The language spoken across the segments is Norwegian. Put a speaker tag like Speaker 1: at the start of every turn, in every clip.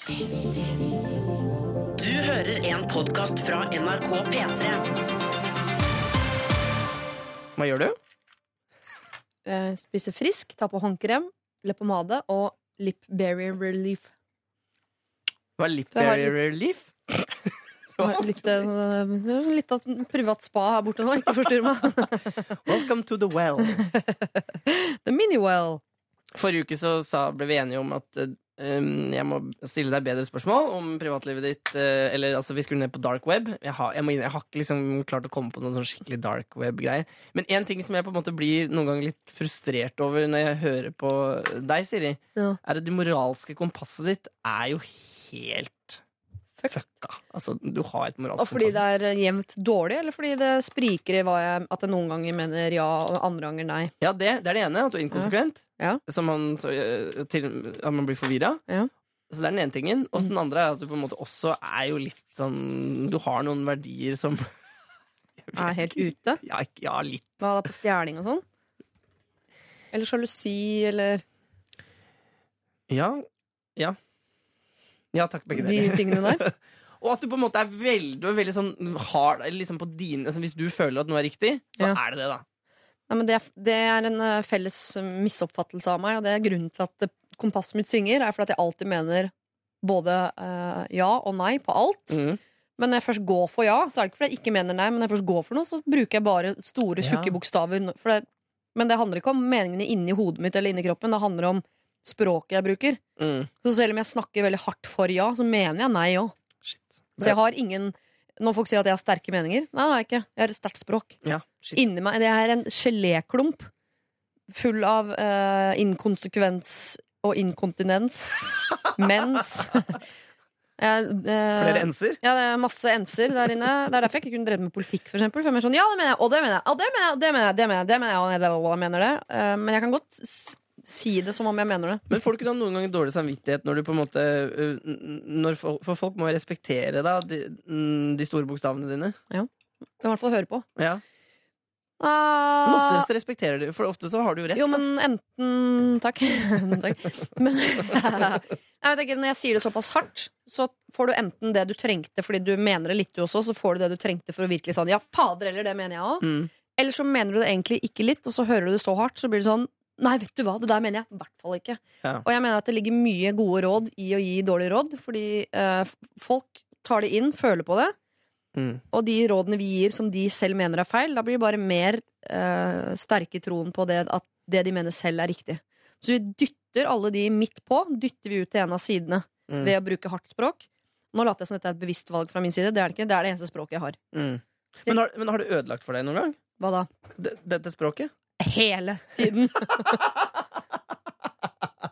Speaker 1: Du hører en podkast fra NRK P3.
Speaker 2: Hva gjør du?
Speaker 3: Eh, Spise frisk, ta på håndkrem, leppepomade og lip barrier relief.
Speaker 2: Hva er lip
Speaker 3: Så jeg har
Speaker 2: barrier relief?
Speaker 3: Har Litt, eh, litt av et privat spa her borte nå, ikke forstyrr meg.
Speaker 2: Welcome to the well.
Speaker 3: The mini-well.
Speaker 2: Forrige uke så sa, ble vi enige om at eh, jeg må stille deg bedre spørsmål om privatlivet ditt. eh, eller altså, vi skulle ned på dark web. Jeg har, jeg må, jeg har ikke liksom klart å komme på noen sånn skikkelig dark web-greier. Men en ting som jeg på en måte blir noen ganger litt frustrert over når jeg hører på deg, Siri,
Speaker 3: Ja.
Speaker 2: er at det moralske kompasset ditt er jo helt
Speaker 3: Fuck.
Speaker 2: fucka. Altså, du har et
Speaker 3: Og fordi
Speaker 2: kompass.
Speaker 3: det er eh, jevnt dårlig, eller fordi det spriker i hva jeg, at jeg noen ganger mener ja, og andre ganger nei?
Speaker 2: Ja, det, det er det ene. At du er inkonsekvent.
Speaker 3: Ja.
Speaker 2: som man, så, eh, til, at man blir forvirra.
Speaker 3: Ja.
Speaker 2: Så det er den ene tingen. Og den andre er at du på en måte også er jo litt sånn Du har noen verdier som
Speaker 3: Er helt ute?
Speaker 2: Ja, ja litt.
Speaker 3: Hva da, på stjerning og sånn? Eller sjalusi, eller
Speaker 2: Ja. Ja. Ja takk, begge
Speaker 3: de
Speaker 2: deler.
Speaker 3: tingene der?
Speaker 2: Og at du på en måte er veldig, du er veldig sånn hard liksom på dine altså Hvis du føler at noe er riktig, så
Speaker 3: Ja.
Speaker 2: er det det, da.
Speaker 3: Nei, men det, det er en eh, felles misoppfattelse av meg, og det er grunnen til at eh, kompasset mitt svinger, er fordi at jeg alltid mener både uh, ja og nei på alt.
Speaker 2: Mm.
Speaker 3: Men når jeg først går for ja, så er det ikke fordi jeg ikke mener nei, men når jeg først går for noe, så bruker jeg bare store, tjukke
Speaker 2: Ja.
Speaker 3: bokstaver. Det, men det handler ikke om meningene inni hodet mitt eller inni kroppen, det handler om språket jeg bruker.
Speaker 2: Mm.
Speaker 3: Så selv om jeg snakker veldig hardt for ja, så mener jeg nei òg. Så jeg har ingen Når folk sier at jeg har sterke meninger, nei, det har jeg ikke. Jeg har et sterkt språk.
Speaker 2: Ja.
Speaker 3: Inni meg, Det er en geléklump full av uh, inkonsekvens og inkontinens. Mens Jeg, eh,
Speaker 2: Flere enser?
Speaker 3: Ja, det er masse enser der inne. Det er derfor jeg ikke kunne drevet med politikk, for eksempel. For jeg sånn, ja, det mener jeg, og det mener jeg, og det mener jeg, og det mener jeg, det mener jeg, det mener jeg, og jeg mener det. Uh, men jeg kan godt si det som om jeg mener det.
Speaker 2: Men får du ikke da noen ganger dårlig samvittighet når du på en måte når for, folk må respektere da de, de store bokstavene dine.
Speaker 3: Ja. i hvert fall høre på.
Speaker 2: Ja. Men ofte så respekterer du, for ofte så har du jo rett.
Speaker 3: Jo, men enten Takk. takk. Men jeg tenker, når jeg sier det såpass hardt, så får du enten det du trengte fordi du mener det litt, du også, så får du det du trengte for å virkelig sånn Ja, fader, eller det mener jeg òg.
Speaker 2: Mm.
Speaker 3: Eller så mener du det egentlig ikke litt, og så hører du det så hardt, så blir det sånn Nei, vet du hva, det der mener jeg i hvert fall ikke.
Speaker 2: Ja.
Speaker 3: Og jeg mener at det ligger mye gode råd i å gi dårlige råd, fordi eh, folk tar det inn, føler på det,
Speaker 2: Mm.
Speaker 3: og de rådene vi gir som de selv mener er feil, da blir det bare mer eh, sterke troen på det at det de mener selv er riktig. Så vi dytter alle de midt på, dytter vi ut til en av sidene
Speaker 2: Mm.
Speaker 3: ved å bruke hardt språk. Nå later jeg som dette er et bevisst valg fra min side. Det er det ikke. Det er det eneste språket jeg har.
Speaker 2: Mm. Men, har, men har det ødelagt for deg noen gang?
Speaker 3: Hva da?
Speaker 2: D dette språket?
Speaker 3: Hele tiden.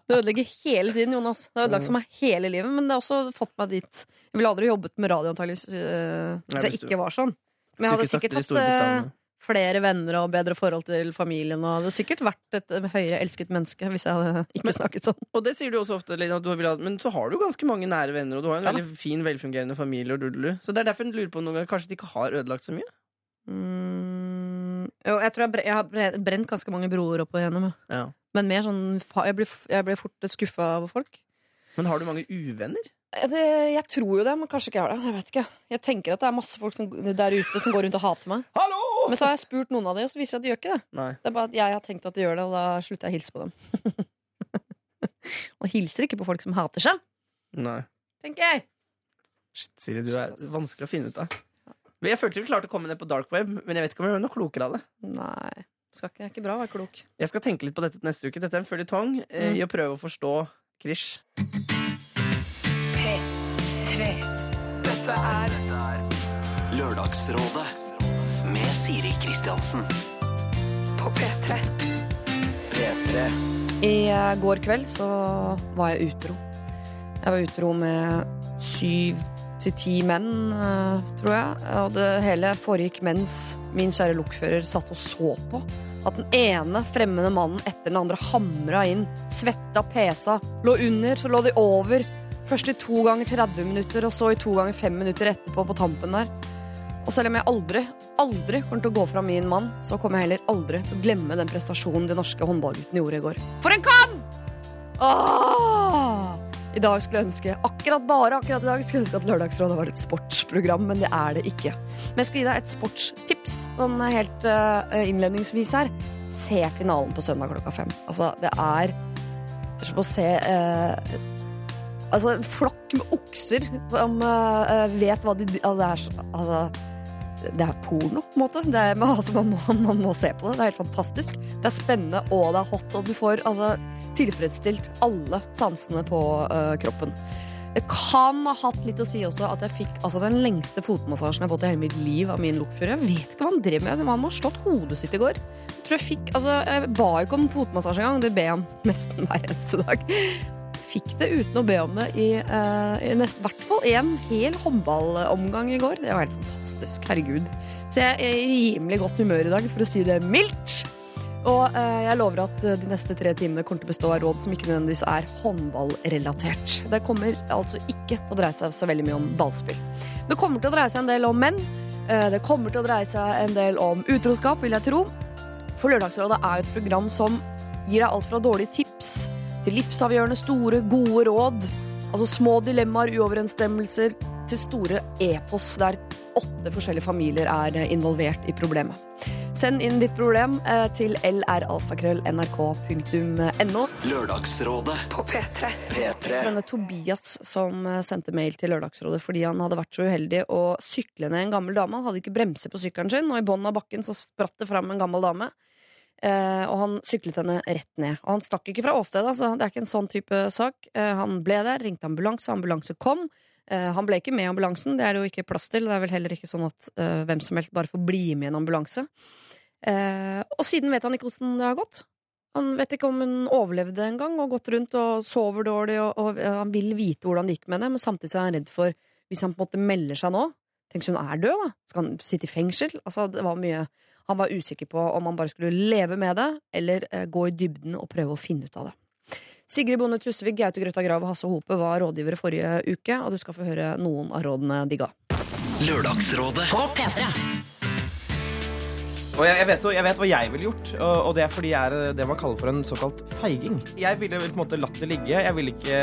Speaker 3: Det ødelegger hele tiden, Jonas. Det har ødelagt for meg hele livet, men det har også fått meg dit. Jeg ville aldri jobbet med radio antageligvis øh, hvis jeg ikke var sånn. Men jeg hadde sikkert hatt øh, flere venner og bedre forhold til familien. Og det hadde sikkert vært et øh, høyere elsket menneske hvis jeg hadde ikke snakket sånn.
Speaker 2: Og det sier du også ofte, Lina, men så har du ganske mange nære venner, og du har en
Speaker 3: Ja
Speaker 2: veldig fin, velfungerende familie. Og dudelu. Så det er derfor jeg lurer på noen ganger Kanskje de ikke har ødelagt så mye?
Speaker 3: Mm, jo, jeg tror jeg, jeg har brent ganske mange broer opp og igjennom. ja. Men mer sånn Jeg blir, jeg blir fort skuffa over folk.
Speaker 2: Men har du mange uvenner?
Speaker 3: Det, jeg tror jo det, men kanskje ikke jeg har det. Jeg vet ikke. Jeg tenker at det er masse folk som, der ute som går rundt og hater meg.
Speaker 2: Hallo!
Speaker 3: Men så har jeg spurt noen av dem, og så viser jeg at de gjør ikke det.
Speaker 2: Nei.
Speaker 3: Det er bare at jeg har tenkt at de gjør det, og da slutter jeg å hilse på dem. og hilser ikke på folk som hater seg,
Speaker 2: Nei.
Speaker 3: tenker jeg.
Speaker 2: Shit, Siri, du er vanskelig å finne ut av. Jeg følte vi klarte å komme ned på dark web, men jeg vet ikke om jeg er noe klokere av det.
Speaker 3: Nei. Skal ikke, det er ikke bra å være klok.
Speaker 2: Jeg skal tenke litt på dette neste uke. Dette er en føljetong eh,
Speaker 3: Mm.
Speaker 2: i å prøve å forstå Krish.
Speaker 4: Dette er Lørdagsrådet med Siri Kristiansen. På P3. P3.
Speaker 3: I eh, går kveld så var jeg utro. Jeg var utro med syv til ti menn, eh, tror jeg. Og det hele foregikk mens min kjære lokfører satt og så på. At den ene fremmede mannen etter den andre hamra inn, svetta, pesa, lå under, så lå de over. Først i to ganger 30 minutter, og så i to ganger 5 minutter etterpå på tampen der. Og selv om jeg aldri, aldri kommer til å gå fra min mann, så kommer jeg heller aldri til å glemme den prestasjonen de norske håndballguttene gjorde i går. For en kamp! Åh! I dag skulle jeg ønske, akkurat bare akkurat i dag skulle jeg ønske at Lørdagsrådet var et sportsprogram, men det er det ikke. Men jeg skal gi deg et sportstips, sånn helt uh, innledningsvis her. Se finalen på søndag klokka fem. Altså, det er som å se uh, Altså, en flokk med okser som uh, vet hva de altså, det, er, så- altså, det er porno, på en måte. Er, altså, man, må, man må se på det. Det er helt fantastisk. Det er spennende, og det er hot, og du får altså, tilfredsstilt alle sansene på uh, kroppen. Det kan ha hatt litt å si også at jeg fikk altså, den lengste fotmassasjen jeg har fått i hele mitt liv av min lokfører. Jeg vet ikke hva han drev med. Han må ha slått hodet sitt i går. Jeg tror jeg fikk, altså, jeg ba ikke om fotmassasje engang. Det ber jeg om nesten hver eneste dag. Fikk det uten å be om det i, uh, i nest, hvert fall en hel håndballomgang i går. Det var helt fantastisk. Herregud. Så jeg er i rimelig godt humør i dag, for å si det mildt. Og eh, jeg lover at eh, de neste tre timene kommer til å bestå av råd som ikke nødvendigvis er håndballrelatert. Det kommer altså ikke til å dreie seg så veldig mye om ballspill. Det kommer til å dreie seg en del om menn. Eh, det kommer til å dreie seg en del om utroskap, vil jeg tro. For Lørdagsrådet er jo et program som gir deg alt fra dårlige tips til livsavgjørende store, gode råd. Altså små dilemmaer, uoverensstemmelser, til store epos der åtte forskjellige familier er eh, involvert i problemet. Send inn ditt problem eh, til lralfakrøll.nrk.no.
Speaker 4: Lørdagsrådet på P3. P3.
Speaker 3: Denne Tobias som eh, sendte mail til Lørdagsrådet fordi han hadde vært så uheldig å sykle ned en gammel dame. Han hadde ikke bremser på sykkelen sin, og i bunnen av bakken så spratt det fram en gammel dame. Uh, og han syklet henne rett ned. Og han stakk ikke fra åstedet, altså. Det er ikke en sånn type sak. Uh, han ble der, ringte ambulanse, ambulanse kom. Uh, han ble ikke med i ambulansen, det er det jo ikke plass til. Det er vel heller ikke sånn at hvem som helst bare får bli med i en ambulanse. Eh, og siden vet han ikke hvordan det har gått. Han vet ikke om hun overlevde en gang og gått rundt og sover dårlig, og, og han vil vite hvordan det gikk med det, men samtidig er han redd for, hvis han på en måte melder seg nå Tenk hvis hun er død, da? Skal han sitte i fengsel? Altså, det var mye Han var usikker på om han bare skulle leve med det, eller eh, gå i dybden og prøve å finne ut av det. Sigrid Bonde Tusvik, Gaute Grøtta Grav og Hasse Hope var rådgivere forrige uke, og du skal få høre noen av rådene de ga.
Speaker 4: Lørdagsrådet
Speaker 1: På P3.
Speaker 2: Og jeg, jeg, vet, jeg vet hva jeg ville gjort, og, og det er fordi jeg er det man kaller for en såkalt feiging. Jeg ville på en måte latt det ligge. Jeg ville ikke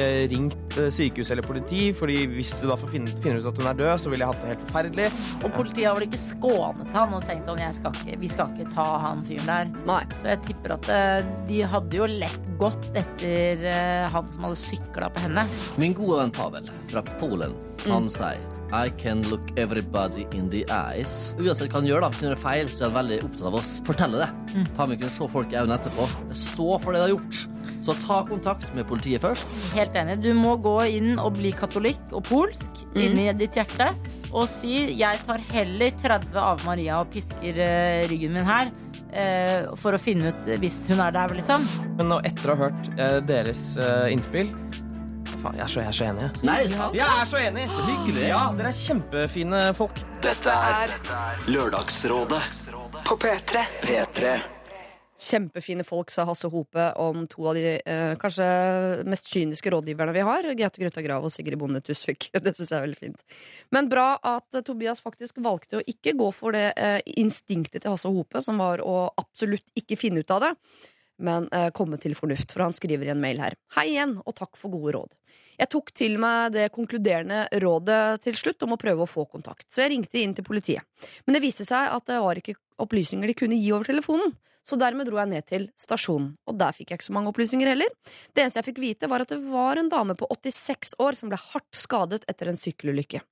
Speaker 2: eh, ringt eh, sykehus eller politi, fordi hvis du da får finne, finner ut at hun er død, så ville jeg hatt det helt forferdelig.
Speaker 5: Og politiet har vel ikke skånet han og tenkt sånn jeg skal ikke, Vi skal ikke ta han fyren der.
Speaker 3: Nei.
Speaker 5: Så jeg tipper at eh, de hadde jo lett gått etter eh, han som hadde sykla på henne.
Speaker 6: Min gode venn Pavel fra Polen, han sier I can look everybody in the eyes. Uansett hva han gjør, da, hvis han gjør feil, så er han veldig opptatt av å fortelle det. Faen vi kunne se folk i øynene etterpå. Stå for det de har gjort. Så ta kontakt med politiet først.
Speaker 5: Helt enig. Du må gå inn og bli katolikk og polsk inni ditt hjerte. Og si 'jeg tar heller 30 av Maria og pisker eh, ryggen min her', eh, for å finne ut hvis hun er der, liksom.
Speaker 2: Men nå, etter å ha hørt eh, deres eh, innspill Faen, jeg er så, jeg er så enig.
Speaker 6: Nei.
Speaker 2: Jeg er så enig!
Speaker 6: Så hyggelig.
Speaker 2: Ja, dere er kjempefine folk.
Speaker 4: Dette er Lørdagsrådet på P3. P3.
Speaker 3: Kjempefine folk, sa Hasse Hope om to av de eh, kanskje mest kyniske rådgiverne vi har. Gaute Grøtta Grav og Sigrid Bonde Tusvik. Det syns jeg er veldig fint. Men bra at Tobias faktisk valgte å ikke gå for det eh, instinktet til Hasse Hope, som var å absolutt ikke finne ut av det, men eh, komme til fornuft. For han skriver i en mail her. Hei igjen, og takk for gode råd. Jeg tok til meg det konkluderende rådet til slutt om å prøve å få kontakt, så jeg ringte inn til politiet. Men det viste seg at det var ikke opplysninger de kunne gi over telefonen. Så dermed dro jeg ned til stasjonen, og der fikk jeg ikke så mange opplysninger heller. Det eneste jeg fikk vite, var at det var en dame på 86 år som ble hardt skadet etter en sykkelulykke.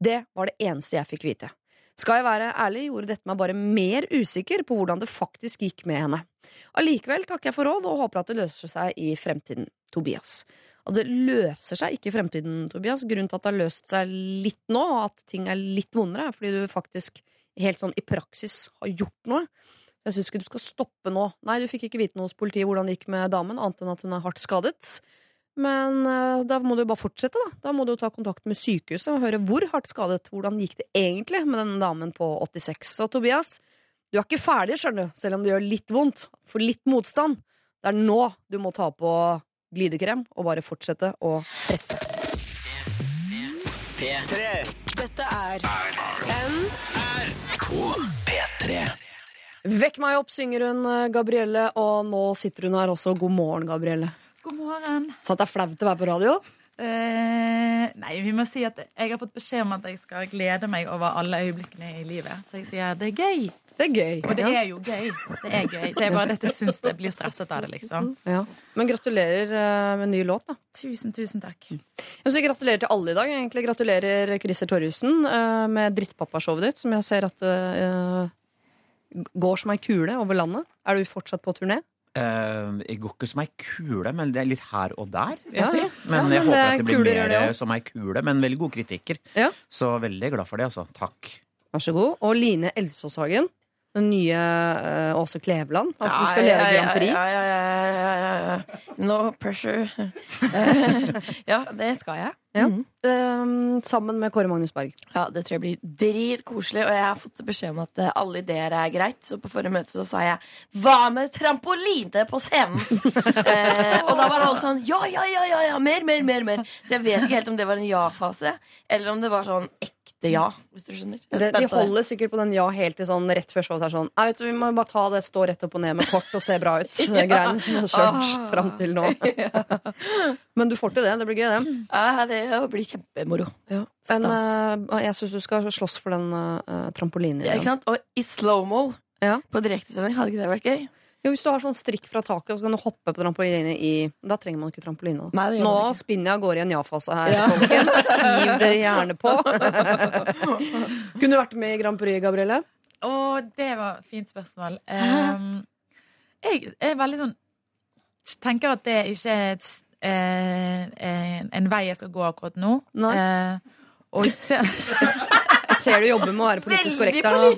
Speaker 3: Det var det eneste jeg fikk vite. Skal jeg være ærlig, gjorde dette meg bare mer usikker på hvordan det faktisk gikk med henne. Allikevel takker jeg for råd og håper at det løser seg i fremtiden. Tobias. Og det løser seg ikke i fremtiden, Tobias. Grunnen til at det har løst seg litt nå, og at ting er litt vondere, er fordi du faktisk helt sånn i praksis har gjort noe. Jeg syns ikke du skal stoppe nå. Nei, du fikk ikke vite noe hos politiet hvordan det gikk med damen, annet enn at hun er hardt skadet. Men uh, da må du bare fortsette, da. Da må du ta kontakt med sykehuset og høre hvor hardt skadet. Hvordan gikk det egentlig med denne damen på 86? Og Tobias, du er ikke ferdig, skjønner du, selv om det gjør litt vondt. For litt motstand. Det er nå du må ta på glidekrem og bare fortsette å presse.
Speaker 1: Dette er
Speaker 4: P3.
Speaker 3: Vekk meg opp, synger hun eh, Gabrielle, og nå sitter hun her også. God morgen, Gabrielle.
Speaker 7: God morgen.
Speaker 3: Så at det er flaut å være på radio?
Speaker 7: Eh, nei, vi må si at jeg har fått beskjed om at jeg skal glede meg over alle øyeblikkene i livet. Så jeg sier det er gøy.
Speaker 3: Det er gøy.
Speaker 7: Og det
Speaker 3: ja.
Speaker 7: er jo gøy. Det er gøy. Det er bare dette jeg syns det blir stresset av det, liksom.
Speaker 3: Ja. Men gratulerer eh, med ny låt, da.
Speaker 7: Tusen, tusen takk.
Speaker 3: Jeg vil si gratulerer til alle i dag. Egentlig Gratulerer Christer Torjussen eh, med Drittpappa-showet ditt, som jeg ser at eh, går som ei kule over landet. Er du fortsatt på turné?
Speaker 8: Uh, jeg går ikke som ei kule, men det er litt her og der. Jeg
Speaker 3: Ja,
Speaker 8: ja. Men
Speaker 3: Ja,
Speaker 8: jeg
Speaker 3: men
Speaker 8: håper
Speaker 3: det
Speaker 8: at det blir
Speaker 3: kuler,
Speaker 8: mer
Speaker 3: det
Speaker 8: som ei kule, men veldig gode kritikker.
Speaker 3: Ja.
Speaker 8: Så veldig glad for det, altså. Takk.
Speaker 3: Vær så god. Og Line Elvsåshagen. Den nye uh, Åse Kleveland. Altså, du skal lede Grand Prix.
Speaker 9: Ja, ja, ja, ja, ja, ja. No pressure. ja, det skal jeg.
Speaker 3: Ja. Eh, sammen med Kåre Magnus Berg.
Speaker 9: Ja, Det tror jeg blir dritkoselig. Og jeg har fått beskjed om at eh, alle ideer er greit. Så på forrige møte så sa jeg 'hva med trampoline på scenen'? eh, og da var alle sånn ja, ja, ja, ja, ja, mer, mer, mer. mer Så jeg vet ikke helt om det var en ja-fase, eller om det var sånn ekte ja. Hvis du skjønner. Er
Speaker 3: Det, de holder sikkert på den ja helt til sånn rett før showet. så er Sånn, Nei, vet du, vi må bare ta det stå rett opp og ned med kort og se bra ut. Greiene som vi har kjørt
Speaker 9: Ah.
Speaker 3: fram til nå. Men du får til det. Det blir gøy, det.
Speaker 9: Ja, det blir kjempemoro.
Speaker 3: Ja. Men eh, jeg syns du skal slåss for den uh, trampolinen.
Speaker 9: Ja, ikke sant? Og i slow-mo
Speaker 3: Ja.
Speaker 9: på direktesending, hadde ikke det vært gøy?
Speaker 3: Jo, Hvis du har sånn strikk fra taket, og så kan du hoppe på trampoline i Da trenger man ikke trampoline.
Speaker 9: Nei, det
Speaker 3: Nå spinner jeg av gårde i en ja-fase her, folkens. Hiv dere gjerne på. Kunne du vært med i Grand Prix, Gabrielle?
Speaker 7: Å, det var et fint spørsmål. Um, jeg er veldig sånn Tenker at det ikke er et, en, en vei jeg skal gå akkurat nå.
Speaker 3: Nei.
Speaker 7: Eh, og se ser
Speaker 3: Jeg ser du jobber med å være politisk korrekt der nå.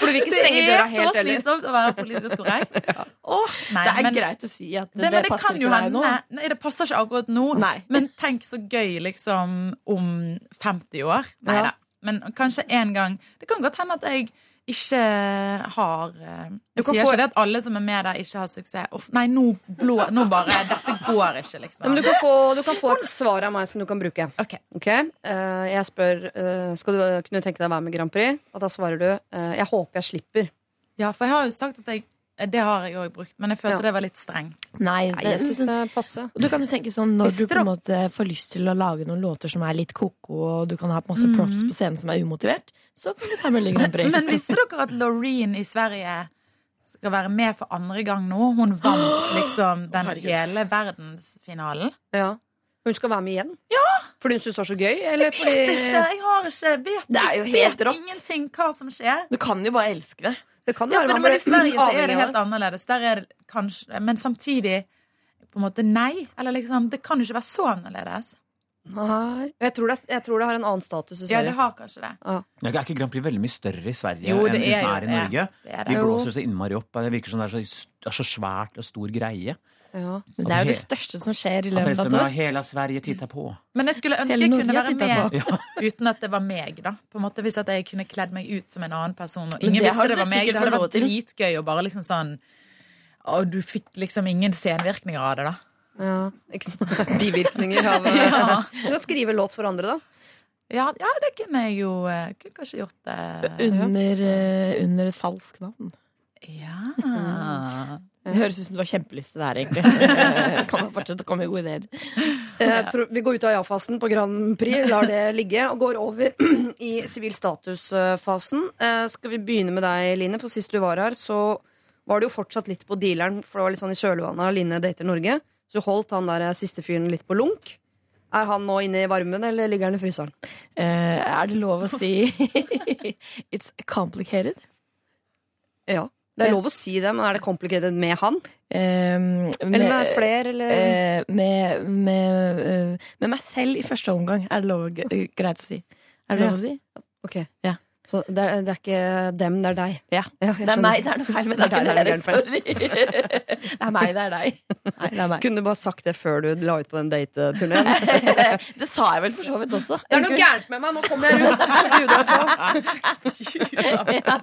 Speaker 3: For du vil ikke stenge døra
Speaker 7: Det er så slitsomt å være politisk korrekt. Åh, nei,
Speaker 9: Det er
Speaker 7: men,
Speaker 9: greit å si at det,
Speaker 7: det, det
Speaker 9: passer ikke deg nå.
Speaker 7: Nei, det passer ikke akkurat nå.
Speaker 9: Nei.
Speaker 7: Men tenk så gøy liksom om 50 år. Nei
Speaker 3: Ja.
Speaker 7: Men kanskje en gang Det kan godt hende at jeg ikke har eh, Jeg
Speaker 3: kan
Speaker 7: sier
Speaker 3: få-
Speaker 7: ikke det at alle som er med der, ikke har suksess. Uff, nei, nå, blå, nå bare Dette går ikke, liksom.
Speaker 3: Men du kan, få, du kan få et svar av meg som du kan bruke.
Speaker 7: Ok.
Speaker 3: okay? Uh, Jeg spør uh, Skal du kunne tenke deg å være med Grand Prix. Og da svarer du uh, jeg håper jeg slipper.
Speaker 7: Ja, for jeg har jo sagt at jeg Det har jeg òg brukt, men jeg følte
Speaker 3: Ja.
Speaker 7: det var litt strengt.
Speaker 9: Nei,
Speaker 3: det, jeg syns det
Speaker 9: passer. Du kan jo tenke sånn Når du på en måte får lyst til å lage noen låter som er litt ko-ko, og du kan ha masse props på scenen som er umotivert, så kan du ta Melodi Grand Prix.
Speaker 7: Men visste dere at Loreen i Sverige skal være med for andre gang nå? Hun vant liksom den
Speaker 9: oh,
Speaker 7: hele verdensfinalen.
Speaker 3: Ja. Hun skal være med igjen? Ja! Fordi hun syns det var så gøy? Eller
Speaker 7: Vet
Speaker 3: fordi
Speaker 7: ikke, jeg har ikke vet,
Speaker 9: Det er jo
Speaker 7: vet
Speaker 9: helt rått.
Speaker 7: ingenting hva som skjer.
Speaker 9: Du kan jo bare elske det.
Speaker 3: Det kan
Speaker 7: Ja,
Speaker 3: være
Speaker 7: for,
Speaker 3: man
Speaker 7: men I Sverige så er det helt annerledes. Der er det kanskje Men samtidig på en måte nei. Eller liksom, det kan jo ikke være så annerledes.
Speaker 3: Nei. Jeg tror, det, jeg tror det har en annen status i
Speaker 7: Ja, det har kanskje det.
Speaker 8: Ja, Er ikke Grand Prix veldig mye større i Sverige
Speaker 7: Jo,
Speaker 8: enn det
Speaker 7: er
Speaker 8: som er i
Speaker 7: det.
Speaker 8: Norge?
Speaker 7: Det er
Speaker 8: De
Speaker 7: blåser
Speaker 8: blåser så innmari opp. Det virker som det er så, det er så svært og stor greie.
Speaker 3: Ja.
Speaker 9: Det er jo det største som skjer i løpet
Speaker 8: det
Speaker 9: av
Speaker 8: som
Speaker 9: et år.
Speaker 8: hele Sverige titter på.
Speaker 7: Men jeg skulle ønske jeg kunne være med uten at det var meg. da På en måte Hvis at jeg kunne kledd meg ut som en annen person, og ingen
Speaker 9: det
Speaker 7: visste det var meg. Det hadde vært dritgøy å bare liksom sånn Og du fikk liksom ingen senvirkninger av det, da.
Speaker 3: Ja. Ikke sant? Bivirkninger av
Speaker 7: Ja.
Speaker 3: Du kan skrive låt for andre, da.
Speaker 7: Ja, ja det kunne jeg jo eh, Kunne kanskje gjort det.
Speaker 9: Under, eh, under et falskt navn.
Speaker 7: Ja.
Speaker 9: Det høres ut som du har kjempelyst til det her, egentlig. kan man fortsette å komme med gode ideer.
Speaker 3: Vi går ut av ja-fasen på Grand Prix, lar det ligge, og går over i sivil status-fasen. Eh, Skal vi begynne med deg, Line? For sist du var her, så var det jo fortsatt litt på dealeren, for det var litt sånn i kjølvannet av Line dater Norge. Så holdt han der siste fyren litt på lunk. Er han nå inne i varmen, eller ligger han i fryseren?
Speaker 9: Uh, er det lov å si It's complicated?
Speaker 3: Ja. Det er lov å si det, men er det complicated med han?
Speaker 9: Eh,
Speaker 3: Eller med flere, eller
Speaker 9: eh, med, med, eh, med meg selv i første omgang, er det lov, greit å si. Er det lov å si?
Speaker 3: Ok.
Speaker 9: Ja.
Speaker 3: Så det er, det er ikke dem, det er deg?
Speaker 9: Ja.
Speaker 3: ja
Speaker 9: Det er meg, det er noe feil med
Speaker 3: Det er
Speaker 9: deg.
Speaker 3: det er.
Speaker 9: Sorry. Det er meg, det er deg. Nei, det er meg.
Speaker 3: Kunne du bare sagt det før du la ut på den dateturneen?
Speaker 9: Det sa jeg vel for så vidt også.
Speaker 3: Det er noe gærent med meg! Nå kommer jeg rundt! Bjuder jeg Ja.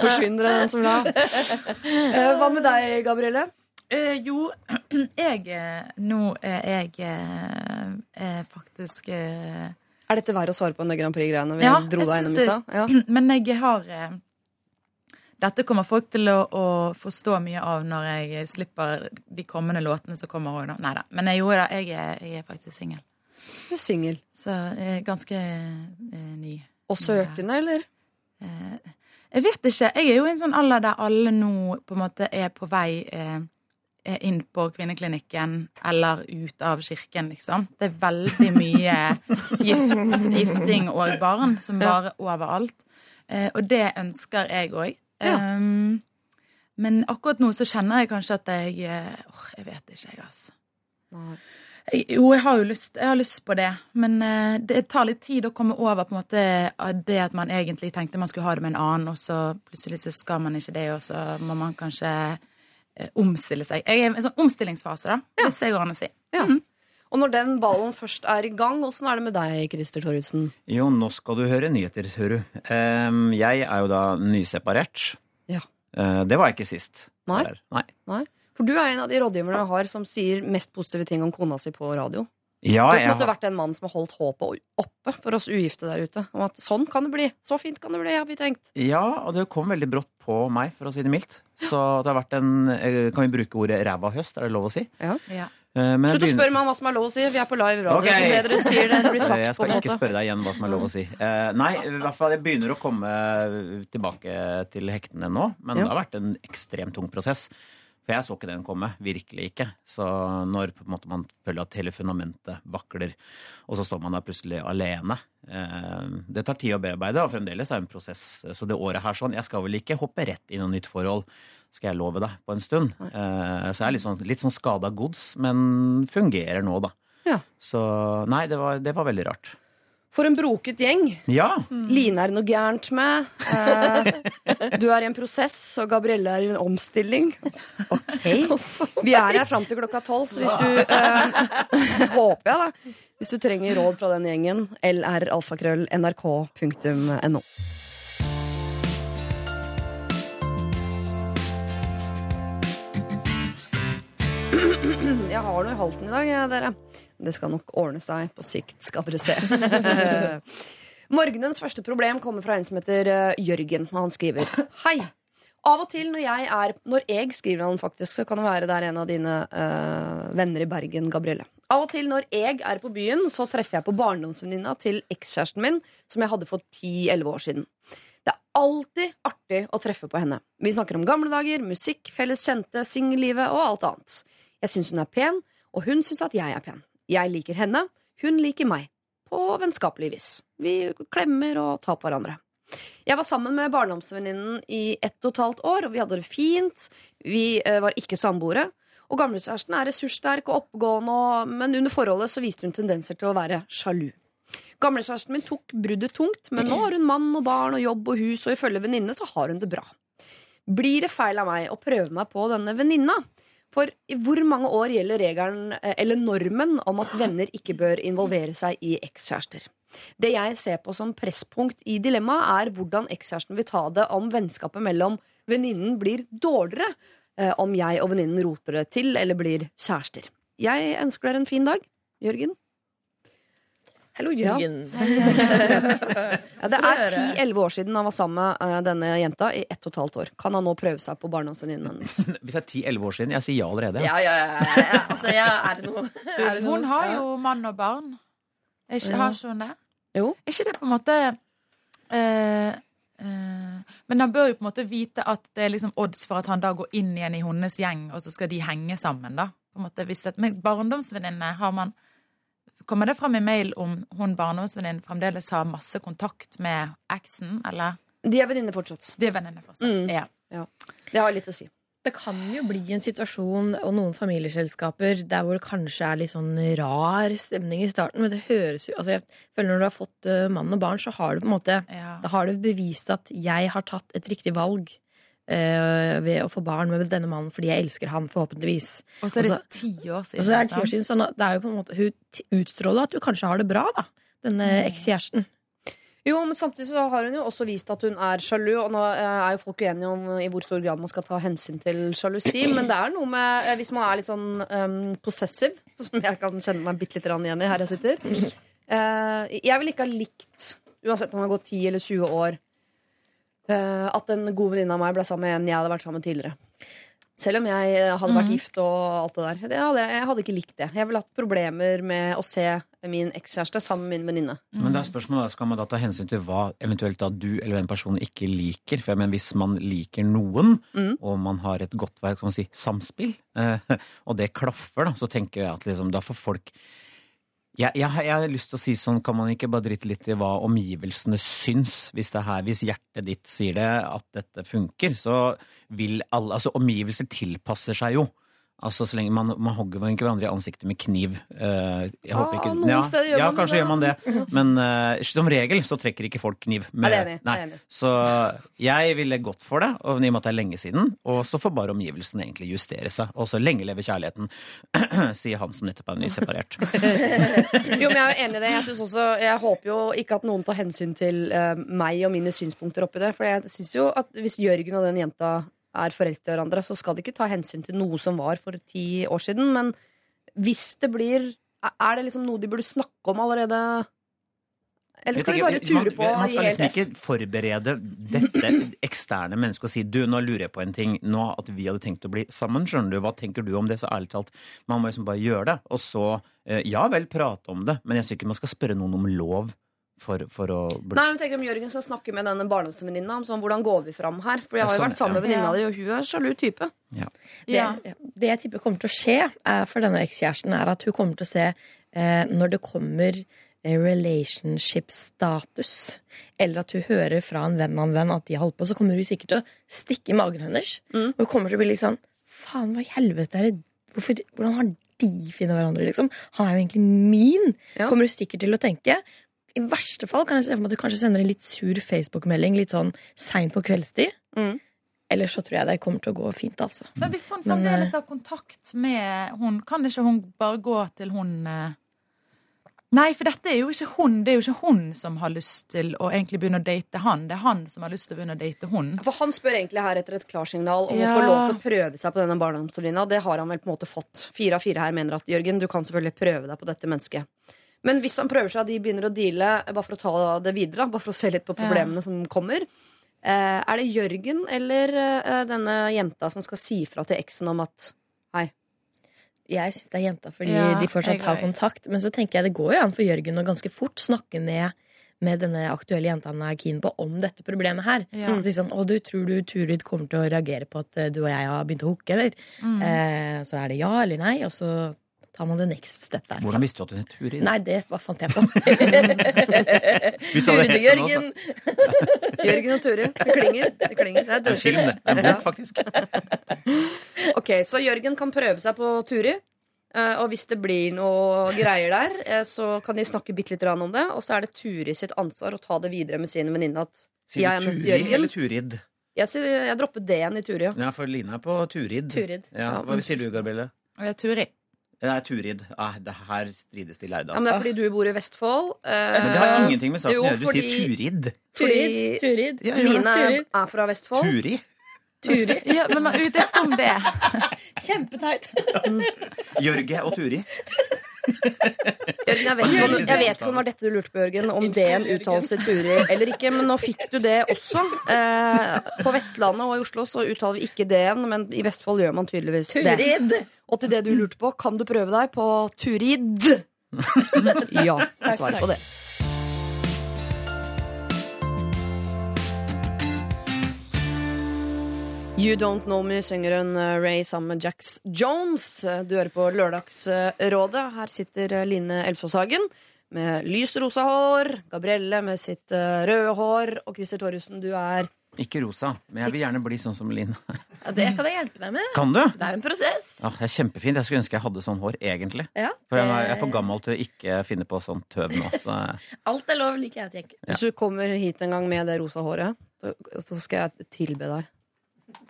Speaker 3: Forsvinn dere, den som la. Eh, Hva med deg, Gabrielle?
Speaker 7: Uh, jo, jeg eh, Nå er jeg eh, faktisk eh,
Speaker 3: Er dette verre å svare på enn det Grand Prix-greiene vi
Speaker 7: Ja,
Speaker 3: dro deg gjennom i stad? Ja.
Speaker 7: Men jeg har eh, dette kommer folk til å, å forstå mye av når jeg slipper de kommende låtene som kommer òg. Nei da. Men jeg, jo da, jeg, er, jeg er faktisk singel.
Speaker 3: Du er singel.
Speaker 7: Så jeg er ganske eh, ny.
Speaker 3: Og søkende, eller?
Speaker 7: Eh, jeg vet ikke. Jeg er jo i en sånn alder der alle nå på en måte er på vei eh, eh, inn på kvinneklinikken eller ut av kirken, liksom. Det er veldig mye gift, gifting og barn som bare overalt. Eh, og det ønsker jeg òg.
Speaker 3: Ja.
Speaker 7: Um, men akkurat nå så kjenner jeg kanskje at jeg eh, Åh, jeg vet ikke, jeg, altså.
Speaker 3: Nei.
Speaker 7: Jo, jeg har jo lyst, jeg har lyst på det, men eh, det tar litt tid å komme over på en måte det at man egentlig tenkte man skulle ha det med en annen, og så plutselig så skal man ikke det, og så må man kanskje omstille seg. Jeg er i en sånn omstillingsfase, da, hvis det går an å si.
Speaker 3: Ja. Og når den ballen først er i gang, åssen er det med deg, Christer Thoresen?
Speaker 8: Jo, nå skal du høre nyheter, hører du. Jeg er jo da nyseparert.
Speaker 3: Ja.
Speaker 8: Eh, det var jeg ikke sist.
Speaker 3: Nei.
Speaker 8: Nei.
Speaker 3: Nei? For du er en av de rådgiverne jeg har som sier mest positive ting om kona si på radio.
Speaker 8: Ja,
Speaker 3: Du måtte
Speaker 8: har,
Speaker 3: vært en mann som har holdt håpet oppe for oss ugifte der ute. Om at sånn kan det bli. Så fint kan det bli, har vi tenkt.
Speaker 8: ja, og det kom veldig brått på meg, for å si det mildt. Så det har vært en eh, Kan vi bruke ordet ræva høst? Er det lov å si?
Speaker 3: Ja.
Speaker 7: Ja.
Speaker 8: Eh, men
Speaker 3: Slutt å
Speaker 8: begynner-
Speaker 3: spørre meg om hva som er lov å si. Vi er på live radio.
Speaker 8: Okay.
Speaker 3: Så det dere sier, det blir sagt
Speaker 8: Jeg skal ikke
Speaker 3: måte.
Speaker 8: spørre deg igjen hva som er lov å si. Eh, nei, i hvert fall jeg begynner å komme tilbake til hektene nå. Men
Speaker 3: Ja.
Speaker 8: det har vært en ekstremt tung prosess. For jeg så ikke den komme. Virkelig ikke. Så når på en måte man føler at hele fundamentet vakler, og så står man der plutselig alene eh, Det tar tid å bearbeide, og fremdeles er det en prosess. Så det året her sånn Jeg skal vel ikke hoppe rett i noe nytt forhold, skal jeg love deg, på en stund. Eh, så jeg er litt sånn, litt sånn skada gods, men fungerer nå, da.
Speaker 3: Ja.
Speaker 8: Så nei, det var, det var veldig rart.
Speaker 3: For en broket gjeng.
Speaker 8: Ja!
Speaker 3: Line er det noe gærent med. Eh, du er i en prosess, og Gabrielle er i en omstilling. Okay. Vi er her fram til klokka tolv, så hvis du eh, Håper jeg, da. Hvis du trenger råd fra den gjengen, lralfakrøll.nrk.no. Jeg har noe i halsen i dag, jeg, dere. Det skal nok ordne seg på sikt, skal dere se. Morgenens første problem kommer fra en som heter eh, Jørgen, og han skriver Hei! Av og til når jeg er Når jeg skriver han faktisk, så kan det være det er en av dine øh, venner i Bergen, Gabrielle. Av og til når jeg er på byen, så treffer jeg på barndomsvenninna til ekskjæresten min, som jeg hadde for 10-11 år siden. Det er alltid artig å treffe på henne. Vi snakker om gamle dager, musikk, felles kjente, singellivet og alt annet. Jeg syns hun er pen, og hun syns at jeg er pen. Jeg liker henne, hun liker meg. På vennskapelig vis. Vi klemmer og tar på hverandre. Jeg var sammen med barndomsvenninnen i ett og et halvt år, og vi hadde det fint. Vi eh, var ikke samboere. Og gamlekjæresten er ressurssterk og oppegående, men under forholdet så viste hun tendenser til å være sjalu. Gamlekjæresten min tok bruddet tungt, men nå har hun mann og barn og jobb og hus, og ifølge venninnene så har hun det bra. Blir det feil av meg å prøve meg på denne venninna? For i hvor mange år gjelder regelen, eh, eller normen, om at venner ikke bør involvere seg i ekskjærester? Det jeg ser på som presspunkt i dilemmaet, er hvordan ekskjæresten vil ta det om vennskapet mellom venninnen blir dårligere, eh, om jeg og venninnen roter det til eller blir kjærester. Jeg ønsker dere en fin dag. Jørgen?
Speaker 2: Hallo, Jørgen.
Speaker 3: Ja, det er 10-11 år siden han var sammen med eh, denne jenta i ett og et halvt år. Kan han nå prøve seg på barndomsvenninnen hennes?
Speaker 8: Hvis det er 10-11 år siden, jeg sier ja allerede.
Speaker 2: Ja, ja, ja. Altså, ja, er det noe er det
Speaker 7: Hun
Speaker 2: noe?
Speaker 7: har jo mann og barn. Er Ikke, Har ikke hun det?
Speaker 3: Jo.
Speaker 7: Er ikke det på en måte eh, eh, Men han bør jo på en måte vite at det er liksom odds for at han da går inn igjen i hennes gjeng, og så skal de henge sammen, da. På en måte, hvis det, men barndomsvenninne, har man Kommer det fram i mail om hun barndomsvenninnen fremdeles har masse kontakt med eksen, eller?
Speaker 3: De er venninner fortsatt.
Speaker 7: De er venninner fortsatt.
Speaker 3: Mm.
Speaker 7: Ja.
Speaker 3: Det har litt å si.
Speaker 9: Det kan jo bli en situasjon og noen familieselskaper der hvor det kanskje er litt sånn rar stemning i starten. Men det høres jo altså jeg føler Når du har fått eh, mann og barn, så har du på en måte
Speaker 7: Ja.
Speaker 9: Da har du bevist at jeg har tatt et riktig valg eh, ved å få barn med denne mannen fordi jeg elsker han, forhåpentligvis.
Speaker 7: Og så er det ti år siden.
Speaker 9: Og så er det ti år siden, sånn at det er jo på en måte Hun utstråler at du kanskje har det bra, da. Denne ekskjæresten.
Speaker 3: Jo, men samtidig så har hun jo også vist at hun er sjalu, og nå eh, er jo folk uenige om i hvor stor grad man skal ta hensyn til sjalusi, men det er noe med eh, Hvis man er litt sånn um, possessiv, som jeg kan kjenne meg bitte litt igjen i her jeg sitter Uh, Jeg vil ikke ha likt, uansett om det har gått 10 eller 20 år, at en god venninne av meg ble sammen med en jeg hadde vært sammen med tidligere. Selv om jeg eh, hadde vært
Speaker 5: mm.
Speaker 3: gift og alt det der. Det hadde, jeg hadde ikke likt det. Jeg ville hatt problemer med å se min ekskjæreste sammen med min venninne.
Speaker 8: Men da er spørsmålet, skal man da ta hensyn til hva eventuelt da du eller den personen ikke liker? For jeg mener, hvis man liker noen,
Speaker 3: Mm.
Speaker 8: og man har et godt verk, kan man si, samspill, eh, og det klaffer, da, så tenker jeg at liksom, da får folk jeg, jeg, jeg har lyst til å si sånn, kan man ikke bare drite litt i hva omgivelsene syns? Hvis det her, hvis hjertet ditt sier det, at dette funker, så vil alle Altså, omgivelser tilpasser seg jo. Altså, så lenge man, man hogger man ikke hverandre i ansiktet med kniv. Uh, jeg
Speaker 3: Ja,
Speaker 8: håper ikke
Speaker 3: noen
Speaker 8: ja,
Speaker 3: steder gjør
Speaker 8: ja,
Speaker 3: man
Speaker 8: kanskje
Speaker 3: det.
Speaker 8: gjør man det. Men uh, som regel så trekker ikke folk kniv.
Speaker 3: Ja, det er enig, det er
Speaker 8: nei. Så jeg ville gått for det, og i og med at det er lenge siden. Og så får bare omgivelsene egentlig justere seg. Og så lenge leve kjærligheten, sier han som nettopp er nyseparert.
Speaker 3: Jo, men jeg er jo enig i det. Jeg, synes også, jeg håper jo ikke at noen tar hensyn til uh, meg og mine synspunkter oppi det. For jeg synes jo at hvis Jørgen og den jenta er forelsket i hverandre, så skal de ikke ta hensyn til noe som var for ti år siden. Men hvis det blir Er det liksom noe de burde snakke om allerede? Eller skal de bare ture på
Speaker 8: Man
Speaker 3: man
Speaker 8: skal liksom ikke forberede dette eksterne mennesket og si du, nå lurer jeg på en ting. Nå at vi hadde tenkt å bli sammen, skjønner du. Hva tenker du om det? Så ærlig talt, man må liksom bare gjøre det. Og så, eh, ja vel, prate om det, men jeg syns ikke man skal spørre noen om lov for, for å bli
Speaker 3: Nei, men tenk om Jørgen skal snakke med denne barndomsvenninna om sånn, hvordan går vi fram her. For jeg har jo
Speaker 8: sånn,
Speaker 3: vært sammen med venninna
Speaker 5: Ja.
Speaker 3: di, og hun er sjalu type.
Speaker 9: Det, det jeg tipper kommer til å skje eh, for denne ekskjæresten, er at hun kommer til å se eh, når det kommer eh, relationship status, eller at hun hører fra en venn av en venn at de har holdt på, så kommer hun sikkert til å stikke i magen hennes.
Speaker 3: Mm.
Speaker 9: Og hun kommer til å bli litt sånn Faen, hva i helvete er det Hvorfor, Hvordan har de funnet hverandre, liksom? Han er jo egentlig min.
Speaker 3: Ja.
Speaker 9: Kommer hun sikkert til å tenke. I verste fall kan jeg se for meg at du kanskje sender en litt sur Facebook-melding litt sånn seint på kveldstid.
Speaker 3: Mm.
Speaker 9: Ellers så tror jeg det kommer til å gå fint, altså.
Speaker 7: Men hvis hun fremdeles
Speaker 9: eh,
Speaker 7: har kontakt med hun, kan ikke hun bare gå til hun eh? Nei, for dette er jo ikke hun. Det er jo ikke hun som har lyst til å egentlig begynne å date han. Det er han som har lyst til å begynne å date hun.
Speaker 3: For han spør egentlig her etter et klarsignal om
Speaker 7: Ja.
Speaker 3: å få lov til å prøve seg på denne barndomsvenninna. Det har han vel på en måte fått. Fire av fire her mener at Jørgen, du kan selvfølgelig prøve deg på dette mennesket. Men hvis han prøver seg, og de begynner å deale, bare for å ta det videre, bare for å se litt på problemene som kommer, eh, er det Jørgen eller eh, denne jenta som skal si fra til eksen om at hei,
Speaker 9: Jeg syns det er jenta fordi
Speaker 7: Ja,
Speaker 9: de fortsatt har kontakt. Men så tenker jeg det går jo an for Jørgen å ganske fort snakke med, med denne aktuelle jenta han er keen på, om dette problemet her.
Speaker 7: Ja.
Speaker 9: Og si sånn 'Å, du tror du Turid kommer til å reagere på at eh, du og jeg har begynt å hooke', eller?
Speaker 7: Mm.
Speaker 9: Eh, så er det ja eller nei, og så tar man det next step der.
Speaker 8: Hvordan visste du at hun het Turid?
Speaker 9: Nei, det bare fant jeg på. Turid og
Speaker 8: noe,
Speaker 9: Jørgen.
Speaker 3: Jørgen og Turi. Det klinger. Det klinger. Det er
Speaker 8: En film, det. En bok, faktisk.
Speaker 3: Ok, Så Jørgen kan prøve seg på Turi. eh, Og hvis det blir noe greier der, eh, så kan de snakke bitte litt om det. Og så er det Turi sitt ansvar å ta det videre med sin venninne. At
Speaker 8: Sier du Turi
Speaker 3: Jørgen.
Speaker 8: eller Turid?
Speaker 3: jeg, sier- jeg dropper D-en i Turi. Ja.
Speaker 8: Ja, for Line er på Turid.
Speaker 9: Turid.
Speaker 8: Ja, hva sier du, Gabrielle?
Speaker 7: Turi.
Speaker 8: Det er Turid. Ah, det her strides de lærde,
Speaker 3: Ja, men det er
Speaker 8: altså.
Speaker 3: fordi du bor i Vestfold.
Speaker 8: Uh, det har ingenting med saken å gjøre. Du
Speaker 3: fordi-
Speaker 8: sier Turid.
Speaker 9: Turid. Turid.
Speaker 8: Ja,
Speaker 3: Line.
Speaker 9: Turid.
Speaker 3: er fra Vestfold.
Speaker 8: Turi?
Speaker 9: Turi.
Speaker 7: Ja, men man- det sto om det.
Speaker 9: Kjempeteit.
Speaker 8: Jørge og Turi.
Speaker 3: Jørgen, jeg vet, ikke om, jeg vet ikke om det var dette du lurte på, Jørgen. Om det er en uttalelse Turi eller ikke. Men nå fikk du det også. Eh, på Vestlandet og i Oslo så uttaler vi ikke D-en, men i Vestfold gjør man tydeligvis det.
Speaker 9: Turid.
Speaker 3: Og til det du lurte på, kan du prøve deg på Turid? Ja, svar på det. You Don't Know Me synger en uh, Ray sammen med Jax Jones. Du hører på Lørdagsrådet. Her sitter Line Line Elfsåshagen med lys rosa hår. Gabrielle med sitt uh, røde hår. Og Christer Thoresen, du er
Speaker 8: Ikke rosa, men jeg vil gjerne bli sånn som Line.
Speaker 9: Ja, det kan jeg hjelpe deg med.
Speaker 8: Kan du?
Speaker 9: Det er en prosess.
Speaker 8: Ja, det er kjempefint. Jeg skulle ønske jeg hadde sånn hår, egentlig.
Speaker 9: Ja,
Speaker 8: For jeg er,
Speaker 9: det-
Speaker 8: for gammel til å ikke finne på sånn tøv nå. Så
Speaker 9: Alt er lov, liker jeg å tenke.
Speaker 3: Hvis du kommer hit en gang med det rosa håret, så, så skal jeg tilbe deg.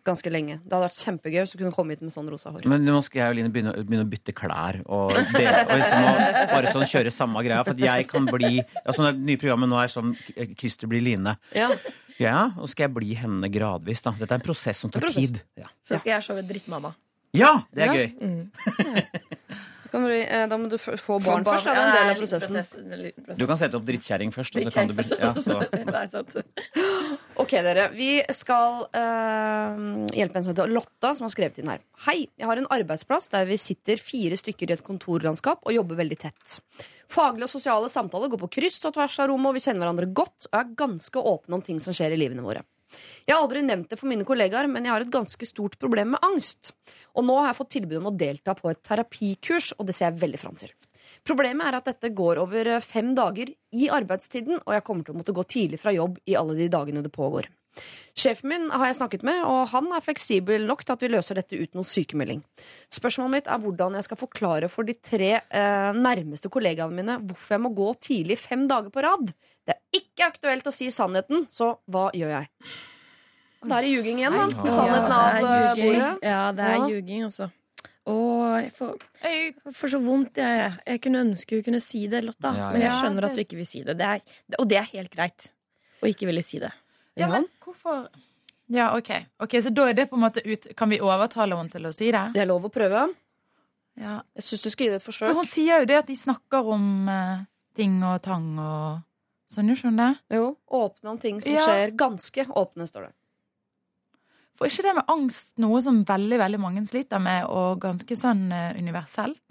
Speaker 3: Ganske lenge. Det hadde vært kjempegøy hvis du kunne komme hit med sånn rosa hår.
Speaker 8: Men nå skal jeg og Line begynne, begynne å bytte klær og, det, og liksom å, bare sånn kjøre samme greia. For at jeg kan bli altså Det nye programmet nå er sånn Christer blir Line.
Speaker 3: Ja.
Speaker 8: Ja, Og så skal jeg bli henne gradvis. da Dette er en prosess som tar
Speaker 3: Prosess.
Speaker 8: tid. Ja.
Speaker 9: Så skal jeg showe Drittmamma.
Speaker 8: ja, det er
Speaker 3: Ja.
Speaker 8: gøy.
Speaker 9: Mm.
Speaker 3: Du Kan vi, eh, da må du få barn først. Da. Det er en del av prosessen.
Speaker 8: Du kan sette opp drittkjerring først. Og så kan du
Speaker 9: Drittkjerring
Speaker 8: ja, så.
Speaker 3: Ok, dere. Vi skal eh, hjelpe en som heter Lotta, som har skrevet inn her. Hei, jeg har en arbeidsplass der vi sitter fire stykker i et kontorlandskap og jobber veldig tett. Faglige og sosiale samtaler går på kryss og tvers av rommet, og vi kjenner hverandre godt og er ganske åpne om ting som skjer i livene våre. Jeg har aldri nevnt det for mine kollegaer, men jeg har et ganske stort problem med angst. Og nå har jeg fått tilbud om å delta på et terapikurs, og det ser jeg veldig fram til. Problemet er at dette går over eh, fem dager i arbeidstiden, og jeg kommer til å måtte gå tidlig fra jobb i alle de dagene det pågår. Sjefen min har jeg snakket med, og han er fleksibel nok til at vi løser dette uten noen sykemelding. Spørsmålet mitt er hvordan jeg skal forklare for de tre eh, nærmeste kollegaene mine hvorfor jeg må gå tidlig fem dager på rad. Det er ikke aktuelt å si sannheten, så hva gjør jeg? Da er det ljuging igjen, da. Med sannheten av
Speaker 9: det
Speaker 3: eh, bordet.
Speaker 9: Ja, det er
Speaker 3: Ja.
Speaker 9: ljuging, altså. Å, jeg får, jeg får så vondt. Jeg, jeg kunne ønske hun kunne si det, Lotta.
Speaker 8: Ja,
Speaker 9: Men jeg skjønner at du ikke vil si det. det er, og det er helt greit. Å ikke ville si det.
Speaker 7: Ja, men hvorfor Ja, OK. Ok, Så da er det på en måte ut Kan vi overtale henne til å si det?
Speaker 3: Det er lov å prøve.
Speaker 7: Ja.
Speaker 3: Jeg syns du skal gi det et forsøk.
Speaker 7: For hun sier jo det at de snakker om uh, ting og tang og sånn, gjør skjønner det?
Speaker 3: Jo, åpne om ting som
Speaker 7: Ja.
Speaker 3: skjer. Ganske åpne, står det.
Speaker 7: For ikke det med angst noe som veldig veldig mange sliter med, og ganske sånn eh, universelt?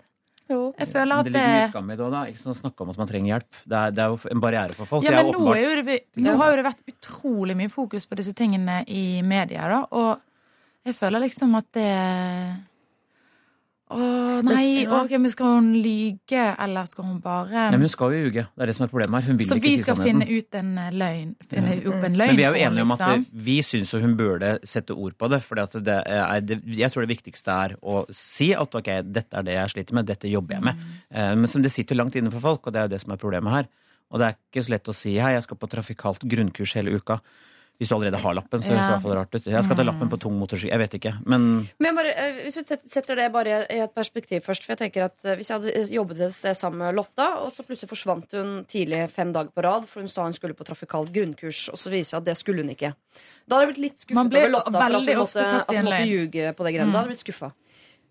Speaker 3: Jo.
Speaker 7: Jeg føler at
Speaker 8: det
Speaker 7: det,
Speaker 8: ligger mye skam i det òg, da. Ikke sånn snakke om at man trenger hjelp. Det er, det er jo en barriere for folk.
Speaker 7: ja,
Speaker 8: Det er
Speaker 7: men nå, er jo det, nå har jo det vært utrolig mye fokus på disse tingene i media, da, og jeg føler liksom at det Å nei, ok, men skal hun lyge, eller skal hun bare
Speaker 8: Nei, men hun skal jo ljuge. Det er det som er problemet her. Hun vil
Speaker 7: Så
Speaker 8: ikke
Speaker 7: vi
Speaker 8: si
Speaker 7: skal
Speaker 8: sannheten.
Speaker 7: finne ut en eh, løgn? Finne opp en løgn
Speaker 8: Men vi er jo enige om at
Speaker 7: liksom.
Speaker 8: vi syns jo hun burde sette ord på det. For jeg tror det viktigste er å si at ok, dette er det jeg sliter med, dette jobber jeg med. Mm. Men som det sitter langt inne for folk, og det er jo det som er problemet her. Og det er ikke så lett å si hei, jeg skal på trafikalt grunnkurs hele uka. Hvis du allerede har lappen, så høres det i hvert fall rart ut. Jeg skal ta lappen på tung motorsykkel. Jeg vet ikke. Men
Speaker 3: Men jeg bare, eh, hvis vi setter det bare i et perspektiv først For jeg tenker at eh, Hvis jeg hadde jobbet et sted sammen med Lotta, og så plutselig forsvant hun tidlig fem dager på rad, for hun sa hun skulle på trafikalt grunnkurs, og så viser jeg at det skulle hun ikke. Da hadde jeg blitt litt skuffet over Lotta for at hun måtte, at hun måtte ljuge på det greiene. Da hadde jeg blitt skuffa.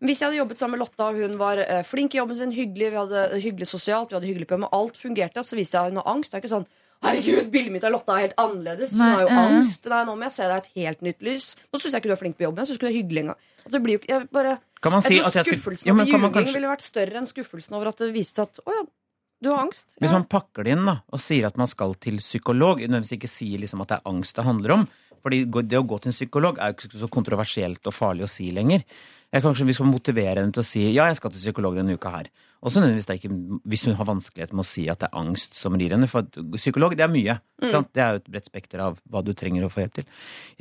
Speaker 3: Hvis jeg hadde jobbet sammen med Lotta, og hun var eh, flink i jobben sin, hyggelig, vi hadde hyggelig sosialt, vi hadde hyggelig på jobb, alt fungerte, så viser jeg at hun har angst. Det er ikke sånn Herregud, bildet mitt av Lotta er helt annerledes. Hun har jo
Speaker 7: eh.
Speaker 3: angst. Nei, nå må jeg se deg i et helt nytt lys. Nå syns jeg ikke du er flink på jobben. Jeg synes ikke du er hyggelig engang. Altså, det jo jeg bare,
Speaker 8: kan man si
Speaker 3: jeg tror
Speaker 8: at
Speaker 3: skuffelsen over ljuging
Speaker 8: kanskje
Speaker 3: ville vært større enn skuffelsen over at det viste seg at å ja, du har angst.
Speaker 8: Hvis man pakker det inn da, og sier at man skal til psykolog, nødvendigvis ikke sier liksom at det er angst det handler om, fordi det å gå til en psykolog er jo ikke så kontroversielt og farlig å si lenger. Jeg, kanskje vi skal motivere henne til å si ja, jeg skal til psykolog denne uka her. Også nødvendigvis det er ikke, hvis hun har vanskelighet med å si at det er angst som rir henne. For psykolog, det er mye. Mm. Sant? Det er jo et bredt spekter av hva du trenger å få hjelp til.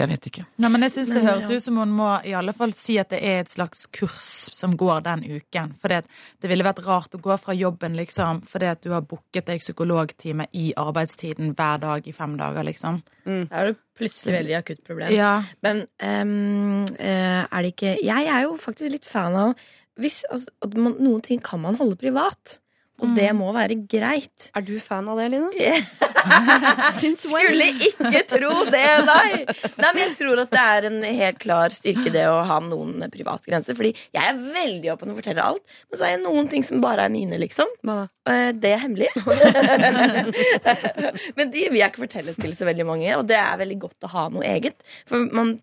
Speaker 8: Jeg vet ikke.
Speaker 7: Nei, men jeg synes Det høres ut som hun må i alle fall si at det er et slags kurs som går den uken. For det, det ville vært rart å gå fra jobben liksom, fordi at du har booket deg psykologtime i arbeidstiden hver dag i fem dager. liksom.
Speaker 9: Da er det plutselig veldig akutt problem.
Speaker 7: Ja,
Speaker 9: Men ehm, eh, er det ikke Jeg er jo faktisk litt fan av hvis, altså, at man, Noen ting kan man holde privat. Og det må være greit.
Speaker 3: Er du fan av det? Since?
Speaker 9: Skulle ikke tro det, nei! Nei, men Jeg tror at det er en helt klar styrke det å ha noen privatgrenser. Fordi jeg er veldig åpen og forteller alt, men så er det noen ting som bare er mine, liksom.
Speaker 3: Hva?
Speaker 9: Eh, Det er hemmelig. men de vil jeg ikke fortelle til så veldig mange, og det er veldig godt å ha noe eget. For man,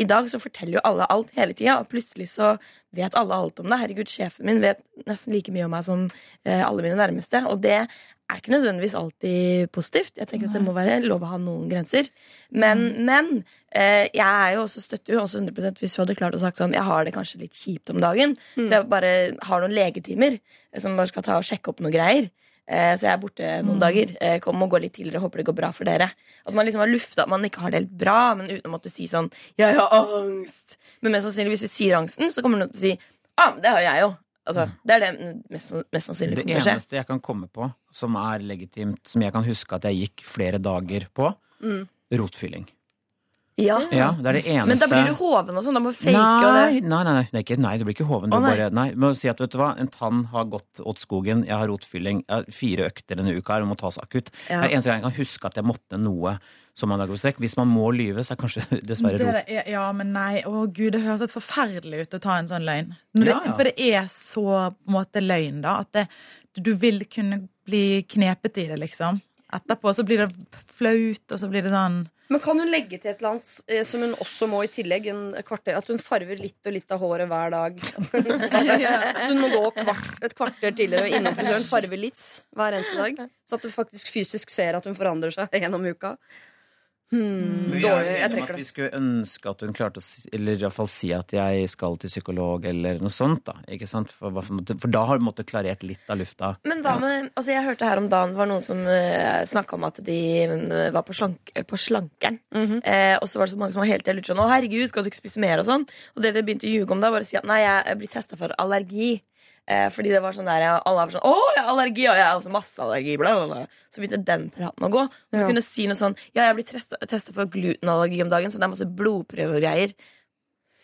Speaker 9: i dag så forteller jo alle alt hele tida, og plutselig så vet alle alt om det. Herregud, sjefen min vet nesten like mye om meg som eh, alle mine nærmeste. Og det er ikke nødvendigvis alltid positivt. Jeg tenker at det må være lov å ha noen grenser. Men, men eh, jeg er jo også støtter jo også 100% hvis du hadde klart å sagt sånn Jeg har det kanskje litt kjipt om dagen, så jeg bare har noen legetimer eh, som bare skal ta og sjekke opp noen greier. Eh, Så jeg er borte noen dager. Eh, Kom og gå litt tidligere. Håper det går bra for dere. At man liksom har lufta at man ikke har det helt bra, men uten å måtte si sånn 'Jeg har angst'. Men mest sannsynlig hvis du sier angsten, så kommer noen til å si 'Ah, det har jeg jo'. Altså, det er det mest, mest sannsynlig kommer til å skje.
Speaker 8: eneste jeg kan komme på som er legitimt, som jeg kan huske at jeg gikk flere dager på,
Speaker 3: Mm.
Speaker 8: rotfylling.
Speaker 9: Ja.
Speaker 8: Ja, det er det eneste
Speaker 9: Men da blir du hoven og sånn. Da må du fake og
Speaker 8: Nei,
Speaker 9: det.
Speaker 8: nei, nei, nei, det er ikke, nei, du blir ikke hoven. Du
Speaker 9: Å, nei.
Speaker 8: bare, nei, du må si at vet du hva, en tann har gått åt skogen, jeg har rotfylling, jeg har fire økter denne uka her og må tas akutt.
Speaker 9: Ja.
Speaker 8: Det er eneste gang jeg kan huske at jeg måtte noe Som man strekk. Hvis man må lyve, så er kanskje dessverre
Speaker 7: Det
Speaker 8: rot.
Speaker 7: ja, men nei, å gud, det høres helt forferdelig ut å ta en sånn løgn. Det,
Speaker 8: Ja, ja.
Speaker 7: For det er så på en måte løgn, da. At det, du vil kunne bli knepet i det, liksom. Etterpå så blir det flaut, og så blir det sånn
Speaker 3: Men kan hun legge til et eller annet eh, som hun også må i tillegg? En kvarter, at hun farver litt og litt av håret hver dag. Så hun må gå kvart, et kvarter tidligere og innom frisøren farve litt hver eneste dag. Så at du faktisk fysisk ser at hun forandrer seg gjennom uka. Hmm,
Speaker 8: Vi
Speaker 3: dårlig. Jeg trekker
Speaker 8: at Vi skulle ønske at hun klarte å si, eller i hvert fall si at jeg skal til psykolog, eller noe sånt. da, ikke sant? For, for, for da har du måttet klarert litt av lufta.
Speaker 9: Men hva med Altså, jeg hørte her om dagen det var noen som uh, snakka om at de eh, var på, slank, på slankeren.
Speaker 3: Mhm.
Speaker 9: eh, og så var det så mange som var helt lurt sånn Å, herregud, skal du ikke spise mer? Og sånn. Og det de begynte å ljuge om da, var å si at nei, jeg blir testa for allergi. Eh, fordi det var sånn der Alle var sånn 'Å, jeg har allergi!' Og jeg har også masse allergi. Bla, bla, bla. Så begynte den praten å gå. Hun
Speaker 3: Ja.
Speaker 9: kunne si noe sånn 'Ja, jeg blir testa for glutenallergi om dagen, så det er masse blodprøver og greier'.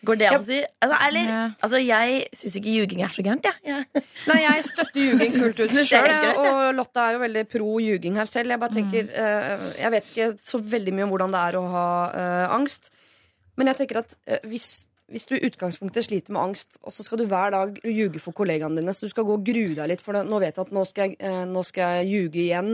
Speaker 9: Går det an å si? Altså, eller,
Speaker 7: Ja.
Speaker 9: altså jeg syns ikke ljuging er så gærent, jeg. Ja.
Speaker 3: Nei, jeg støtter ljuging fullt ut sjøl. Og Lotta er jo veldig pro ljuging her selv. Jeg bare tenker uh, Jeg vet ikke så veldig mye om hvordan det er å ha uh, angst. Men jeg tenker at uh, hvis, hvis du i utgangspunktet sliter med angst, og så skal du hver dag ljuge for kollegaene dine, så du skal gå og grue deg litt, for nå vet jeg at nå skal jeg, eh, nå skal jeg ljuge igjen.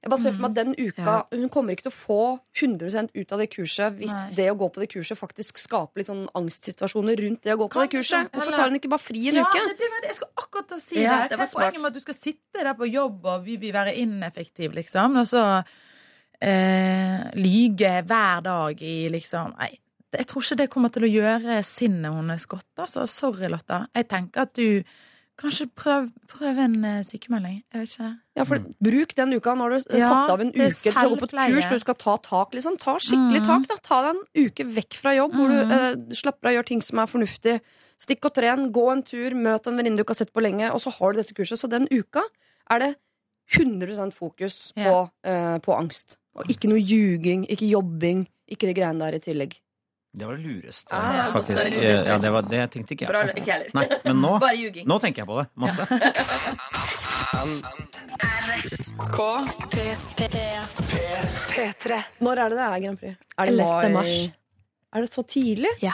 Speaker 3: Jeg bare ser for meg at den uka Hun kommer ikke til å få 100% ut av det kurset hvis
Speaker 7: Nei.
Speaker 3: det å gå på det kurset faktisk skaper litt sånn angstsituasjoner rundt det å gå på
Speaker 7: Kan
Speaker 3: det kurset. Hvorfor tar hun ikke bare fri en
Speaker 7: ja,
Speaker 3: uke?
Speaker 7: Det, det jeg skulle akkurat si
Speaker 9: Ja,
Speaker 7: det. Hva er
Speaker 9: smart.
Speaker 7: poenget med at du skal sitte der på jobb og vi vil være ineffektiv, liksom, og så eh, lyge hver dag i liksom Nei, jeg tror ikke det kommer til å gjøre sinnet hennes godt. Altså. Sorry, Lotta. Jeg tenker at du Kanskje prøv, prøv en eh, sykemelding. Jeg vet ikke.
Speaker 3: Ja, for Bruk den uka. Nå har du eh,
Speaker 7: Ja,
Speaker 3: satt av en uke til å gå på
Speaker 7: selvpleie.
Speaker 3: kurs. Du skal ta tak. liksom Ta skikkelig
Speaker 7: Mm.
Speaker 3: tak. da Ta deg en uke vekk fra jobb, hvor du eh, slapper av, gjør ting som er fornuftig. Stikk og tren, gå en tur, møt en venninne du ikke har sett på lenge, og så har du dette kurset. Så den uka er det 100 fokus på,
Speaker 7: Ja.
Speaker 3: eh, på angst. Og ikke noe ljuging, ikke jobbing, ikke de greiene der i tillegg.
Speaker 8: Det var det lureste,
Speaker 9: Ah,
Speaker 8: faktisk.
Speaker 9: det lureste.
Speaker 8: Ja, det, var, det tenkte ikke jeg på.
Speaker 9: ikke heller.
Speaker 8: Nei, men nå,
Speaker 9: Bare ljuging.
Speaker 8: nå tenker jeg på det. Masse.
Speaker 3: Når er det det er Grand Prix? Er det
Speaker 9: 11.
Speaker 3: mai?
Speaker 9: mars.
Speaker 3: Er det så tidlig? Ja.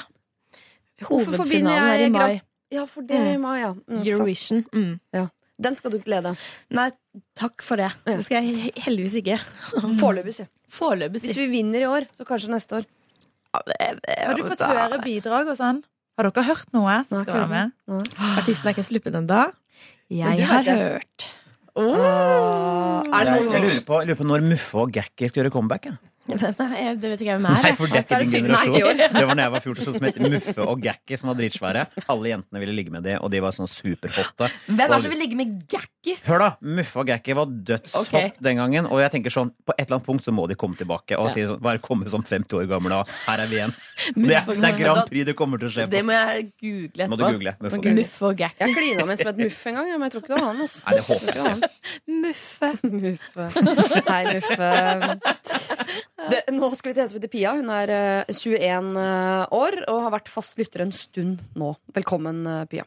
Speaker 9: Hovedfinalen er i mai.
Speaker 3: Grand- Ja, for det er i mai, ja. Mm.
Speaker 9: Eurovision. Mm.
Speaker 3: Den skal du ikke lede.
Speaker 9: Nei, takk for det. Det skal jeg heldigvis ikke.
Speaker 3: Foreløpig, si. Hvis vi vinner i år, så kanskje neste år.
Speaker 7: Har du fått høre bidrag og sånn? Har dere hørt noe som skal være med?
Speaker 9: Artisten er ikke sluppet ennå. Jeg har hørt.
Speaker 3: Er det
Speaker 8: Jeg,
Speaker 3: noen
Speaker 8: jeg lurer på, jeg lurer på når Muffe og Gacky skal gjøre comeback. jeg.
Speaker 9: Hvem er jeg? Det vet ikke jeg hvem
Speaker 8: Nei,
Speaker 9: er.
Speaker 8: for det
Speaker 3: er det
Speaker 8: din generasjon. Det var da jeg var 14, sånn som het Muffe og Gakki, som var dritsvære. Alle jentene ville ligge med de, og de var sånn superhotte.
Speaker 9: Hvem er det som vil ligge med gackis?
Speaker 8: Hør da, Muffe og Gakki var dødshopp
Speaker 9: okay.
Speaker 8: den gangen. Og jeg tenker sånn, på et eller annet punkt så må de komme tilbake og si sånn, bare komme som 50 år gammel og her er vi igjen. Det det er Grand Prix det kommer til å skje på.
Speaker 9: Det må jeg google etterpå.
Speaker 8: Må du google, Muffe og Gakki.
Speaker 3: Jeg klina med som et muff en gang, men jeg tror ikke det var han. Altså.
Speaker 8: Nei, det håper jeg.
Speaker 9: Muffe.
Speaker 3: Muffe. Hei, Muffe. Det, nå skal vi til en som heter Pia. Hun er eh, 21 år og har vært fast lytter en stund nå. Velkommen, eh, Pia.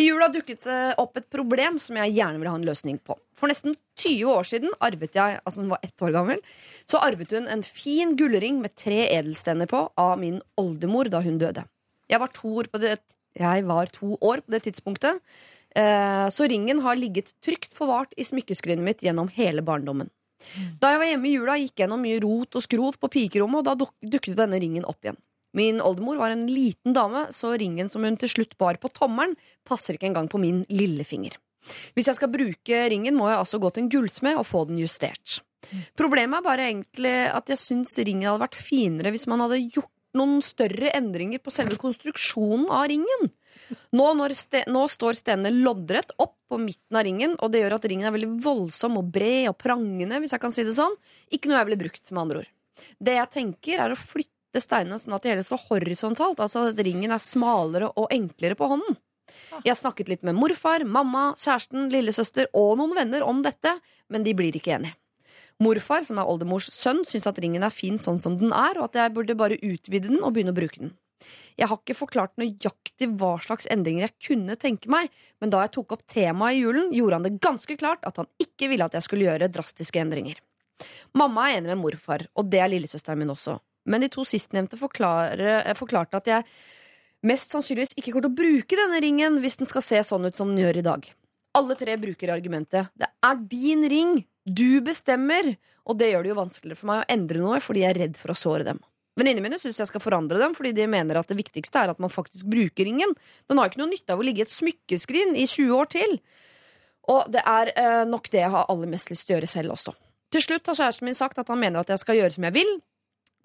Speaker 3: I jula dukket det opp et problem som jeg gjerne vil ha en løsning på. For nesten 20 år siden arvet jeg, altså hun var ett år gammel, så arvet hun en fin gullring med tre edelstener på av min oldemor da hun døde. Jeg var to år på det, to år på det tidspunktet, eh, så ringen har ligget trygt forvart i smykkeskrinet mitt gjennom hele barndommen. Da jeg var hjemme i jula, gikk jeg gjennom mye rot og skrot på pikerommet, og da duk dukket denne ringen opp igjen. Min oldemor var en liten dame, så ringen som hun til slutt bar på tommelen, passer ikke engang på min lillefinger. Hvis jeg skal bruke ringen, må jeg altså gå til en gullsmed og få den justert. Problemet er bare egentlig at jeg syns ringen hadde vært finere hvis man hadde gjort noen større endringer på selve konstruksjonen av ringen. Nå, ste nå står stenene loddrett opp på midten av ringen, og det gjør at ringen er veldig voldsom og bred og prangende, hvis jeg kan si det sånn. Ikke noe jeg ville brukt, med andre ord. Det jeg tenker, er å flytte steinene sånn at de hele står horisontalt, altså at ringen er smalere og enklere på hånden. Jeg snakket litt med morfar, mamma, kjæresten, lillesøster og noen venner om dette, men de blir ikke enige. Morfar, som er oldemors sønn, syns at ringen er fin sånn som den er, og at jeg burde bare utvide den og begynne å bruke den. Jeg har ikke forklart nøyaktig hva slags endringer jeg kunne tenke meg, men da jeg tok opp temaet i julen, gjorde han det ganske klart at han ikke ville at jeg skulle gjøre drastiske endringer. Mamma er enig med morfar, og det er lillesøsteren min også. Men de to sistnevnte eh, forklarte at jeg mest sannsynligvis ikke kommer til å bruke denne ringen hvis den skal se sånn ut som den gjør i dag. Alle tre bruker argumentet 'det er din ring', du bestemmer, og det gjør det jo vanskeligere for meg å endre noe fordi jeg er redd for å såre dem. Venninnene mine syns jeg skal forandre dem, fordi de mener at det viktigste er at man faktisk bruker ringen. Den har ikke noe nytte av å ligge i et smykkeskrin i 20 år til. Og det er eh, nok det jeg har aller mest lyst til å gjøre selv også. Til slutt har kjæresten min sagt at han mener at jeg skal gjøre som jeg vil,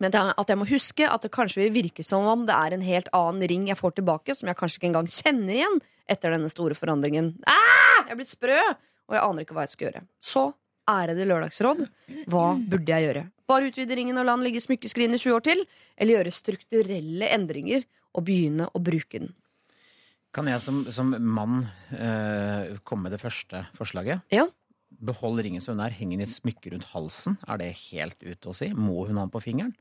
Speaker 3: men at jeg må huske at det kanskje vil virke som om det er en helt annen ring jeg får tilbake, som jeg kanskje ikke engang kjenner igjen etter denne store forandringen. Ah, jeg blir sprø, og jeg aner ikke hva jeg skal gjøre. Så ærede lørdagsråd, hva burde jeg gjøre? Bare utvide ringen og la den ligge i smykkeskrinet i 20 år til? Eller gjøre strukturelle endringer og begynne å bruke den?
Speaker 8: Kan jeg som, som mann eh, komme med det første forslaget?
Speaker 3: Ja.
Speaker 8: Behold ringen som hun er, heng den i et smykke rundt halsen. Er det helt ute å si? Må hun ha den på fingeren?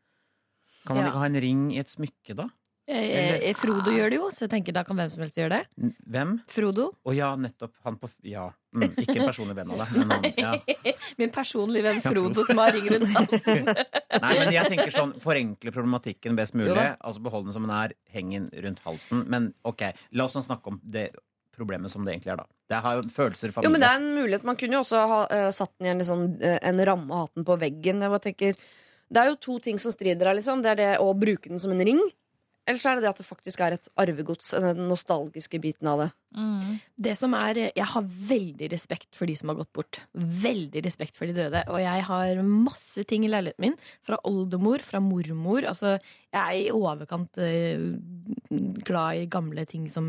Speaker 8: Kan man
Speaker 7: Ja.
Speaker 8: ikke ha en ring i et smykke, da?
Speaker 9: Eh, eh, Frodo gjør det jo, så jeg tenker da kan hvem som helst gjøre det.
Speaker 8: Hvem?
Speaker 9: Frodo.
Speaker 8: Å ja, nettopp. Han på Ja. Mm, ikke en personlig venn av deg, men han ja.
Speaker 9: Min personlige venn
Speaker 8: Frodo.
Speaker 9: Som har ring rundt halsen.
Speaker 8: Nei, men jeg tenker sånn, forenkle problematikken best mulig.
Speaker 9: Jo.
Speaker 8: Altså beholde den som den er, heng den rundt halsen. Men ok, la oss nå snakke om det problemet som det egentlig er, da. Det har jo følelser,
Speaker 3: Jo, men det er en mulighet. Man kunne jo også ha uh, satt den i en, liksom, uh, en ramme og hatt den på veggen. Jeg bare tenker, det er jo to ting som strider her. Liksom. Det er det å bruke den som en ring. Eller så er det det at det faktisk er et arvegods. Den nostalgiske biten av det.
Speaker 9: Det som er, Jeg har veldig respekt for de som har gått bort. Veldig respekt for de døde. Og jeg har masse ting i leiligheten min. Fra oldemor, fra mormor. Altså, jeg er i overkant eh, glad i gamle ting som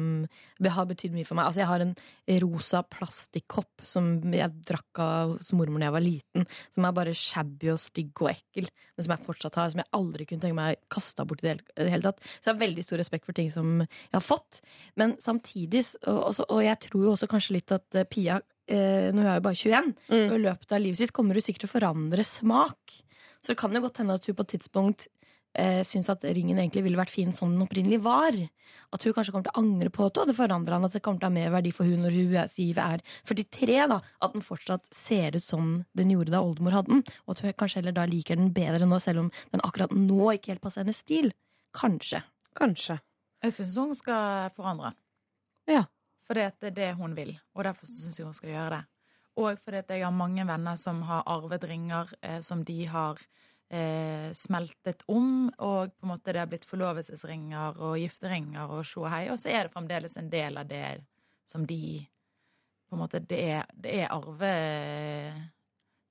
Speaker 9: har betydd mye for meg. Altså, jeg har en rosa plastikkopp som jeg drakk av hos mormor da jeg var liten. Som er bare shabby og stygg og ekkel, men som jeg fortsatt har. Som jeg aldri kunne tenke meg kasta bort i det hele, tatt. Så jeg har veldig stor respekt for ting som jeg har fått. Men samtidig, s- og, også- og jeg tror jo også kanskje litt at eh, Pia eh, Nå er jeg jo bare 21,
Speaker 3: Mm.
Speaker 9: og i løpet av livet sitt kommer hun sikkert til å forandre smak. Så det kan jo godt hende at hun på et tidspunkt eh, syns at ringen egentlig ville vært fin som den opprinnelig var. At hun kanskje kommer til å angre på det, og det forandrer han at det kommer til å ha mer verdi for hun når hun er, sier er 43, da. At den fortsatt ser ut som den gjorde da oldemor hadde den. Og at hun kanskje heller da liker den bedre nå, selv om den akkurat nå ikke helt passer hennes stil. Kanskje.
Speaker 3: Kanskje.
Speaker 7: Jeg syns hun skal forandre.
Speaker 3: Ja.
Speaker 7: Fordi at det er det hun vil, og derfor syns jeg hun skal gjøre det. Og fordi at jeg har mange venner som har arvet ringer eh, som de har eh, smeltet om, og på en måte det har blitt forlovelsesringer og gifteringer og sjå hei, og så er det fremdeles en del av det som de på en måte, det er, det er arve...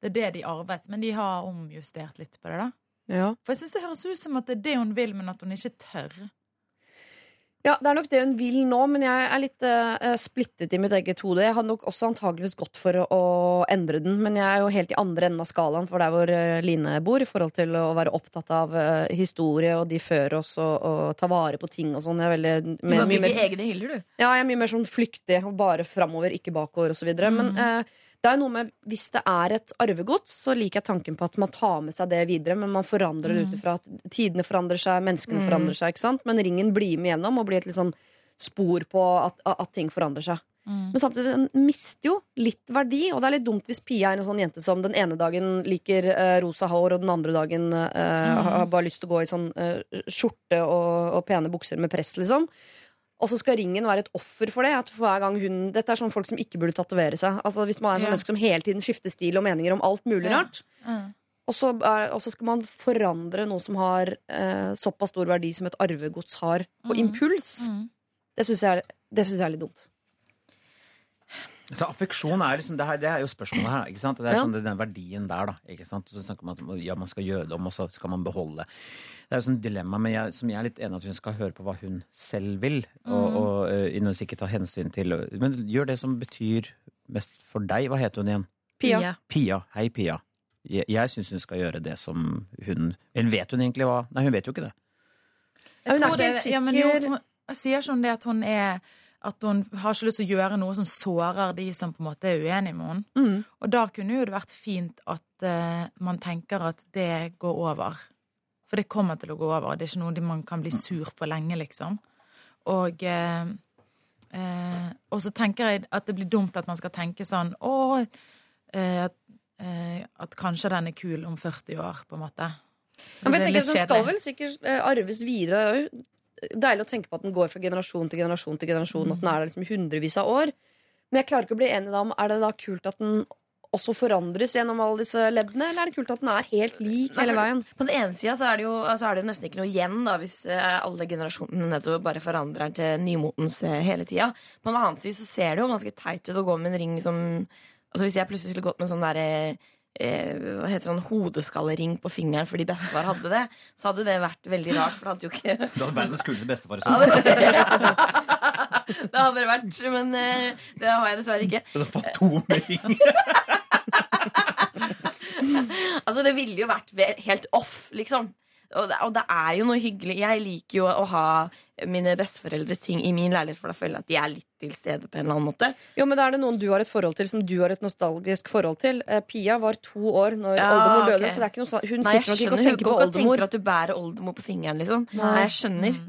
Speaker 7: Det er det de arvet, men de har omjustert litt på det, da.
Speaker 3: Ja.
Speaker 7: For jeg syns det høres ut som at det er det hun vil, men at hun ikke tør.
Speaker 3: Ja, det er nok det hun vil nå, men jeg er litt uh, splittet i mitt eget hode. Jeg hadde nok også antageligvis gått for å, å endre den, men jeg er jo helt i andre enden av skalaen for der hvor eh, Line bor, i forhold til å være opptatt av uh, historie og de før oss, og, og ta vare på ting og sånn. Jeg er veldig
Speaker 9: Du må bygge egne hyller, du.
Speaker 3: Ja, jeg er mye mer sånn flyktig og bare framover, ikke bakover osv. videre Men eh, det er noe med hvis det er et arvegods, så liker jeg tanken på at man tar med seg det videre, men man forandrer det ut ifra at tidene forandrer seg, menneskene
Speaker 9: Mm.
Speaker 3: forandrer seg, ikke sant? Men ringen blir med gjennom og blir et litt sånn spor på at, at ting forandrer seg. Men samtidig, den mister jo litt verdi, og det er litt dumt hvis Pia er en sånn jente som den ene dagen liker uh, rosa hår, og den andre dagen eh, har bare lyst til å gå i sånn uh, skjorte og, og pene bukser med press, liksom. Og så skal ringen være et offer for det. At for hver gang hun, Dette er sånn folk som ikke burde tatovere seg. Altså Hvis man er en sånn
Speaker 7: Ja.
Speaker 3: menneske som hele tiden skifter stil og meninger om alt mulig
Speaker 7: Ja.
Speaker 3: rart, og så, er, og så skal man forandre noe som har eh, såpass stor verdi som et arvegods har, på impuls. Det syns jeg, jeg er litt dumt.
Speaker 8: Så affeksjon er liksom det, her, det er jo spørsmålet her. Ikke sant? Det er
Speaker 3: Ja.
Speaker 8: sånn, den verdien der, da. Ikke sant? Så snakker man om at ja, man skal gjøre det om, og så skal man beholde. Det er jo sånn dilemma, men jeg, som jeg er litt enig at hun skal høre på hva hun selv vil. Og,
Speaker 3: Mm.
Speaker 8: og uh, nødvendigvis ikke ta hensyn til Men gjør det som betyr mest for deg. Hva heter hun igjen?
Speaker 3: Pia.
Speaker 8: Pia. Hei, Pia. Jeg, jeg syns hun skal gjøre det som hun Eller vet hun egentlig hva Nei, hun vet jo ikke det.
Speaker 3: Jeg,
Speaker 7: tror det- ja, men jo, hun- sier ikke hun det at hun er at hun har ikke lyst til å gjøre noe som sårer de som på en måte er uenige med henne.
Speaker 3: Mm.
Speaker 7: Og da kunne jo det vært fint at uh, man tenker at det går over. For det kommer til å gå over. Det er ikke noe man kan bli sur for lenge, liksom. Og, uh, uh, og så tenker jeg at det blir dumt at man skal tenke sånn Å, at, at kanskje den er kul om 40 år, på en måte.
Speaker 3: Ja, men jeg tenker Den skal vel sikkert arves videre. Deilig å tenke på at den går fra generasjon til generasjon til generasjon. At den er der liksom hundrevis av år. Men jeg klarer ikke å bli enig da om Er det da kult at den også forandres gjennom alle disse leddene, eller er det kult at den er helt lik hele veien?
Speaker 9: På den ene sida så er det jo altså er det nesten ikke noe igjen da, hvis eh, alle generasjonene nettopp bare forandrer den til nymotens eh, hele tida. På den annen side så ser det jo ganske teit ut å gå med en ring som Altså Hvis jeg plutselig skulle gått med sånn derre eh, hva heter sånn hodeskallering på fingeren fordi bestefar hadde det, så hadde det vært veldig rart. For det hadde jo ikke
Speaker 8: Du hadde verdens kuleste bestefar.
Speaker 9: Ja, det, det hadde det vært, men eh, det har jeg dessverre ikke.
Speaker 8: Altså, fantomring.
Speaker 9: Altså, det ville jo vært helt off, liksom. Og det, og det er jo noe hyggelig. Jeg liker jo å ha mine besteforeldres ting i min leilighet, for da føler jeg at de er litt til stede på en eller annen måte.
Speaker 3: Jo, men Da er det noen du har et forhold til som du har et nostalgisk forhold til. Eh, Pia var to år når
Speaker 9: Ja,
Speaker 3: oldemor døde,
Speaker 9: okay.
Speaker 3: så det er ikke noe Hun
Speaker 9: Nei,
Speaker 3: sitter nok ikke og tenker på oldemor.
Speaker 9: tenker at du bærer oldemor på fingeren, liksom.
Speaker 3: Nei.
Speaker 9: Nei, jeg skjønner.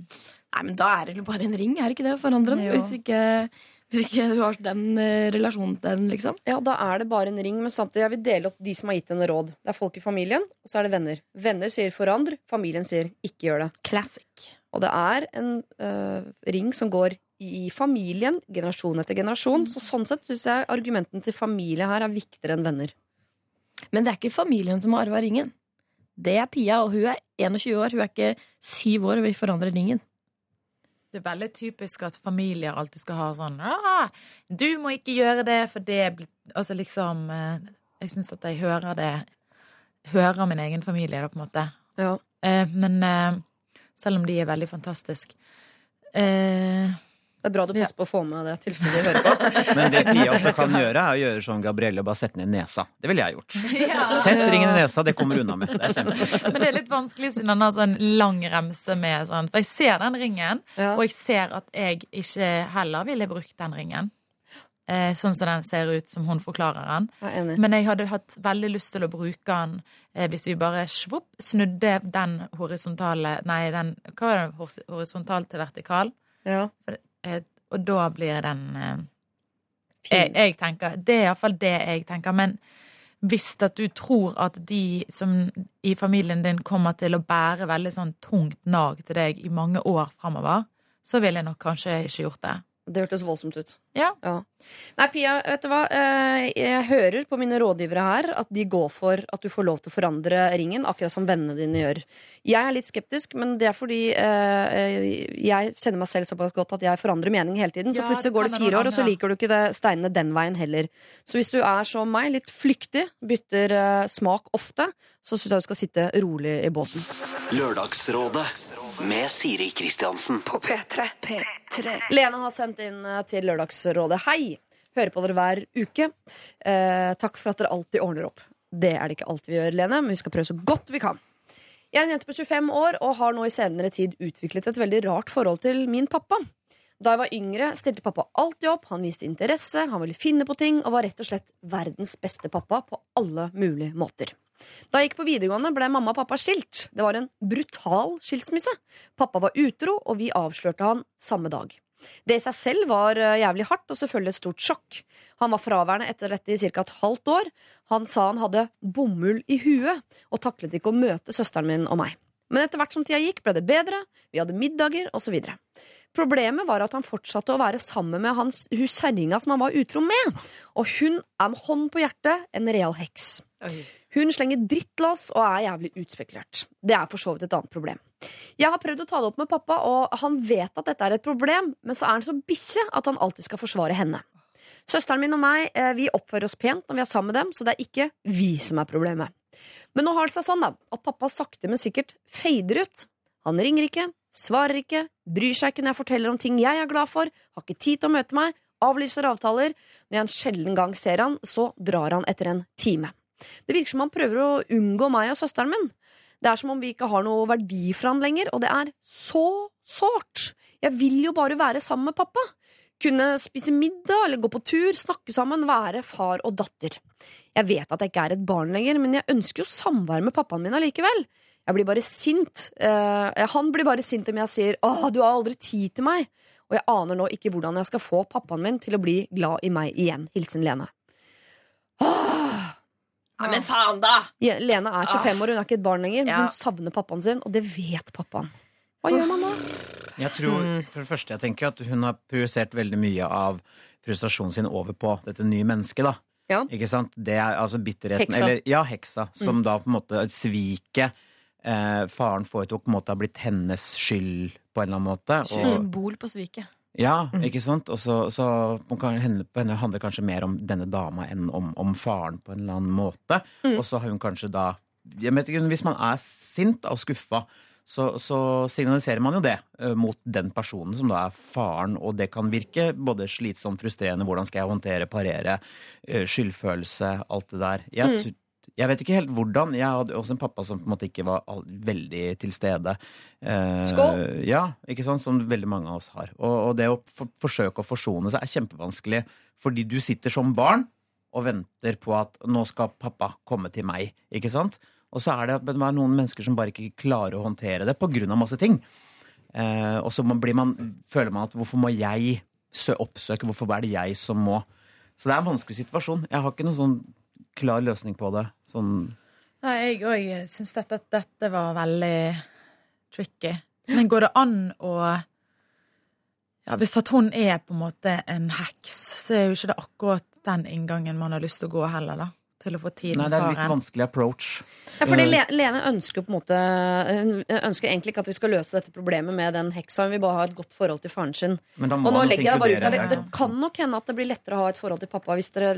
Speaker 9: Nei, men da er det jo bare en ring, er det ikke det? For andre, hvis ikke, hvis ikke du har den eh, relasjonen til den, liksom.
Speaker 3: Ja, da er det bare en ring, men samtidig jeg vil dele opp de som har gitt henne råd. Det er folk i familien, og så er det venner. Venner sier forandr, familien sier ikke gjør det.
Speaker 9: Classic.
Speaker 3: Og det er en uh, ring som går i familien, generasjon etter generasjon. Så sånn sett syns jeg argumenten til familie her er viktigere enn venner.
Speaker 9: Men det er ikke familien som har arva ringen. Det er Pia, og hun er 21 år. Hun er ikke syv år og vil forandre ringen.
Speaker 7: Det er veldig typisk at familier alltid skal ha sånn ah, 'Du må ikke gjøre det, for det blir Altså liksom eh, Jeg syns at jeg hører det Hører min egen familie, da, på en måte.
Speaker 3: Ja.
Speaker 7: Eh, men eh, selv om de er veldig fantastiske eh,
Speaker 3: Det er bra du passer på å få med det tilfellet du hører på.
Speaker 8: Men det Pia også kan gjøre, er å gjøre som Gabrielle og bare sette den i nesa. Det ville jeg gjort.
Speaker 7: Ja.
Speaker 8: Sett ringen i nesa, det kommer du unna med. Det er.
Speaker 7: Men det er litt vanskelig siden han har sånn lang remse med sånn For jeg ser den ringen,
Speaker 3: Ja.
Speaker 7: og jeg ser at jeg ikke heller ville brukt den ringen. Eh, sånn som den ser ut, som hun forklarer den.
Speaker 3: Jeg.
Speaker 7: Men jeg hadde hatt veldig lyst til å bruke den eh, hvis vi bare svopp, snudde den horisontale Nei, den Hva var det? hors- Horisontal til vertikal?
Speaker 3: Ja.
Speaker 7: Eh, og da blir den eh, jeg, jeg tenker, Det er iallfall det jeg tenker. Men hvis at du tror at de som i familien din kommer til å bære veldig sånn tungt nag til deg i mange år framover, så ville jeg nok kanskje ikke gjort det.
Speaker 3: Det hørtes voldsomt ut.
Speaker 7: Ja.
Speaker 3: Nei, Pia, vet du hva? Eh, Jeg hører på mine rådgivere her at de går for at du får lov til å forandre ringen, akkurat som vennene dine gjør. Jeg er litt skeptisk, men det er fordi eh, jeg kjenner meg selv såpass godt at jeg forandrer mening hele tiden. Så
Speaker 7: Ja,
Speaker 3: plutselig går det fire år, og så liker du ikke det steinene den veien heller. Så hvis du er som meg, litt flyktig, bytter eh, smak ofte, så syns jeg du skal sitte rolig i båten.
Speaker 4: Lørdagsrådet med Siri Kristiansen. På P3. P3.
Speaker 3: Lene har sendt inn eh, til Lørdagsrådet. Hei! Hører på dere hver uke. Eh, takk for at dere alltid ordner opp. Det er det ikke alltid vi gjør, Lene, men vi skal prøve så godt vi kan. Jeg er en jente på 25 år og har nå i senere tid utviklet et veldig rart forhold til min pappa. Da jeg var yngre, stilte pappa alltid opp, han viste interesse, han ville finne på ting og var rett og slett verdens beste pappa på alle mulige måter. Da jeg gikk på videregående, ble mamma og pappa skilt. Det var en brutal skilsmisse. Pappa var utro, og vi avslørte han samme dag. Det i seg selv var eh, jævlig hardt og selvfølgelig et stort sjokk. Han var fraværende etter dette i ca. et halvt år. Han sa han hadde bomull i huet og taklet ikke å møte søsteren min og meg. Men etter hvert som tida gikk, ble det bedre, vi hadde middager osv. Problemet var at han fortsatte å være sammen med hans, hun kjerringa som han var utro med. Og hun er med hånd på hjertet en real heks. Hun slenger drittlass og er jævlig utspekulert. Det er for så vidt et annet problem. Jeg har prøvd å ta det opp med pappa, og han vet at dette er et problem, men så er han så bikkje at han alltid skal forsvare henne. Søsteren min og meg eh, vi oppfører oss pent når vi er sammen med dem, så det er ikke vi som er problemet. Men nå har det seg sånn da, at pappa sakte, men sikkert fader ut. Han ringer ikke, svarer ikke, bryr seg ikke når jeg forteller om ting jeg er glad for, har ikke tid til å møte meg, avlyser avtaler. Når jeg en sjelden gang ser han, så drar han etter en time. Det virker som han prøver å unngå meg og søsteren min. Det er som om vi ikke har noe verdi for han lenger, og det er så sårt. Jeg vil jo bare være sammen med pappa. Kunne spise middag eller gå på tur, snakke sammen, være far og datter. Jeg vet at jeg ikke er et barn lenger, men jeg ønsker jo samvær med pappaen min allikevel. Jeg blir bare sint. Eh, han blir bare sint om jeg sier 'Å, du har aldri tid til meg', og jeg aner nå ikke hvordan jeg skal få pappaen min til å bli glad i meg igjen. Hilsen Lene.
Speaker 9: Ja, men faen, da!
Speaker 3: Ja, Lena er 25 år, hun er ikke et barn lenger,
Speaker 9: Ja.
Speaker 3: hun savner pappaen sin, og det vet pappaen. Hva gjør man da?
Speaker 8: Jeg tror, for det første, jeg tenker at hun har projisert veldig mye av frustrasjonen sin over på dette nye mennesket, da.
Speaker 3: Ja.
Speaker 8: Ikke sant? Det er altså bitterheten
Speaker 3: Heksa.
Speaker 8: Eller, ja, heksa. Som da på en måte sviket eh, faren foretok, på en måte har blitt hennes skyld på en eller annen måte. Og,
Speaker 9: Symbol på sviket.
Speaker 8: Ja, ikke sant? Og så, så på henne, henne handler kanskje mer om denne dama enn om, om faren på en eller annen måte. Og så har hun kanskje da jeg vet ikke, Hvis man er sint og skuffa, så, så signaliserer man jo det eh, mot den personen som da er faren, og det kan virke både slitsomt, frustrerende, hvordan skal jeg håndtere, parere, eh, skyldfølelse, alt det der. Jeg, t- jeg vet ikke helt hvordan. Jeg hadde også en pappa som på en måte ikke var veldig til stede. Eh,
Speaker 3: Skål!
Speaker 8: Ja, ikke sant? Som veldig mange av oss har. Og, og det å for, forsøke å forsone seg er kjempevanskelig, fordi du sitter som barn og venter på at nå skal pappa komme til meg, ikke sant? Og så er det, det er noen mennesker som bare ikke klarer å håndtere det av masse ting. Eh, og så blir man, føler man at hvorfor må jeg oppsøke, hvorfor er det jeg som må? Så det er en vanskelig situasjon. Jeg har ikke noen sånn klar løsning på det. Sånn
Speaker 7: Nei, jeg òg syns dette, dette var veldig tricky. Men går det an å ja, Hvis at hun er på en måte en heks, så er jo ikke det akkurat den inngangen man har lyst til å gå heller, da. Til å få tid
Speaker 8: Nei, det er en litt vanskelig approach.
Speaker 3: Ja, fordi
Speaker 8: Eh,
Speaker 3: Lene ønsker på en måte Hun ønsker egentlig ikke at vi skal løse dette problemet med den heksa. Hun vil bare ha et godt forhold til faren sin.
Speaker 8: Men da må
Speaker 3: Og nå legger jeg det bare ut av det. Det kan nok hende at det blir lettere å ha et forhold til pappa hvis dere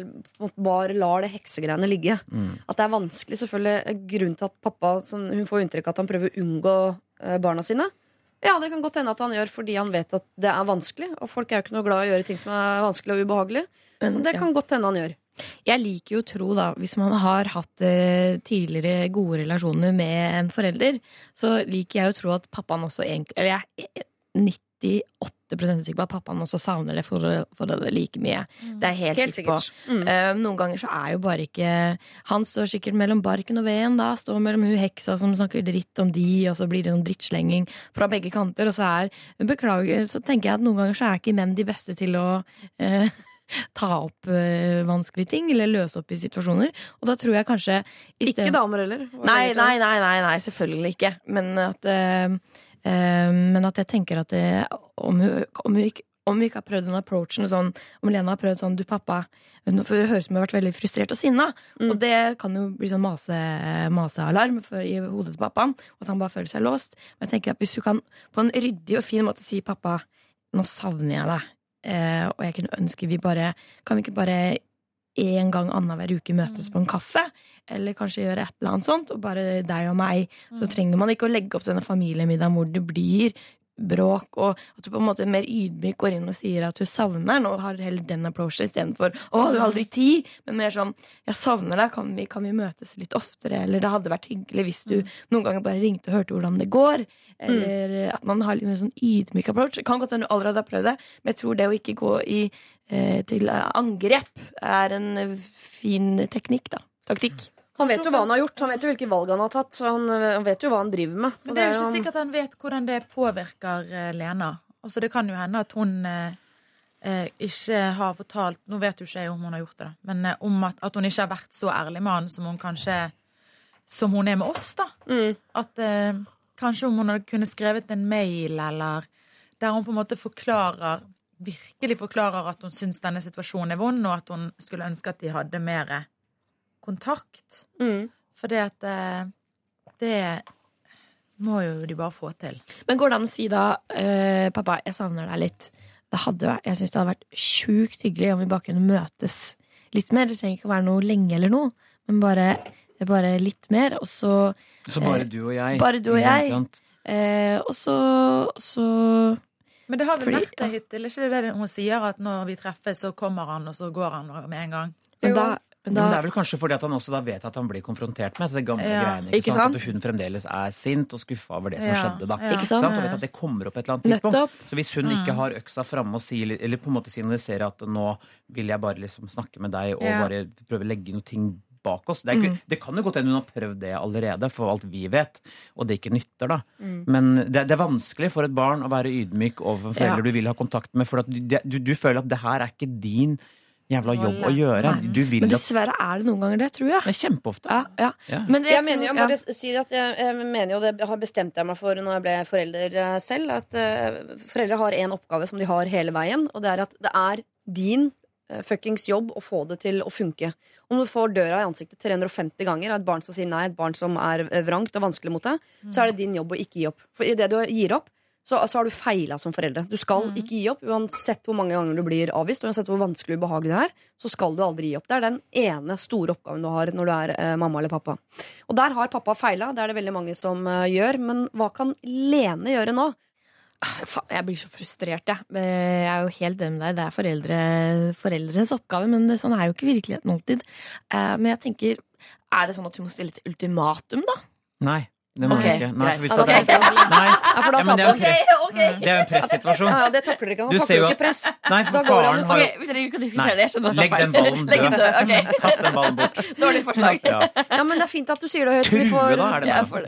Speaker 3: bare lar det heksegreiene ligge.
Speaker 8: Mm.
Speaker 3: At det er vanskelig, selvfølgelig. Grunnen til at pappa Hun får inntrykk av at han prøver å unngå eh, barna sine. Ja, det kan godt hende at han gjør fordi han vet at det er vanskelig. Og folk er jo ikke noe glad i å gjøre ting som er vanskelig og ubehagelig. Så det kan godt hende han gjør.
Speaker 9: Jeg liker jo å tro, da, hvis man har hatt eh, tidligere gode relasjoner med en forelder, så liker jeg å tro at pappaen også egentlig Eller jeg er 98 sikker på at pappaen også savner det forholdet forholdet like mye. Det er helt,
Speaker 3: Helt
Speaker 9: sikker på.
Speaker 3: Mm.
Speaker 9: Uh, noen ganger så er jo bare ikke Han står sikkert mellom barken og veden da. Står mellom hun heksa som snakker dritt om de, og så blir det noen drittslenging fra begge kanter. Og så er Beklager, så tenker jeg at noen ganger så er ikke menn de beste til å eh, ta opp uh, vanskelige ting, eller løse opp i situasjoner. Og da tror jeg kanskje
Speaker 3: Ikke damer heller.
Speaker 9: Nei, nei, nei, nei, nei, selvfølgelig ikke. Men at, uh, uh, men at jeg tenker at det, om, hun, om, hun om hun ikke har prøvd den approachen sånn, Om Lena har prøvd sånn Du, pappa For det høres ut som hun har vært veldig frustrert og sinna.
Speaker 3: Mm.
Speaker 9: Og det kan jo bli sånn mase, masealarm i hodet til pappaen. Og at han bare føler seg låst. Men jeg tenker at hvis du kan på en ryddig og fin måte si pappa, nå savner jeg deg. Eh, og jeg kunne ønske vi bare Kan vi ikke bare en gang annenhver uke møtes på en kaffe? Eller kanskje gjøre et eller annet sånt, og bare deg og meg. Så trenger man ikke å legge opp denne familiemiddagen hvor det blir bråk, og at du på en måte mer ydmyk går inn og sier at du savner den, og har heller den approachen istedenfor 'Å, du har aldri tid', men mer sånn 'Jeg savner deg, kan vi, kan vi møtes litt oftere?' Eller 'Det hadde vært hyggelig hvis du noen ganger bare ringte og hørte hvordan det går'. Eller at man har litt mer sånn ydmyk approach. Det kan godt hende du allerede har prøvd det, men jeg tror det å ikke gå i, eh, til angrep er en fin teknikk, da. Taktikk.
Speaker 3: Han vet jo hva han har gjort, han vet jo hvilke valg han har tatt. Så han, han vet jo hva han driver med. Så
Speaker 7: Men det er jo ikke sikkert han vet hvordan det påvirker eh, Lena. Altså Det kan jo hende at hun eh, eh, ikke har fortalt Nå vet jo ikke jeg om hun har gjort det, da. Men eh, om at, at hun ikke har vært så ærlig med han som hun kanskje Som hun er med oss, da.
Speaker 3: Mm.
Speaker 7: At eh, kanskje om hun hadde kunne skrevet en mail, eller der hun på en måte forklarer Virkelig forklarer at hun syns denne situasjonen er vond, og at hun skulle ønske at de hadde mer kontakt.
Speaker 3: Mm.
Speaker 7: For det at eh, Det må jo de bare få til.
Speaker 9: Men går det an å si da eh, Pappa, jeg savner deg litt. Det hadde, jeg syns det hadde vært sjukt hyggelig om vi bare kunne møtes litt mer. Det trenger ikke å være noe lenge eller noe, men bare, bare litt mer. Og så
Speaker 8: Så bare du og jeg.
Speaker 9: bare du og jeg. eh, Og så, så
Speaker 7: Men det har vel
Speaker 9: Fordi-
Speaker 7: vært det hittil? Ikke det det hun sier, at når vi treffes, så kommer han, og så går han med en gang?
Speaker 9: Men
Speaker 3: Jo.
Speaker 9: da
Speaker 8: Men det er vel kanskje fordi at han også vet at han blir konfrontert med det gamle
Speaker 9: Ja,
Speaker 8: greiene.
Speaker 9: ikke
Speaker 8: Ikke sant? At hun fremdeles er sint og skuffa over det som
Speaker 7: Ja,
Speaker 8: skjedde. da.
Speaker 7: ja.
Speaker 9: Ikke sant?
Speaker 8: Og vet at det kommer opp et eller annet tidspunkt.
Speaker 9: Nettopp.
Speaker 8: Så hvis hun ikke har øksa framme og sier, eller på en måte signaliserer at nå vil jeg bare liksom snakke med deg og bare prøve å legge noe ting bak oss Det, er mm. det kan jo godt hende hun har prøvd det allerede, for alt vi vet, og det ikke nytter, da. Men det, det er vanskelig for et barn å være ydmyk overfor foreldre du vil ha kontakt med, for du, du, du føler at det her er ikke din jævla jobb å gjøre. Du vil
Speaker 9: Men
Speaker 8: at
Speaker 9: dessverre er det noen ganger det, tror jeg.
Speaker 8: Det er kjempeofte.
Speaker 9: Ja, ja.
Speaker 8: Ja.
Speaker 9: Men det,
Speaker 3: Jeg mener jo, jeg, bare si at jeg, jeg mener jo det har bestemt jeg meg for når jeg ble forelder eh, selv, at uh, foreldre har en oppgave som de har hele veien, og det er at det er din uh, fuckings jobb å få det til å funke. Om du får døra i ansiktet 350 ganger av et barn som sier nei, et barn som er eh, vrangt og vanskelig mot deg, så er det din jobb å ikke gi opp. For idet du gir opp, så, så har du feila som foreldre. Du skal ikke gi opp, uansett hvor mange ganger du blir avvist, uansett hvor vanskelig og ubehagelig det er, så skal du aldri gi opp. Det er den ene store oppgaven du har når du er eh, mamma eller pappa. Og der har pappa feila, det er det veldig mange som eh, gjør. Men hva kan Lene gjøre nå?
Speaker 9: Faen, jeg blir så frustrert, jeg. Jeg er jo helt enig med deg. Det er foreldre, foreldrenes oppgave, men det, sånn er jo ikke virkeligheten alltid. Eh, men jeg tenker, er det sånn at hun må stille et ultimatum, da?
Speaker 8: Nei. Det må
Speaker 9: okay.
Speaker 8: jeg ikke. Nei, for hvis det er- Nei,
Speaker 3: Ja, for da
Speaker 8: Ja, det er
Speaker 3: taper
Speaker 8: jo
Speaker 3: han.
Speaker 8: press.
Speaker 9: ok.
Speaker 8: det er jo en pressituasjon.
Speaker 3: Ja, det takler ikke. Han takler jo ikke press.
Speaker 8: Nei, for
Speaker 3: Da går han
Speaker 8: faren har jo
Speaker 9: Hvis dere ikke kan diskutere det, skjønner Jeg at det
Speaker 8: legg
Speaker 9: er
Speaker 8: den
Speaker 9: feil.
Speaker 8: ballen
Speaker 9: Legg den
Speaker 8: død.
Speaker 9: død. ok.
Speaker 8: Kast den ballen bort.
Speaker 9: Dårlig forslag.
Speaker 8: Ja.
Speaker 3: Ja, men det er fint at du sier det høyt. Tue, vi får-
Speaker 8: da, er det
Speaker 9: bare.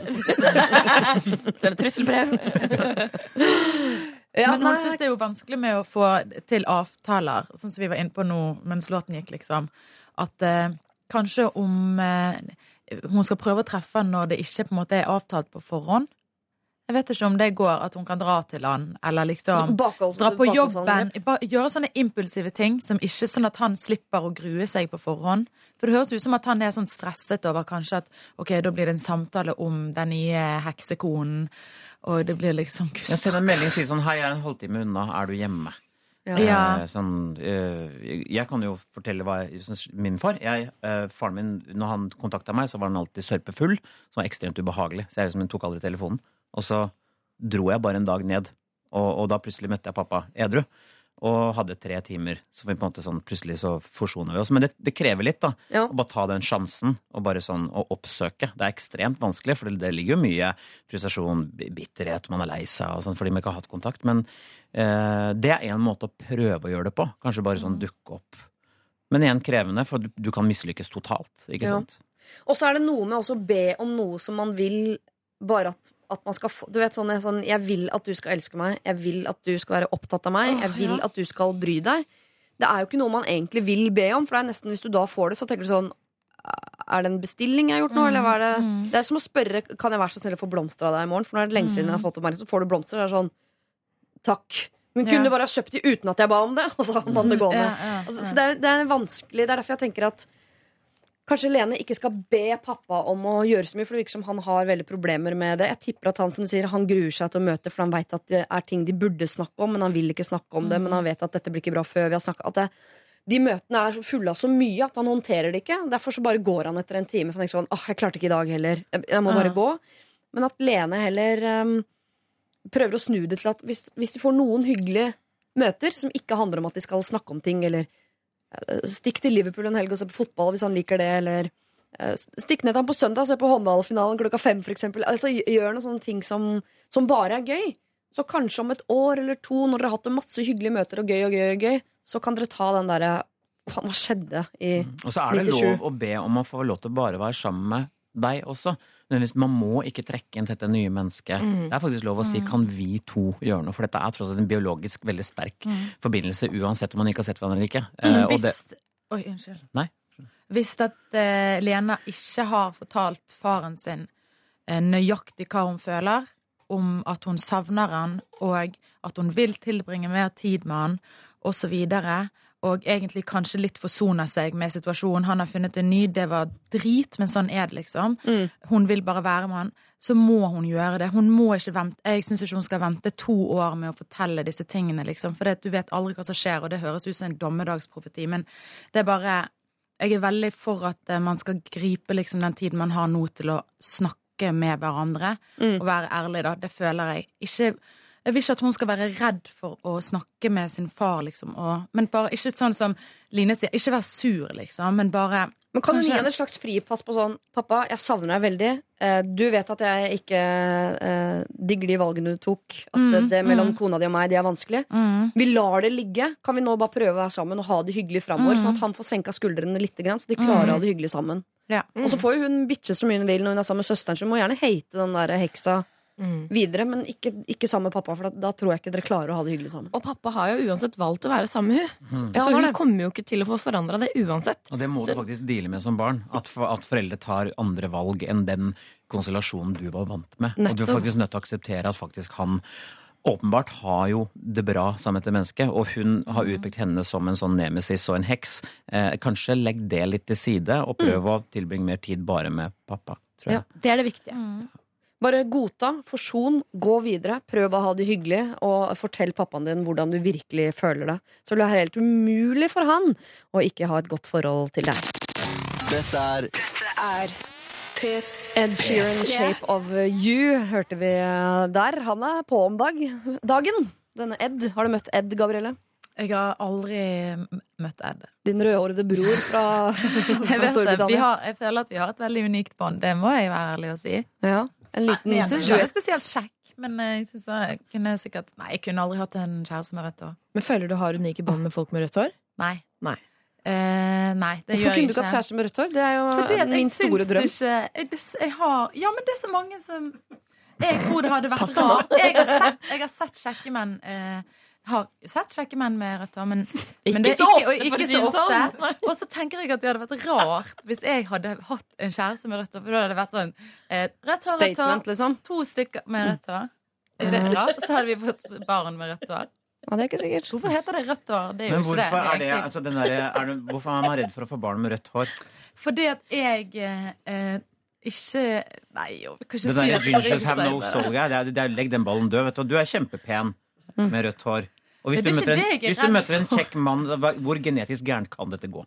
Speaker 9: Send trusselbrev.
Speaker 3: Ja,
Speaker 7: Men man syns det er jo vanskelig med å få til avtaler, sånn som vi var inne på nå mens låten gikk, liksom. At eh, kanskje om eh, hun skal prøve å treffe han når det ikke på en måte er avtalt på forhånd. Jeg vet ikke om det går at hun kan dra til han, eller liksom
Speaker 3: bakholds-
Speaker 7: Dra på jobben. Gjøre sånne impulsive ting som ikke sånn at han slipper å grue seg på forhånd. For det høres ut som at han er sånn stresset over kanskje at ok, da blir det en samtale om den nye heksekonen, og det blir liksom
Speaker 8: Jeg sender en melding og sier sånn Hei, jeg er en halvtime unna, er du hjemme?
Speaker 3: Ja.
Speaker 7: Ja.
Speaker 8: Eh, Sånn, eh, jeg kan jo fortelle hva jeg, min far jeg, eh, Faren min, når han kontakta meg, så var han alltid sørpefull. Som var ekstremt ubehagelig. Så jeg liksom, tok aldri telefonen. Og så dro jeg bare en dag ned, og, og da plutselig møtte jeg pappa edru. Og hadde tre timer. Så vi på en måte sånn, plutselig så forsoner vi oss. Men det, det krever litt, da.
Speaker 3: Ja.
Speaker 8: Å bare ta den sjansen og bare sånn å oppsøke. Det er ekstremt vanskelig, for det, det ligger jo mye frustrasjon, bitterhet, man er lei seg og sånn fordi man ikke har hatt kontakt. Men eh, det er en måte å prøve å gjøre det på. Kanskje bare sånn dukke opp. Men igjen krevende, for du, du kan mislykkes totalt. Ikke
Speaker 3: Ja.
Speaker 8: sant?
Speaker 3: Og så er det noe med å be om noe som man vil bare at, at man skal få Du vet sånn, sånn Jeg vil at du skal elske meg. Jeg vil at du skal være opptatt av meg. Jeg vil at du skal bry deg. Det er jo ikke noe man egentlig vil be om, for det er nesten hvis du da får det, så tenker du sånn Er det en bestilling jeg har gjort nå, eller hva er det? Det er som å spørre Kan jeg være så snill å få blomster av deg i morgen, for nå er det lenge siden jeg har fått oppmerksomhet. Så får du blomster, det er sånn Takk. Men kunne du bare ha kjøpt de uten at jeg ba om det? Og så hadde man det gående.
Speaker 7: Ja, ja,
Speaker 3: Altså, så det, er, det er vanskelig. Det er derfor jeg tenker at Kanskje Lene ikke skal be pappa om å gjøre så mye, for det virker som han har veldig problemer med det. Jeg tipper at han som du sier, han gruer seg til å møte, for han veit at det er ting de burde snakke om, men han vil ikke snakke om det. Men han vet at dette blir ikke bra før vi har snakka. At det, de møtene er fulle av så mye at han håndterer det ikke. Derfor så bare går han etter en time. For han tenker sånn, åh, jeg klarte ikke i dag heller. Jeg, må bare gå. Men at Lene heller um, prøver å snu det til at hvis, hvis de får noen hyggelige møter som ikke handler om at de skal snakke om ting, eller eh, stikk til Liverpool en helg og se på fotball hvis han liker det, eller eh, stikk ned til ham på søndag og se på håndballfinalen klokka fem, for eksempel. Altså, gjør noen sånne ting som, som bare er gøy. Så kanskje om et år eller to, når dere har hatt masse hyggelige møter og gøy og gøy, og gøy så kan dere ta den derre Faen, hva skjedde i
Speaker 8: Og så er det
Speaker 3: 97.
Speaker 8: lov å be om å få lov til å bare være sammen med deg også. Men hvis Man må ikke trekke inn dette nye mennesket. Det er faktisk lov å si 'kan vi to gjøre noe'? For dette er tross alt en biologisk veldig sterk forbindelse, uansett om man ikke har sett hverandre eller ikke. Mm, og det,
Speaker 7: oi, unnskyld.
Speaker 8: Nei.
Speaker 7: Hvis at uh, Lena ikke har fortalt faren sin uh, nøyaktig hva hun føler, om at hun savner han, og at hun vil tilbringe mer tid med han, og så videre, og egentlig kanskje litt forsona seg med situasjonen. Han har funnet en ny, det var drit, men sånn er det, liksom. Hun vil bare være med han. Så må hun gjøre det. Hun må ikke vente Jeg syns ikke hun skal vente to år med å fortelle disse tingene, liksom. For du vet aldri hva som skjer, og det høres ut som en dommedagsprofeti, men det er bare Jeg er veldig for at eh, man skal gripe liksom den tiden man har nå til å snakke med hverandre, og være ærlig, da. Det føler jeg. Ikke jeg vil ikke at hun skal være redd for å snakke med sin far, liksom. Og, men bare ikke sånn som Line sier, ikke være sur, liksom. Men bare
Speaker 3: Men kan du gi henne et slags fripass på sånn Pappa, jeg savner deg veldig. Eh, Du vet at jeg ikke eh, digger de valgene du tok. At
Speaker 7: Mm,
Speaker 3: det, det mellom
Speaker 7: mm.
Speaker 3: kona di og meg, det er vanskelig.
Speaker 7: Mm.
Speaker 3: Vi lar det ligge. Kan vi nå bare prøve å være sammen og ha det hyggelig framover?
Speaker 7: Mm.
Speaker 3: Sånn at han får senka skuldrene litt, så de klarer å ha det hyggelig sammen.
Speaker 7: Ja.
Speaker 3: Og så får jo hun bitche så mye hun vil når hun er sammen med søsteren sin. Hun må gjerne hate den der heksa videre, men ikke, ikke sammen med pappa, for da, da tror jeg ikke dere klarer å ha det hyggelig sammen.
Speaker 9: Og pappa har jo uansett valgt å være sammen med henne.
Speaker 3: Mm.
Speaker 9: så hun kommer jo ikke til å få forandra det uansett.
Speaker 8: Og det må du faktisk deale med som barn. At, for, at foreldre tar andre valg enn den konstellasjonen du var vant med. Og du er faktisk nødt til å akseptere at faktisk han åpenbart har jo det bra sammen med dette mennesket, og hun har utpekt henne som en sånn nemesis og en heks. Eh, kanskje legg det litt til side, og prøv å tilbringe mer tid bare med pappa. Tror jeg.
Speaker 3: Ja.
Speaker 9: Det er det viktige.
Speaker 3: Bare godta, forson, gå videre, prøv å ha det hyggelig, og fortell pappaen din hvordan du virkelig føler det. Så det er helt umulig for han å ikke ha et godt forhold til deg.
Speaker 4: Dette er
Speaker 3: Ed Sheeran, 'Shape of You', hørte vi der. Han er på om dag. dagen. Denne Ed. Har du møtt Ed, Gabrielle?
Speaker 7: Jeg har aldri møtt Ed.
Speaker 3: Din rødhårede bror fra,
Speaker 7: Jeg,
Speaker 3: fra
Speaker 7: vet det. Vi
Speaker 3: Storbritannia.
Speaker 7: har, jeg føler at vi har et veldig unikt bånd. Det må jeg være ærlig å si.
Speaker 3: Ja, en liten
Speaker 7: Jeg synes, ikke er spesielt kjekk, men jeg synes jeg kunne sikkert Nei, jeg kunne aldri hatt en kjæreste med rødt hår.
Speaker 9: Men føler du har unike bånd med folk med rødt hår?
Speaker 7: Nei.
Speaker 9: Nei.
Speaker 7: Uh, nei, det
Speaker 3: Hvorfor
Speaker 7: gjør
Speaker 3: kunne du ikke hatt
Speaker 7: ikke.
Speaker 3: kjæreste med rødt hår? Det er jo
Speaker 7: Fordi
Speaker 3: min store drøm.
Speaker 7: Ikke, jeg, jeg har, ja, men det er så mange som Jeg tror det hadde vært rart. Jeg har sett, jeg har sett kjekke menn eh, har sett kjekke menn med rødt hår, men, men det er
Speaker 9: så
Speaker 7: ikke,
Speaker 9: å
Speaker 7: ikke så
Speaker 9: sånn.
Speaker 7: ofte. Og så tenker jeg at det hadde vært rart hvis jeg hadde hatt en kjæreste med rødt hår. For da hadde det vært sånn eh, Rødt hår, rødt hår.
Speaker 3: Liksom.
Speaker 7: To stykker med rødt hår. Er det rart? Så hadde vi fått barn med rødt hår.
Speaker 3: Ja, det er ikke sikkert.
Speaker 7: Hvorfor heter det rødt hår? Det er jo
Speaker 8: Men
Speaker 7: ikke
Speaker 8: hvorfor
Speaker 7: det.
Speaker 8: er det, altså den der, er det, hvorfor er man redd for å få barn med rødt hår?
Speaker 7: Fordi at jeg eh, eh, ikke Nei, vi kan ikke
Speaker 8: Det
Speaker 7: si det.
Speaker 8: Ginger's have no soul det er, det er, legg den ballen død. Vet du. du er kjempepen med rødt hår. Og hvis du,
Speaker 7: er
Speaker 8: møter en,
Speaker 7: det
Speaker 8: hvis du møter en kjekk mann, hvor genetisk gærent kan dette gå?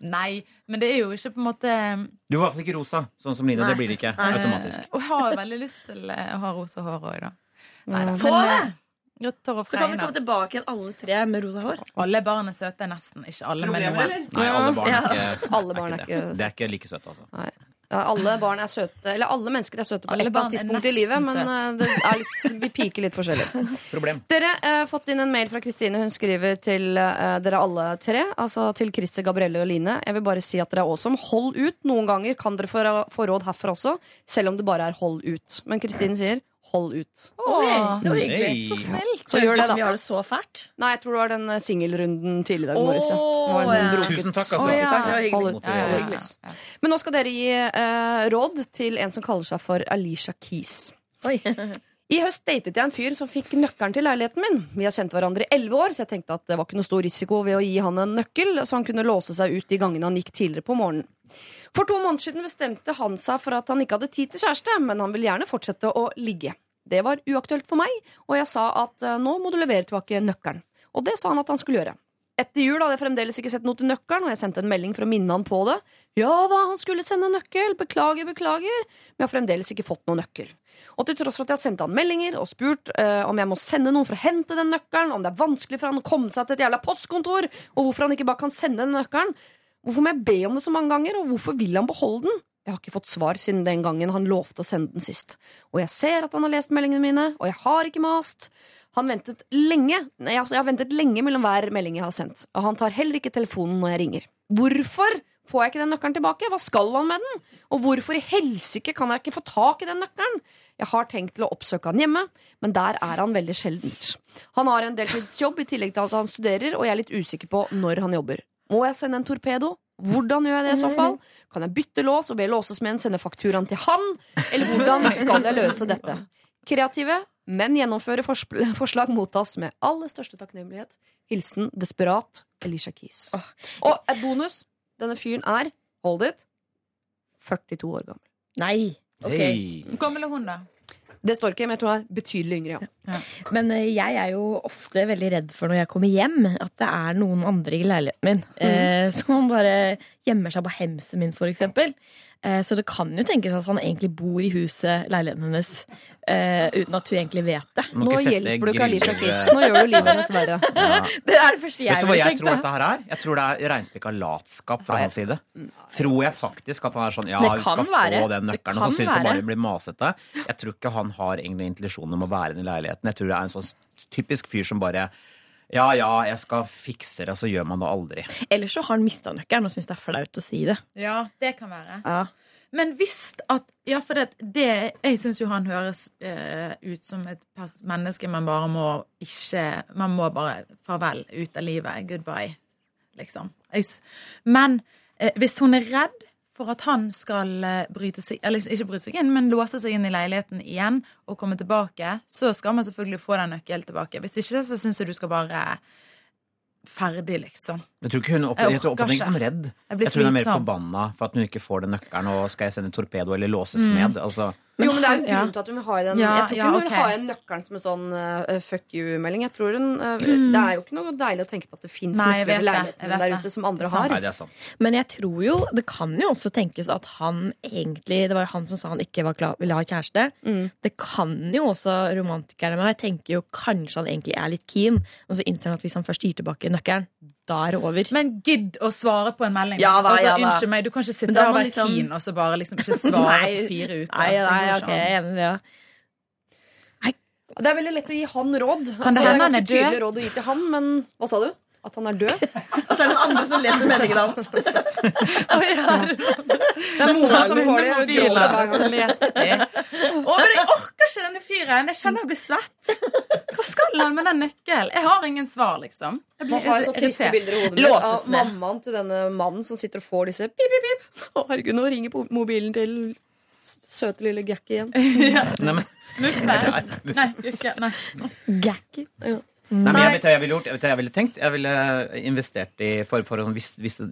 Speaker 7: Nei, men det er jo ikke på en måte
Speaker 8: Du er i hvert fall ikke rosa, sånn som Line.
Speaker 9: Nei.
Speaker 8: Det blir det ikke automatisk.
Speaker 7: Eh, og jeg har veldig lyst til eh, å ha rosa hår òg, da. Nei, da.
Speaker 9: Få det!
Speaker 7: eh, og
Speaker 9: Så kan vi komme tilbake igjen alle tre med rosa hår.
Speaker 7: Alle barn er søte, nesten. Ikke alle, men noen.
Speaker 8: Nei, alle barn er ikke,
Speaker 3: Alle barn er
Speaker 8: det.
Speaker 3: ikke
Speaker 8: Det er ikke like søte, altså.
Speaker 3: Nei. Ja, alle barn er søte Eller alle mennesker er søte på
Speaker 7: Alle
Speaker 3: et eller annet tidspunkt i livet, men eh, det er litt, vi piker litt forskjellig.
Speaker 8: Problem.
Speaker 3: Dere har eh, fått inn en mail fra Kristine. Hun skriver til eh, dere alle tre. Altså til Christer, Gabrielle og Line. Jeg vil bare si at dere er awesome. Hold ut. Noen ganger kan dere få, få råd herfra også, selv om det bare er hold ut. Men Kristine sier hold ut.
Speaker 7: Åh,
Speaker 9: det var hyggelig.
Speaker 8: Hey.
Speaker 7: så snilt.
Speaker 3: Så gjør det,
Speaker 9: Vi har
Speaker 3: da.
Speaker 9: det så fælt.
Speaker 3: Nei, jeg tror det var den eh, singelrunden tidligere i dag morges. ja. Som var
Speaker 9: Åh,
Speaker 3: en
Speaker 9: ja.
Speaker 8: Tusen takk, altså.
Speaker 7: Oh, ja.
Speaker 9: Takk.
Speaker 3: Hold ut.
Speaker 8: Ja, ja,
Speaker 3: hold
Speaker 8: ja,
Speaker 3: ut. Men nå skal dere gi eh, råd til en som kaller seg for Alicia Keys.
Speaker 9: Oi.
Speaker 3: I høst datet jeg en fyr som fikk nøkkelen til leiligheten min. Vi har kjent hverandre i elleve år, så jeg tenkte at det var ikke noe stor risiko ved å gi han en nøkkel, så han kunne låse seg ut de gangene han gikk tidligere på morgenen. For to måneder siden bestemte han seg for at han ikke hadde tid til kjæreste, men han vil gjerne fortsette å ligge. Det var uaktuelt for meg, og jeg sa at eh, nå må du levere tilbake nøkkelen. Og det sa han at han skulle gjøre. Etter jul hadde jeg fremdeles ikke sett noe til nøkkelen, og jeg sendte en melding for å minne han på det. Ja da, han skulle sende nøkkel, beklager, beklager, men jeg har fremdeles ikke fått noen nøkkel. Og til tross for at jeg har sendt han meldinger og spurt uh, om jeg må sende noen for å hente den nøkkelen, om det er vanskelig for han å komme seg til et jævla postkontor, og hvorfor han ikke bare kan sende den nøkkelen, hvorfor må jeg be om det så mange ganger, og hvorfor vil han beholde den? Jeg har ikke fått svar siden den gangen han lovte å sende den sist. Og jeg ser at han har lest meldingene mine, og jeg har ikke mast. Han ventet lenge Nei, altså, Jeg har ventet lenge mellom hver melding jeg har sendt. Og han tar heller ikke telefonen når jeg ringer. Hvorfor får jeg ikke den nøkkelen tilbake? Hva skal han med den? Og hvorfor i helsike kan jeg ikke få tak i den nøkkelen? Jeg har tenkt til å oppsøke han hjemme, men der er han veldig sjeldent. Han har en deltidsjobb i tillegg til at han studerer, og jeg er litt usikker på når han jobber. Må jeg sende en torpedo? Hvordan gjør jeg det i så fall? Kan jeg bytte lås og be låsesmeden sende fakturaen til han? Eller hvordan skal jeg løse dette? Kreative, men gjennomføre forslag mottas med aller største takknemlighet. Hilsen desperat Elisha Keys. Og et bonus. Denne fyren er, hold it, 42 år gammel.
Speaker 9: Nei. Ok.
Speaker 7: Hvor gammel er hun, da?
Speaker 3: Det står ikke, men jeg tror hun er betydelig yngre. Ja.
Speaker 9: Men eh, jeg er jo ofte veldig redd for når jeg kommer hjem, at det er noen andre i leiligheten min. Eh, som bare gjemmer seg på hemsen min, for eksempel. Eh, så det kan jo tenkes at han egentlig bor i huset, leiligheten hennes, eh, uten at hun egentlig vet det.
Speaker 3: Nå hjelper du ikke
Speaker 8: Alisha
Speaker 3: Kiss. Nå gjør du livet hennes verre.
Speaker 8: Ja.
Speaker 9: Det er det første jeg
Speaker 8: Vet du hva jeg
Speaker 9: tenkt.
Speaker 8: tror dette her er? Jeg tror det er reinspikka latskap fra hans side. Tror jeg faktisk at han er sånn Ja, hun skal
Speaker 9: være.
Speaker 8: få den nøkkelen, og så syns hun bare
Speaker 9: hun
Speaker 8: det blir masete. Jeg tror ikke han har egentlig intensjon om å være i leiligheten. Jeg tror det er en sånn typisk fyr som bare ja, ja, jeg skal fikse det, og så gjør man det aldri.
Speaker 9: Ellers så har han mista nøkkelen og syns det er flaut å si det.
Speaker 7: Ja, det kan være.
Speaker 9: Ja.
Speaker 7: Men hvis at Ja, for det, det Jeg syns jo han høres uh, ut som et menneske man bare må ikke Man må bare farvel ut av livet. Goodbye, liksom. Jeg, men uh, hvis hun er redd for at han skal eh, bryte seg Eller ikke bryte seg inn, men låse seg inn i leiligheten igjen og komme tilbake, så skal man selvfølgelig få den nøkkelen tilbake. Hvis ikke, så syns jeg du skal bare Ferdig, liksom.
Speaker 8: Jeg tror ikke hun opp,
Speaker 7: Jeg
Speaker 8: jeg oppfatter ikke som redd.
Speaker 7: Jeg blir
Speaker 8: Jeg tror hun er mer forbanna for at hun ikke får den nøkkelen, og skal jeg sende torpedo eller låses med? Altså,
Speaker 3: jo, men det er jo en
Speaker 9: Ja.
Speaker 3: grunn til at hun vil ha i den.
Speaker 7: Ja,
Speaker 3: jeg tror ikke
Speaker 7: ja,
Speaker 3: hun vil ha igjen nøkkelen som en sånn uh, fuck you-melding. Jeg tror hun uh, Det er jo ikke noe deilig å tenke på at det fins
Speaker 7: jeg
Speaker 3: nøkler
Speaker 7: i
Speaker 3: leiligheten der ute som andre
Speaker 7: Det
Speaker 3: har.
Speaker 8: nei, det er sant.
Speaker 9: Men jeg tror jo, det kan jo også tenkes at han egentlig Det var jo han som sa han ikke var klar, ville ha kjæreste.
Speaker 3: Mm.
Speaker 9: Det kan jo også romantikerne med meg tenker jo kanskje han egentlig er litt keen, og så innser han at hvis han først gir tilbake nøkkelen, da er det over.
Speaker 7: Men gidd å svare på en melding.
Speaker 9: Ja da,
Speaker 7: altså,
Speaker 9: ja da.
Speaker 7: Unnskyld meg, du kan ikke sitte der og være
Speaker 9: liksom-
Speaker 7: keen og så bare liksom ikke svare på fire uker.
Speaker 9: Nei,
Speaker 7: Det
Speaker 9: nei, ok, jeg er enig ja.
Speaker 3: Det er veldig lett å gi han råd.
Speaker 7: Kan det
Speaker 3: Altså,
Speaker 7: hende han er død?
Speaker 3: råd å gi til han, men hva sa du? At han er død?
Speaker 9: Og så er det noen andre som leser meningen hans.
Speaker 3: Det er mora som får det.
Speaker 7: Å, men jeg orker ikke denne fyren. Jeg kjenner jeg blir svett. Hva skal han med den nøkkelen? Jeg har ingen svar, liksom. Jeg
Speaker 3: Nå
Speaker 7: Man
Speaker 3: har så triste bilder i hodet mitt av mammaen til denne mannen som sitter og får disse pip, pip, pip. Å, herregud, nå ringer på mobilen til søte lille Gakki igjen.
Speaker 8: Nei, men,
Speaker 7: Nei, Gacky. ikke, nei.
Speaker 8: Men jeg vet hva jeg ville gjort. Jeg vet hva jeg ville tenkt. Jeg ville investert i for, for sånn, hvis, hvis det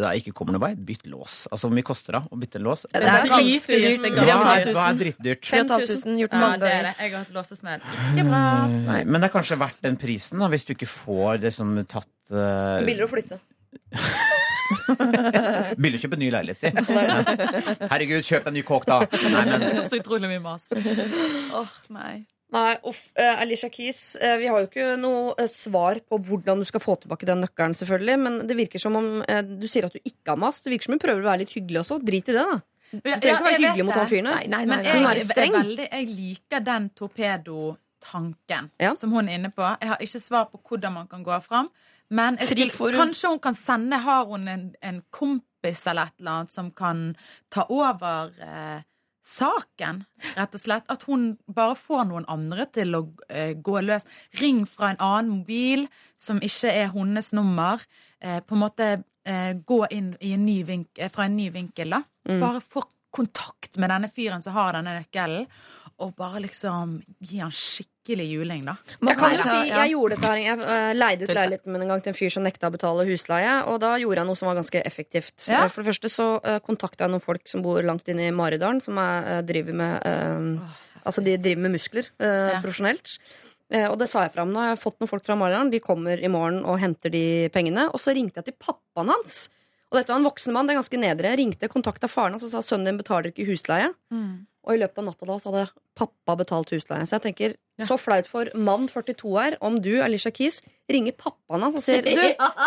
Speaker 8: da ikke kommer noen vei, bytt lås. Altså hvor mye koster det å bytte en lås?
Speaker 3: Ja,
Speaker 7: Det er dritdyrt.
Speaker 3: dyrt.
Speaker 7: Det er
Speaker 8: Hva er, hva er drittdyrt?
Speaker 9: 3500 gjort
Speaker 7: Ja,
Speaker 9: mange
Speaker 7: det er
Speaker 9: ganger.
Speaker 7: det. Jeg har hatt låsesmell. Ikke bra.
Speaker 8: Nei, men det er kanskje verdt den prisen, da, hvis du ikke får det som tatt uh,
Speaker 3: Billigere å flytte.
Speaker 8: Billig å kjøpe ny leilighet, si. Herregud, kjøp deg ny kåk, da. Nei, men
Speaker 7: Så utrolig mye mas. Åh, nei.
Speaker 3: Nei, uff, eh, Alicia Keys, eh, vi har jo ikke noe eh, svar på hvordan du skal få tilbake den nøkkelen, selvfølgelig. Men det virker som om eh, du sier at du ikke har mast. Det virker som hun prøver å være litt hyggelig også. Drit i det, da. Du trenger ikke være hyggelig mot han fyren her.
Speaker 9: Nei, nei,
Speaker 7: Men
Speaker 9: nei,
Speaker 7: jeg, veldig, jeg liker den torpedotanken
Speaker 3: Ja.
Speaker 7: som hun er inne på. Jeg har ikke svar på hvordan man kan gå fram. Men skulle, kanskje hun kan sende Har hun en, en kompis eller et eller annet som kan ta over eh, saken, rett og slett? At hun bare får noen andre til å eh, gå løs. Ring fra en annen mobil som ikke er hennes nummer. Eh, på en måte eh, gå inn i en ny vink, eh, fra en ny vinkel, da.
Speaker 3: Mm.
Speaker 7: Bare få kontakt med denne fyren som har denne nøkkelen, og bare liksom gi han skikkelig juling, da.
Speaker 3: Jeg kan jo si, jeg gjorde dette her Jeg eh, leide ut leiligheten min en gang til en fyr som nekta å betale husleie. Og da gjorde jeg noe som var ganske effektivt.
Speaker 7: Ja.
Speaker 3: Eh, For det første så uh, kontakta jeg noen folk som bor langt inne i Maridalen, som er, eh, driver med eh, Altså de driver med muskler eh,
Speaker 7: Ja.
Speaker 3: profesjonelt. Eh, og det sa jeg fram. Nå har jeg fått noen folk fra Maridalen. De kommer i morgen og henter de pengene. Og så ringte jeg til pappaen hans. Og dette var en voksen mann. det er ganske nedre. Jeg ringte, kontakta faren hans og sa sønnen din betaler ikke husleie. Og i løpet av natta da så hadde pappa betalt husleien. Så jeg tenker,
Speaker 7: Ja.
Speaker 3: så flaut for mann 42 her om du, Alicia Keys, ringer pappaen hans og sier du,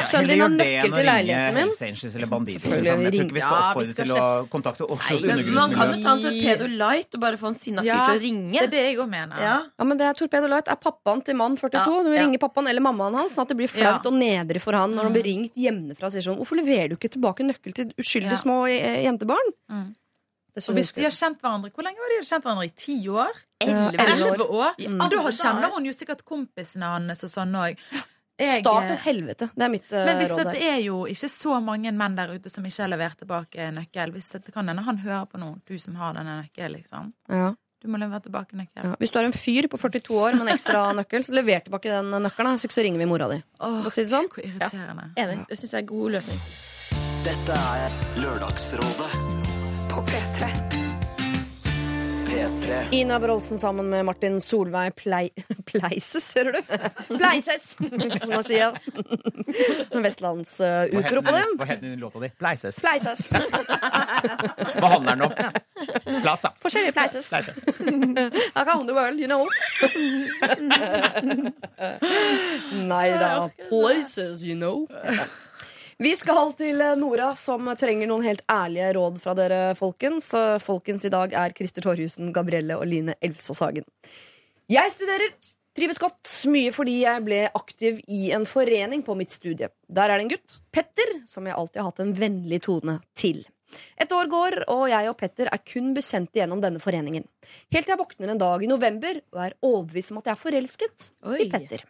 Speaker 3: sønnen din har nøkkel til leiligheten min.
Speaker 8: Eller.
Speaker 3: Selvfølgelig,
Speaker 8: Liksom. Jeg tror ikke vi
Speaker 7: ringer-
Speaker 8: skal
Speaker 7: Ja,
Speaker 8: oppfordre
Speaker 7: skal
Speaker 8: til å kontakte Oslos
Speaker 9: undergrunnsmiljø. man kan jo ta en torpedo light og bare få en sinna fyr
Speaker 7: Ja,
Speaker 9: til å
Speaker 7: Det er det jeg òg mener.
Speaker 9: Ja.
Speaker 3: Ja, men det er Torpedo Light er pappaen til mann 42.
Speaker 9: Ja,
Speaker 3: Du må ringe pappaen eller mammaen hans, sånn at det blir flaut
Speaker 7: Ja.
Speaker 3: og nedrig for han når han blir ringt hjemmefra og sier sånn Hvorfor leverer du ikke tilbake nøkkel til uskyldige
Speaker 7: Ja.
Speaker 3: små eh, jentebarn?
Speaker 7: Mm. Og hvis de har kjent hverandre Hvor lenge har de kjent hverandre? I ti år?
Speaker 3: Elleve.
Speaker 7: År?
Speaker 3: Mm.
Speaker 7: Da kjenner hun jo sikkert kompisene hans og sånn òg.
Speaker 3: Start et helvete. Det er mitt råd.
Speaker 7: Men hvis
Speaker 3: råd
Speaker 7: det er jo ikke så mange menn der ute som ikke har levert tilbake nøkkel Hvis det kan hende han hører på noen, du som har denne nøkkelen, liksom.
Speaker 3: Ja.
Speaker 7: Du må levere tilbake nøkkel.
Speaker 3: Ja. Hvis du er en fyr på 42 år med en ekstra nøkkel, så lever tilbake den nøkkelen. Hvis ikke så ringer vi mora di.
Speaker 7: Åh,
Speaker 3: si det sånn.
Speaker 7: hvor irriterende.
Speaker 9: Enig. Det syns jeg er god løsning.
Speaker 4: Dette er Lørdagsrådet
Speaker 10: På P3.
Speaker 4: P3.
Speaker 9: P3.
Speaker 3: Ina Brolsen sammen med Martin Solveig Plei... Pleises, hører du? Pleises, som man sier. Vestlandsutro på dem.
Speaker 8: Hva het den låta di? Pleises.
Speaker 3: Pleises.
Speaker 8: Hva handler den om? Plass, da.
Speaker 3: Forskjellige pleises.
Speaker 8: Pleises.
Speaker 3: Around the world, you know. Nei da. Places, you know. Vi skal til eh, Nora, som trenger noen helt ærlige råd fra dere, folkens. Folkens i dag er Christer Torjussen, Gabrielle og Line Elvsås Hagen. Jeg studerer. Trives godt, mye fordi jeg ble aktiv i en forening på mitt studie. Der er det en gutt, Petter, som jeg alltid har hatt en vennlig tone til. Et år går, og jeg og Petter er kun bekjente gjennom denne foreningen. Helt til jeg våkner en dag i november og er overbevist om at jeg er forelsket i Petter.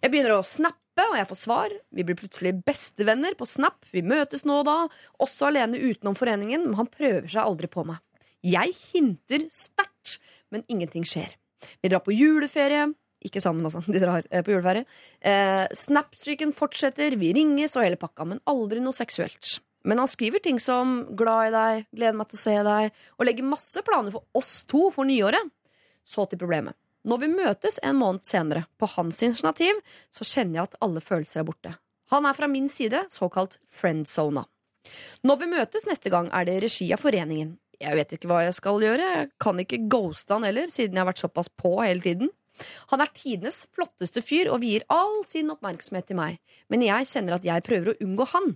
Speaker 3: Jeg begynner å snappe, og jeg får svar. Vi blir plutselig bestevenner på Snap. Vi møtes nå og da, også alene utenom foreningen, men han prøver seg aldri på meg. Jeg hinter sterkt, men ingenting skjer. Vi drar på juleferie. Ikke sammen, altså. De drar eh, på juleferie. Eh, Snapstreaken fortsetter, vi ringes og hele pakka, men aldri noe seksuelt. Men han skriver ting som 'glad i deg', 'gleder meg til å se deg', og legger masse planer for oss to for nyåret. Så til problemet. Når vi møtes en måned senere, på hans initiativ, så kjenner jeg at alle følelser er borte. Han er fra min side såkalt friendzona. Når vi møtes neste gang, er det i regi av foreningen. Jeg vet ikke hva jeg skal gjøre, jeg kan ikke ghoste han heller, siden jeg har vært såpass på hele tiden. Han er tidenes flotteste fyr og vier all sin oppmerksomhet til meg, men jeg kjenner at jeg prøver å unngå han.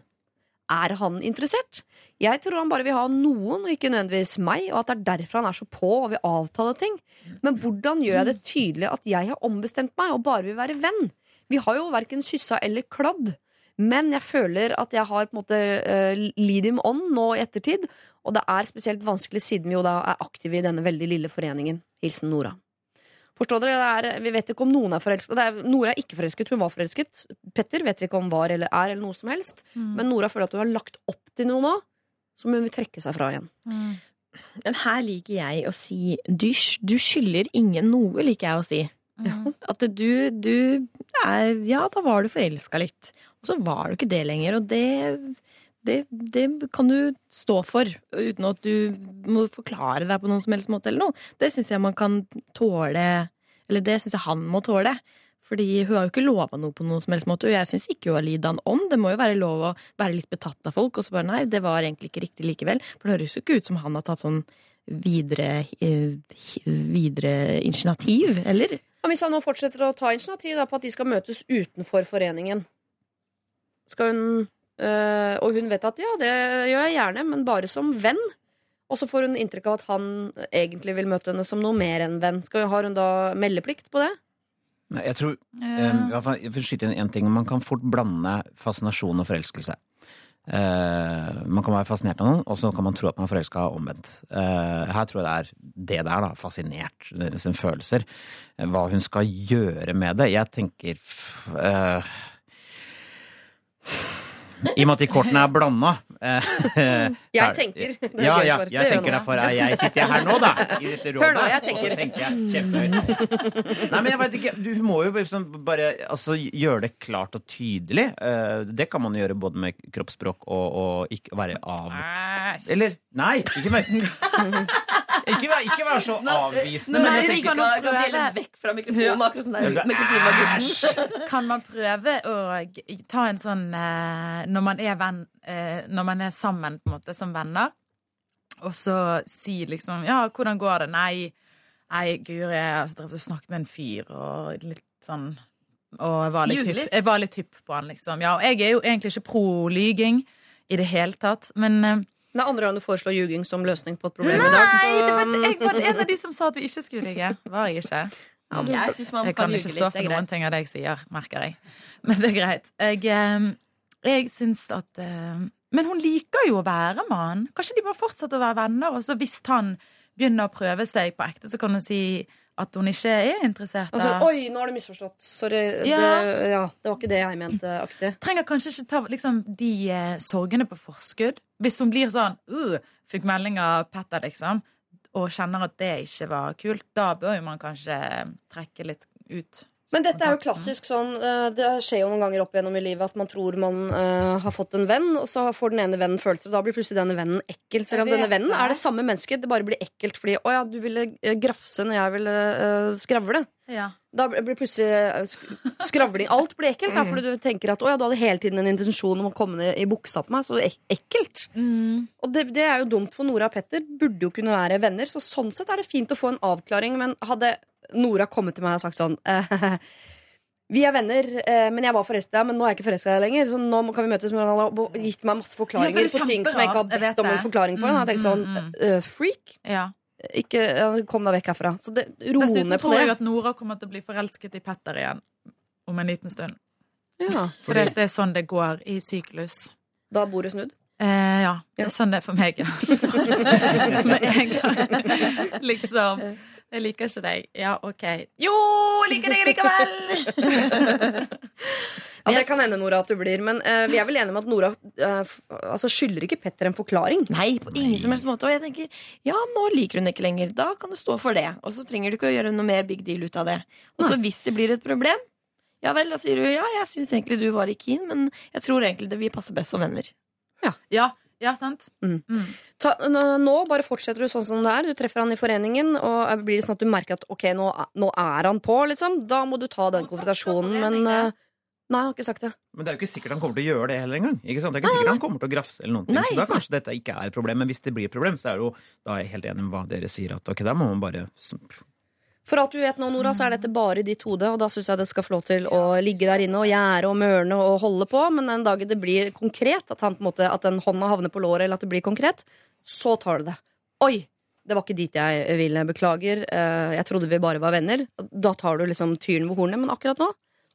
Speaker 3: Er han interessert? Jeg tror han bare vil ha noen, og ikke nødvendigvis meg, og at det er derfor han er så på og vil avtale ting. Men hvordan gjør jeg det tydelig at jeg har ombestemt meg og bare vil være venn? Vi har jo verken kyssa eller kladd. Men jeg føler at jeg har på en måte uh, lead him on nå i ettertid. Og det er spesielt vanskelig siden vi jo da er aktive i denne veldig lille foreningen. Hilsen Nora. Forstår dere? Det er, vi vet ikke om noen er forelsket. Er, Nora er ikke forelsket, hun var forelsket. Petter vet vi ikke om var eller er, eller noe som helst. Men Nora føler at hun har lagt opp til noe nå, som hun vil trekke seg fra igjen.
Speaker 9: Men her liker jeg å si du, du skylder ingen noe, liker jeg å si. At du, du er Ja, da var du forelska litt. Og så var du ikke det lenger. Og det, det, det kan du stå for, uten at du må forklare deg på noen som helst måte eller noe. Det syns jeg man kan tåle Eller det syns jeg han må tåle. Fordi hun har jo ikke lova noe på noen som helst måte, og jeg syns ikke hun har lidd han om. Det må jo være lov å være litt betatt av folk, og så bare nei, det var egentlig ikke riktig likevel. For det høres jo ikke ut som han har tatt sånn videre, eh, videre initiativ, eller?
Speaker 3: Ja, hvis han nå fortsetter å ta initiativ da, på at de skal møtes utenfor foreningen Skal hun øh, Og hun vet at ja, det gjør jeg gjerne, men bare som venn. Og så får hun inntrykk av at han egentlig vil møte henne som noe mer enn venn. Skal, har hun da meldeplikt på det?
Speaker 8: Nei, Jeg tror eh, i Jeg vil skyte inn en ting. Man kan fort blande fascinasjon og forelskelse. Uh, man kan være fascinert av noen, og så kan man tro at man er forelska omvendt. Uh, her tror jeg det er det der, da. Fascinert. er Sine følelser. Uh, Hva hun skal gjøre med det. Jeg tenker eh, I og med at de kortene er blanda eh,
Speaker 3: Jeg
Speaker 8: er-
Speaker 3: tenker. Det er
Speaker 8: Ja, ja, jeg tenker derfor er jeg sitter her nå, da. I dette rådet.
Speaker 3: Hør nå, jeg tenker.
Speaker 8: Og så tenker jeg kjempehøyt. Nei, men jeg veit ikke, Du må jo liksom bare altså, gjøre det klart og tydelig. Eh, Det kan man gjøre både med kroppsspråk og, og ikke være av Eller Nei, ikke mer. Ikke vær, ikke vær så avvisende.
Speaker 9: Nei,
Speaker 8: Men jeg tenker
Speaker 9: Gabrielle vekk fra mikrofonen, akkurat sånn der mikrofonen.
Speaker 7: Kan man prøve å ta en sånn eh, Når man er venn eh, Når man er sammen på en måte som venner, og så si liksom Ja, hvordan går det? Nei, nei Guri, jeg har drevet og snakket med en fyr, og litt sånn Og jeg var litt hypp, jeg var litt hypp på han, liksom. Ja, og jeg er jo egentlig ikke pro lyging i det hele tatt, men eh,
Speaker 3: Det er andre gang du foreslår ljuging som løsning på et problem i dag.
Speaker 7: Nei,
Speaker 3: Så,
Speaker 7: det var, jeg var en av de som sa at vi ikke skulle ligge. Var jeg ikke?
Speaker 9: Jeg man
Speaker 7: Jeg
Speaker 9: kan
Speaker 7: kan ikke stå for noen ting av det jeg sier, merker jeg. Men det er greit. Jeg, eh, jeg syns at eh, Men hun liker jo å være med han. Kanskje de bare fortsetter å være venner, og så hvis han begynner å prøve seg på ekte, så kan hun si at hun ikke er interessert.
Speaker 3: altså. Oi, nå har du misforstått. Sorry.
Speaker 7: Ja.
Speaker 3: Det, ja, det var ikke det jeg mente. Aktig.
Speaker 7: Trenger kanskje ikke ta liksom, de eh, sorgene på forskudd. Hvis hun blir sånn uh, Fikk melding av Petter, liksom, og kjenner at det ikke var kult, da bør jo man kanskje trekke litt ut.
Speaker 3: Men dette er jo klassisk sånn eh, Det skjer jo noen ganger opp igjennom i livet at man tror man uh, har fått en venn, og så får den ene vennen følelser, og da blir plutselig denne vennen ekkel. Selv om denne vennen er det samme mennesket, det bare blir ekkelt fordi å ja, du ville eh, grafse når jeg ville uh, skravle.
Speaker 7: Ja.
Speaker 3: Da blir plutselig eh, skravling Alt blir ekkelt, da, fordi du tenker at å ja, du hadde hele tiden en intensjon om å komme ned i buksa på meg. Så ek ekkelt.
Speaker 7: Mm.
Speaker 3: Og det, det er jo dumt, for Nora og Petter burde jo kunne være venner. Så sånn sett er det fint å få en avklaring, men hadde Nora kommet til meg og sagt sånn eh, Vi er venner, eh, men jeg var forelska, men nå er jeg ikke forelska lenger. Så nå kan vi møtes. Men han har gitt meg masse
Speaker 7: Ja,
Speaker 3: forklaringer
Speaker 7: for er
Speaker 3: på ting som jeg ikke har bedt om en forklaring på. Og jeg tenker sånn
Speaker 7: Mm, mm,
Speaker 3: eh, Freak?
Speaker 7: ja.
Speaker 3: Ikke, kom deg vekk herfra. Så det, ro
Speaker 7: Dessuten
Speaker 3: ned på
Speaker 7: tror jeg at Nora kommer til å bli forelsket i Petter igjen om en liten stund.
Speaker 3: Ja.
Speaker 7: For det er sånn det går i syklus.
Speaker 3: Da er bordet snudd.
Speaker 7: Eh, ja, det er sånn det er for meg, ja. Med en gang. Liksom. Jeg liker ikke deg. Ja, OK. Jo, jeg liker deg likevel!
Speaker 3: Ja, Det kan hende, Nora, at du blir. Men uh, vi er vel enige om at Nora uh, altså, skylder ikke Petter en forklaring.
Speaker 9: Nei, på ingen som helst måte. Og jeg tenker, ja, nå liker hun ikke lenger. Da kan du stå for det. Og så trenger du ikke å gjøre noe mer big deal ut av det. Og så hvis det blir et problem, ja vel, da sier du ja, jeg syns egentlig du var litt keen, men jeg tror egentlig det vil passe best som venner.
Speaker 7: Ja, ja sant?
Speaker 3: Ta, nå, bare fortsetter du sånn som det er. Du treffer han i foreningen, og eh, blir det sånn at du merker at ok, nå, nå er han på, liksom. Da må du ta den konfrontasjonen, men eh, Nei, jeg har ikke sagt det.
Speaker 8: Men det er jo ikke sikkert han kommer til å gjøre det heller engang. Ikke sant? Det er ikke sikkert han kommer til å grafse eller noen ting.
Speaker 9: Nei,
Speaker 8: Så da kanskje dette ikke er et problem. Men hvis det blir et problem, så er det jo Da er jeg helt enig med hva dere sier, at ok, da må man bare
Speaker 3: For alt du vet nå, Nora, så er dette bare i ditt hode, og da syns jeg det skal få lov til å ligge der inne og gjære og mørne og holde på, men den dagen det blir konkret, at, han, på en måte, at den hånda havner på låret, eller at det blir konkret, så tar du det. Oi! Det var ikke dit jeg ville. Beklager. eh, Jeg trodde vi bare var venner. Da tar du liksom tyren ved hornet, men akkurat nå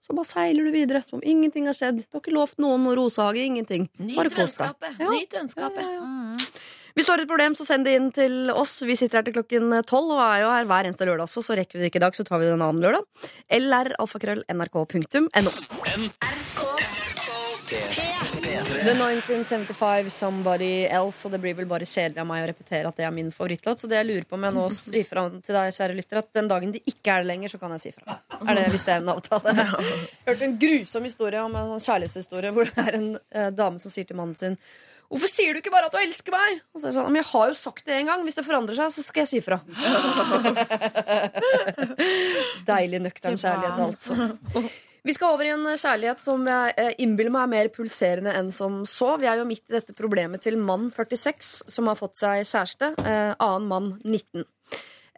Speaker 3: så bare seiler du videre som om ingenting har skjedd. Du har ikke lovt noen noe rosehage, ingenting. Bare kos deg. Ja.
Speaker 9: Nyt vennskapet.
Speaker 3: Ja, ja, ja. Hvis du har et problem, så send det inn til oss. Vi sitter her til klokken tolv og er jo her hver eneste lørdag også, så rekker vi det ikke i dag, så tar vi det en annen lørdag. Eller alfakrøll.nrk.no. The 1975 Somebody Else, og det blir vel bare kjedelig av meg å repetere at det er min favorittlåt. Så det jeg lurer på om jeg nå sier fra til deg, kjære lytter, at den dagen det ikke er det lenger, så kan jeg si fra. Er det, hvis det er en avtale? Hørte en grusom historie om en kjærlighetshistorie hvor det er en eh, dame som sier til mannen sin Hvorfor sier du ikke bare at du elsker meg? Og så er det sånn, Men jeg har jo sagt det en gang. Hvis det forandrer seg, så skal jeg si fra. Deilig nøktern kjærlighet, altså. Vi skal over i en kjærlighet som jeg eh, innbiller meg er mer pulserende enn som så. Vi er jo midt i dette problemet til mann 46 som har fått seg kjæreste. Eh, annen mann 19.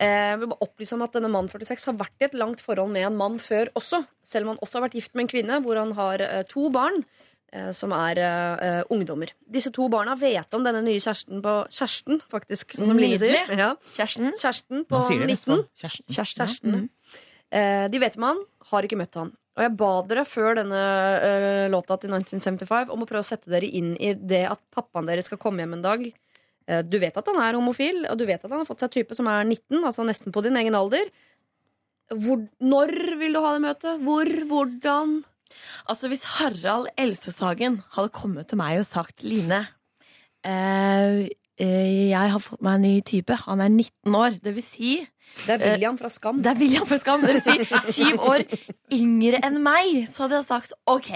Speaker 3: Eh, vi må opplyse om at denne mann 46 har vært i et langt forhold med en mann før også. Selv om han også har vært gift med en kvinne hvor han har eh, to barn. eh, Som er eh, ungdommer. Disse to barna vet om denne nye kjæresten på Kjæresten, faktisk, sånn som Line sier. Ja.
Speaker 9: Kjæresten.
Speaker 3: Kjæresten på
Speaker 8: Man sier det
Speaker 3: 19.
Speaker 8: nesten. Kjæresten.
Speaker 9: Kjæresten.
Speaker 3: Kjæresten. Eh, de vet om han, har ikke møtt han. Og jeg ba dere før denne uh, låta til 1975 om å prøve å sette dere inn i det at pappaen deres skal komme hjem en dag. Uh, du vet at han er homofil, og du vet at han har fått seg type som er 19, altså nesten på din egen alder. Hvor, når vil du ha det møtet? Hvor? Hvordan?
Speaker 9: Altså Hvis Harald Elsøshagen hadde kommet til meg og sagt Line, eh, jeg har fått meg en ny type. Han er 19 år. Det vil si
Speaker 3: Det er William fra Skam.
Speaker 9: Det er William fra Skam. Det vil si syv år yngre enn meg. Så hadde jeg sagt OK.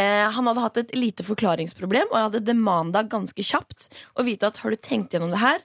Speaker 9: Eh, han hadde hatt et lite forklaringsproblem, og jeg hadde demanda ganske kjapt å vite at har du tenkt gjennom det her?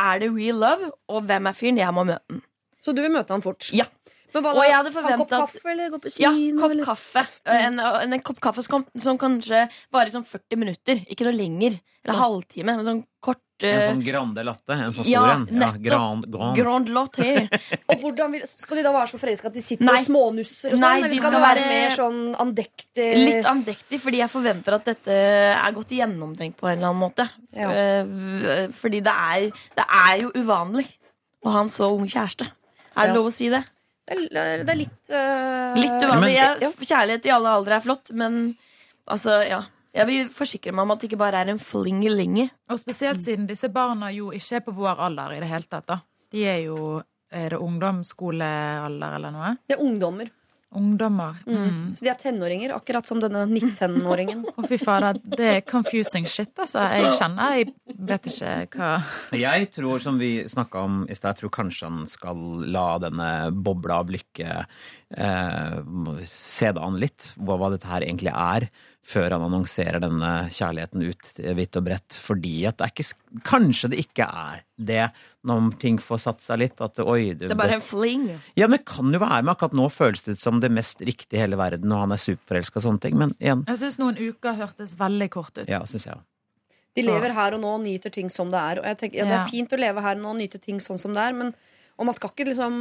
Speaker 9: Er det real love? Og hvem er fyren? Jeg må møte.
Speaker 3: Så du vil møte han fort?
Speaker 9: Ja.
Speaker 3: Men hva
Speaker 9: Og jeg hadde
Speaker 3: Ta en kopp kaffe, eller gå på
Speaker 9: Ja,
Speaker 3: kino?
Speaker 9: kopp
Speaker 3: eller?
Speaker 9: kaffe. En, en, en kopp kaffe som, som kanskje varer sånn 40 minutter. Ikke noe lenger. Eller halvtime. Men sånn kort
Speaker 8: En
Speaker 9: eh,
Speaker 8: sånn grande latte. En sånn
Speaker 9: Ja,
Speaker 8: en. Ja, grand, grand.
Speaker 9: Grand latte.
Speaker 3: Og hvordan vil, Skal de da være så forelska at de sitter
Speaker 9: Nei.
Speaker 3: og smånusser? Og sånn,
Speaker 9: Nei,
Speaker 3: eller skal
Speaker 9: skal
Speaker 3: det være
Speaker 9: være-
Speaker 3: mer sånn andektig?
Speaker 9: Litt andektig, fordi jeg forventer at dette er godt gjennomtenkt på en eller annen måte.
Speaker 3: Ja.
Speaker 9: Eh, fordi det er, det er jo uvanlig å ha en så ung kjæreste. Er det
Speaker 3: Ja.
Speaker 9: lov å si det?
Speaker 3: Det er, det er litt uh...
Speaker 9: Litt uvanlig.
Speaker 8: Men-
Speaker 9: kjærlighet i alle aldre er flott, men altså, ja. Jeg vil forsikre meg om at det ikke bare er en flingelinge.
Speaker 7: Og spesielt siden disse barna jo ikke er på vår alder i det hele tatt. da. De er jo Er det ungdomsskolealder eller noe?
Speaker 3: Det er ungdommer.
Speaker 7: Ungdommer. Mm.
Speaker 3: Så de er tenåringer, akkurat som denne 19-åringen.
Speaker 7: Å, fy fader. Det er confusing shit, altså. Jeg kjenner Jeg vet ikke hva
Speaker 8: Jeg tror, som vi snakka om i stad, jeg tror kanskje han skal la denne bobla av lykke eh, se det an litt, hva, hva dette her egentlig er, før han annonserer denne kjærligheten ut vidt og bredt. Fordi at det er ikke Kanskje det ikke er det, når ting får satt seg litt. At oi,
Speaker 9: Det er bare en fling.
Speaker 8: Ja, men det kan jo være med. Akkurat nå føles det ut som det mest riktige i hele verden, og han er superforelska og sånne ting. Men igjen,
Speaker 7: Jeg syns noen uker hørtes veldig kort ut.
Speaker 8: ja, synes jeg.
Speaker 3: De lever her og nå og nyter ting som det er. Og jeg tenker, ja, Det er fint å leve her og nå og nyte ting sånn som det er, men og man skal ikke liksom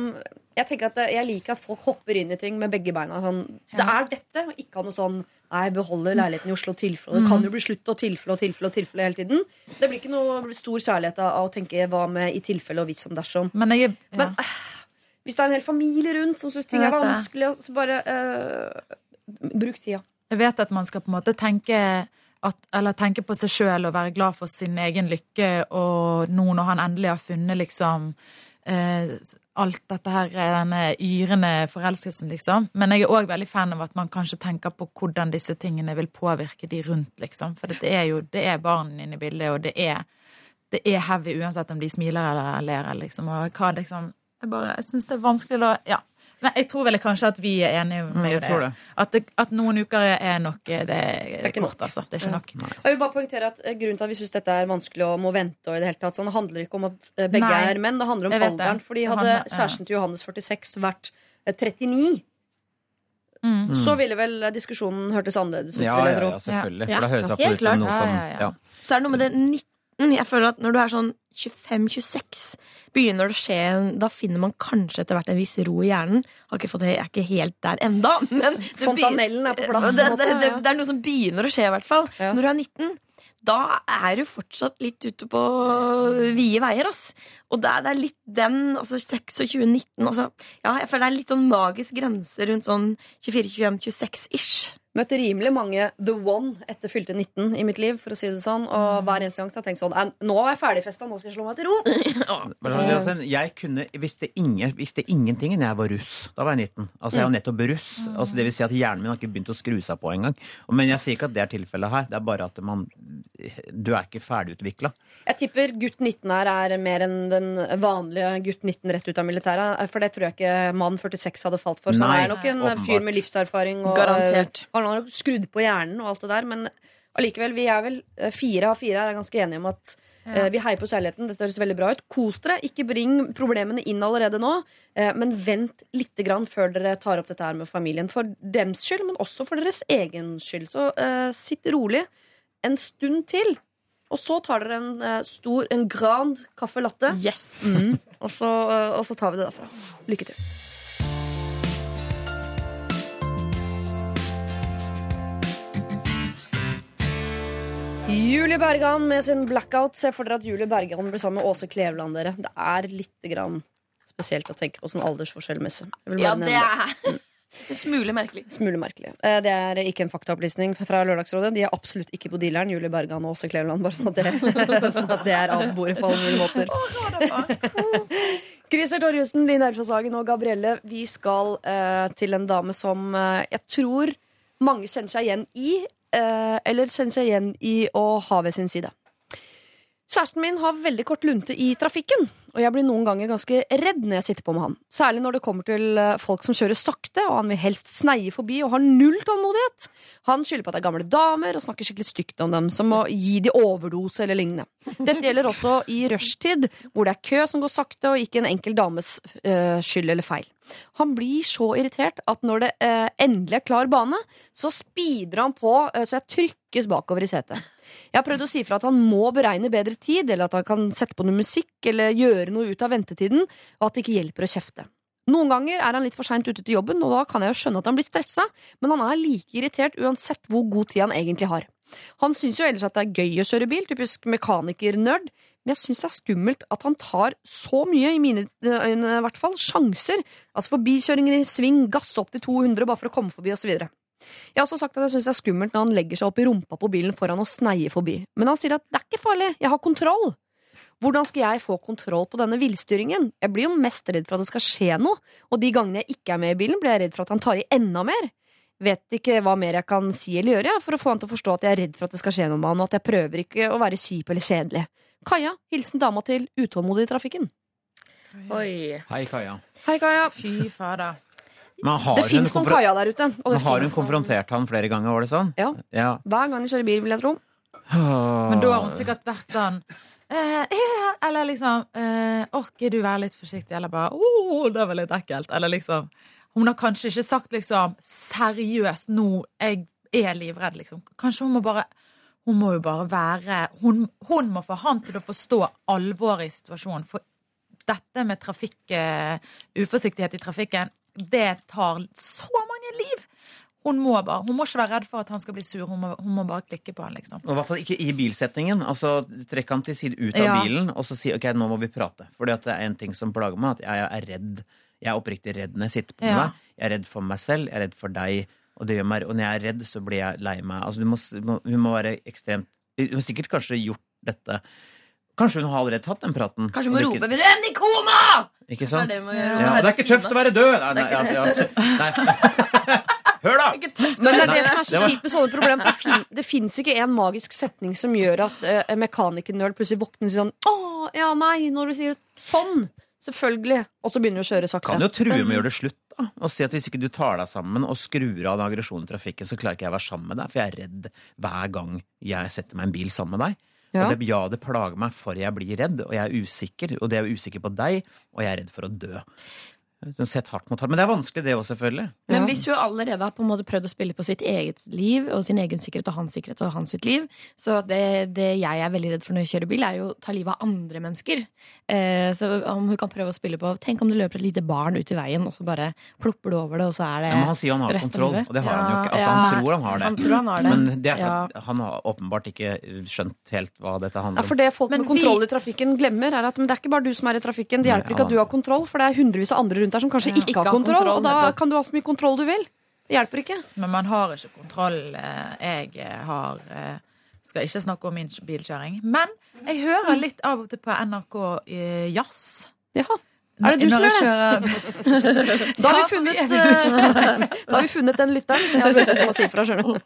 Speaker 3: Jeg tenker at jeg liker at folk hopper inn i ting med begge beina. Sånn, Det er dette, og ikke ha noe sånn Nei, beholde leiligheten i Oslo tilfelle. Det kan jo bli slutt og tilfelle og tilfelle og tilfelle hele tiden. Det blir ikke noe stor særlighet av å tenke hva med i tilfelle og hvis som dersom.
Speaker 7: Men jeg ja.
Speaker 3: Men øh, hvis det er en hel familie rundt som syns ting er vanskelig, så bare øh, bruk tida.
Speaker 7: Jeg vet at man skal på en måte tenke at, eller tenke på seg sjøl og være glad for sin egen lykke, og nå når han endelig har funnet liksom alt dette her, denne yrende forelskelsen, liksom. Men jeg er òg veldig fan av at man kanskje tenker på hvordan disse tingene vil påvirke de rundt, liksom. For det er jo det er barn inne i bildet, og det er, det er heavy uansett om de smiler eller ler, liksom. Og hva liksom Jeg bare syns det er vanskelig å Ja. Men jeg tror vel kanskje at vi er enige med
Speaker 8: jeg det.
Speaker 7: At, det, at noen uker er nok Det er, kort, nok. altså. Det er ikke nok.
Speaker 3: Og jeg vil bare poengtere at eh, Grunnen til at vi syns dette er vanskelig og må vente, og i det hele tatt, sånn, det handler ikke om at eh, begge
Speaker 7: Nei.
Speaker 3: er menn, det handler om
Speaker 7: alderen. det.
Speaker 3: Fordi hadde
Speaker 7: handler- ja.
Speaker 3: kjæresten til Johannes 46 vært eh, 39,
Speaker 7: Mm.
Speaker 3: så ville vel eh, diskusjonen hørtes annerledes ut.
Speaker 8: Ja, ja, ja, selvfølgelig.
Speaker 9: Ja.
Speaker 8: For det høres
Speaker 9: Ja,
Speaker 8: iallfall ut som noe som
Speaker 7: Ja, ja, ja.
Speaker 8: ja.
Speaker 9: Så er det noe med det 19. Jeg føler at når du er sånn 25-26, begynner det å skje Da finner man kanskje etter hvert en viss ro i hjernen. Har ikke fått, jeg er ikke helt der enda, men det
Speaker 3: Fontanellen er på plass.
Speaker 9: det, det, det, det er noe som begynner å skje, i hvert fall.
Speaker 3: Ja.
Speaker 9: Når du er 19, da er du fortsatt litt ute på vide veier, ass. Og det er, det er litt den, altså 26-19 altså, Ja, jeg føler det er litt sånn magisk grense rundt sånn 24-25-26-ish.
Speaker 3: Møtte rimelig mange The One etter fylte 19 i mitt liv, for å si det sånn.
Speaker 7: Mm.
Speaker 3: Og hver eneste gang så har jeg tenkt sånn Nå er jeg ferdigfesta, nå skal jeg slå meg til ro.
Speaker 8: Men Jeg kunne, visste, ingen, visste ingenting da jeg var russ. Da var jeg 19. Altså Jeg var nettopp russ. Altså, det vil si at hjernen min har ikke begynt å skru seg på engang. Men jeg sier ikke at det er tilfellet her. Det er bare at man Du er ikke ferdigutvikla.
Speaker 3: Jeg tipper gutt 19 her er mer enn den vanlige gutt 19 rett ut av militæret. For det tror jeg ikke mann 46 hadde falt for. Så
Speaker 8: Nei,
Speaker 3: han er nok en
Speaker 8: åpenbart.
Speaker 3: fyr med livserfaring. Og,
Speaker 9: Garantert.
Speaker 3: Han har skrudd på hjernen og alt det der. Men allikevel, vi er vel eh, fire av fire er ganske enige om at ja. vi heier på kjærligheten. Dette høres veldig bra ut. Kos dere. Ikke bring problemene inn allerede nå. eh, men vent litt grann før dere tar opp dette her med familien. For dems skyld, men også for deres egen skyld. Så uh, sitt rolig en stund til. Og så tar dere en eh, stor, en grand caffè latte.
Speaker 9: Yes!
Speaker 3: Mm. Og, så, eh, og så tar vi det derfra. Lykke til. Julie Bergan med sin blackout. Se for dere at Julie Bergan blir sammen med Åse Kleveland. Dere. Det er litt grann spesielt å tenke på sånn aldersforskjellmessig.
Speaker 9: Ja, det er en smule merkelig.
Speaker 3: Smule merkelig. Eh, Det er ikke en faktaopplysning fra Lørdagsrådet. De er absolutt ikke på dealeren, Julie Bergan og Åse Kleveland. Bare sånn at det, sånn at det er av bordet på alle mulige måter. Christer Torjussen, Line Elfsås Hagen og Gabrielle, vi skal uh, til en dame som uh, jeg tror mange kjenner seg igjen i, eller kjenner seg igjen i å ha ved sin side. Kjæresten min har veldig kort lunte i trafikken, og jeg blir noen ganger ganske redd når jeg sitter på med han. Særlig når det kommer til eh, folk som kjører sakte, og han vil helst sneie forbi og har null tålmodighet. Han skylder på at det er gamle damer og snakker skikkelig stygt om dem, som å gi de overdose eller lignende. Dette gjelder også i rushtid, hvor det er kø som går sakte, og ikke en enkel dames øh, skyld eller feil. Han blir så irritert at når det øh, endelig er klar bane, så speeder han på øh, så jeg trykkes bakover i setet. Jeg har prøvd å si fra at han må beregne bedre tid, eller at han kan sette på noe musikk eller gjøre noe ut av ventetiden, og at det ikke hjelper å kjefte. Noen ganger er han litt for seint ute til jobben, og da kan jeg jo skjønne at han blir stressa, men han er like irritert uansett hvor god tid han egentlig har. Han syns jo ellers at det er gøy å kjøre bil, typisk mekanikernerd, men jeg syns det er skummelt at han tar så mye, i mine øyne i hvert fall, sjanser. Altså forbikjøringer i sving, gasse opp til 200 bare for å komme forbi, osv. Jeg har også sagt at jeg syns det er skummelt når han legger seg opp i rumpa på bilen foran og sneier forbi. Men han sier at det er ikke farlig, jeg har kontroll. Hvordan skal jeg få kontroll på denne villstyringen? Jeg blir jo mest redd for at det skal skje noe, og de gangene jeg ikke er med i bilen, blir jeg redd for at han tar i enda mer. Vet ikke hva mer jeg kan si eller gjøre for å få han til å forstå at jeg er redd for at det skal skje noe med han, og at jeg prøver ikke å være kjip eller kjedelig. Kaja, hilsen dama til utålmodig i trafikken.
Speaker 9: Oi.
Speaker 8: Hei, Kaja.
Speaker 3: Hei, Kaja.
Speaker 7: Fy fader.
Speaker 8: Men har
Speaker 3: Det fins noen kaier der ute. Og det
Speaker 8: Men har hun
Speaker 3: finnes-
Speaker 8: konfrontert han flere ganger, var det sånn?
Speaker 3: Ja.
Speaker 8: ja.
Speaker 3: Hver gang hun kjører bil, vil jeg tro.
Speaker 7: Men da har hun sikkert vært sånn eh, eh, Eller liksom eh, Orker du være litt forsiktig? Eller bare Å, det var litt ekkelt. Eller liksom Hun har kanskje ikke sagt liksom Seriøst, nå jeg er livredd, liksom. Kanskje hun må bare Hun må jo bare være Hun, hun må få han til å forstå alvoret i situasjonen. For dette med trafikk, uh, uforsiktighet i trafikken, det tar så mange liv! Hun må, bare, hun må ikke være redd for at han skal bli sur. Hun må, hun må bare klikke på han, liksom.
Speaker 8: Og i hvert fall ikke i bilsetningen. Altså, Trekk han til side ut av
Speaker 7: Ja.
Speaker 8: bilen og så si ok, nå må vi prate. For det er en ting som plager meg, at jeg er redd. Jeg er oppriktig redd når jeg sitter på
Speaker 7: Ja.
Speaker 8: meg. Jeg er redd for meg selv, jeg er redd for deg. Og, meg, og når jeg er redd, så blir jeg lei meg. Altså, du må, hun må være ekstremt Hun har sikkert kanskje gjort dette Kanskje hun har allerede tatt den praten.
Speaker 9: Kanskje hun må rope
Speaker 8: ikke-
Speaker 9: 'Vil du ende i koma?'
Speaker 8: Ikke sant?
Speaker 9: Det det gjøre.
Speaker 8: Ja, det er ikke tøft å være død! Nei, nei,
Speaker 9: Det
Speaker 8: ja, nei. Hør, da!
Speaker 3: Men det er det som er så
Speaker 8: Det
Speaker 3: kjipt med sånne problemer. Det, fin det fins ikke en magisk setning som gjør at uh, en mekanikernerd plutselig våkner og sier sånn Å, ja, nei, når du sier det sånn. Selvfølgelig. Og så begynner du å kjøre sakte.
Speaker 8: Kan jo true med å gjøre det slutt, da. Og si at hvis ikke du tar deg sammen og skrur av den aggresjonen i trafikken, så klarer ikke jeg å være sammen med deg, for jeg er redd hver gang jeg setter meg i en bil sammen med deg.
Speaker 3: Ja.
Speaker 8: Det, ja, det plager meg, for jeg blir redd, og jeg er usikker. Og det er usikker på deg, og jeg er redd for å dø. Sett hardt mot hardt. Men det er vanskelig, det òg, selvfølgelig.
Speaker 9: Men hvis hun allerede har på en måte prøvd å spille på sitt eget liv og sin egen sikkerhet og hans sikkerhet og hans sitt liv, så det, det jeg er veldig redd for når jeg kjører bil, er jo å ta livet av andre mennesker. Eh, så om hun kan prøve å spille på Tenk om det løper et lite barn ut i veien, og så bare plopper du over det, og så er det
Speaker 8: Ja, men han sier han har kontroll, og det har han jo ikke. Altså,
Speaker 9: ja.
Speaker 8: han tror han har det.
Speaker 9: Han tror han har det.
Speaker 8: Men det er for
Speaker 9: Ja.
Speaker 8: han har åpenbart ikke skjønt helt hva dette
Speaker 3: Ja,
Speaker 8: handler
Speaker 3: for det folk
Speaker 7: Men
Speaker 3: med kontroll i trafikken glemmer, er at men det er ikke bare du som er i trafikken. Det hjelper ikke
Speaker 8: ja
Speaker 3: at du har kontroll, for det er hundrevis av andre rundt der som kanskje
Speaker 9: Ja.
Speaker 3: ikke,
Speaker 9: Ikke
Speaker 3: har kontroll.
Speaker 9: kontroll,
Speaker 3: og da
Speaker 9: nettopp.
Speaker 3: kan du ha så mye kontroll du vil. Det hjelper ikke.
Speaker 7: Men man har ikke kontroll. Eh, Jeg eh, har eh, Skal ikke snakke om min bilkjøring. Men jeg hører litt av og til på NRK jazz.
Speaker 3: Jaha. Er det du som gjør det? Da har vi funnet, da har vi funnet den lytteren. Jeg har på å si ifra, skjønner du.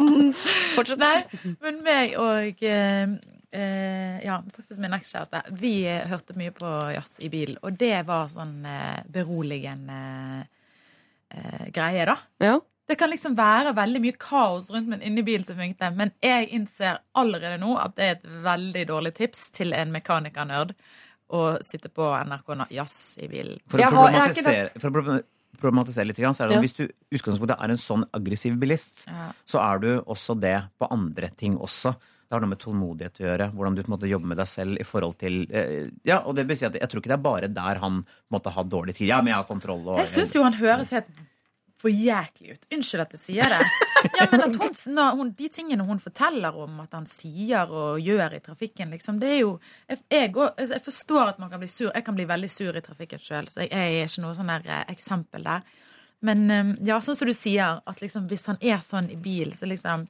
Speaker 3: Fortsett.
Speaker 7: Nei, men meg og eh, ja, faktisk min ekskjæreste. Vi eh, hørte mye på jazz i bil, og det var sånn eh, beroligende eh, greie, da.
Speaker 3: Ja.
Speaker 7: Det kan liksom være veldig mye kaos rundt, men inni bilen som funket. Men jeg innser allerede nå at det er et veldig dårlig tips til en mekanikernerd å sitte på NRK jazz i bilen.
Speaker 8: For å
Speaker 3: er
Speaker 8: problematisere, for å problematisere litt, så er det
Speaker 3: Ja.
Speaker 8: hvis du utgangspunktet er en sånn aggressiv bilist,
Speaker 7: Ja.
Speaker 8: så er du også det på andre ting også. Det har noe med tålmodighet å gjøre, hvordan du på en måte jobber med deg selv i forhold til eh, Ja, og det vil si at jeg tror ikke det er bare der han måtte ha dårlig tid. Ja, men jeg har kontroll og
Speaker 7: Jeg syns jo han høres helt for jæklig ut. Unnskyld at jeg sier det. Ja, men at hun, hun, De tingene hun forteller om at han sier og gjør i trafikken, liksom, det er jo Jeg, jeg, altså, jeg forstår at man kan bli sur. Jeg kan bli veldig sur i trafikken sjøl, så jeg, jeg er ikke noe sånn eh, eksempel der. Men eh, ja, sånn som du sier, at liksom, hvis han er sånn i bil, så liksom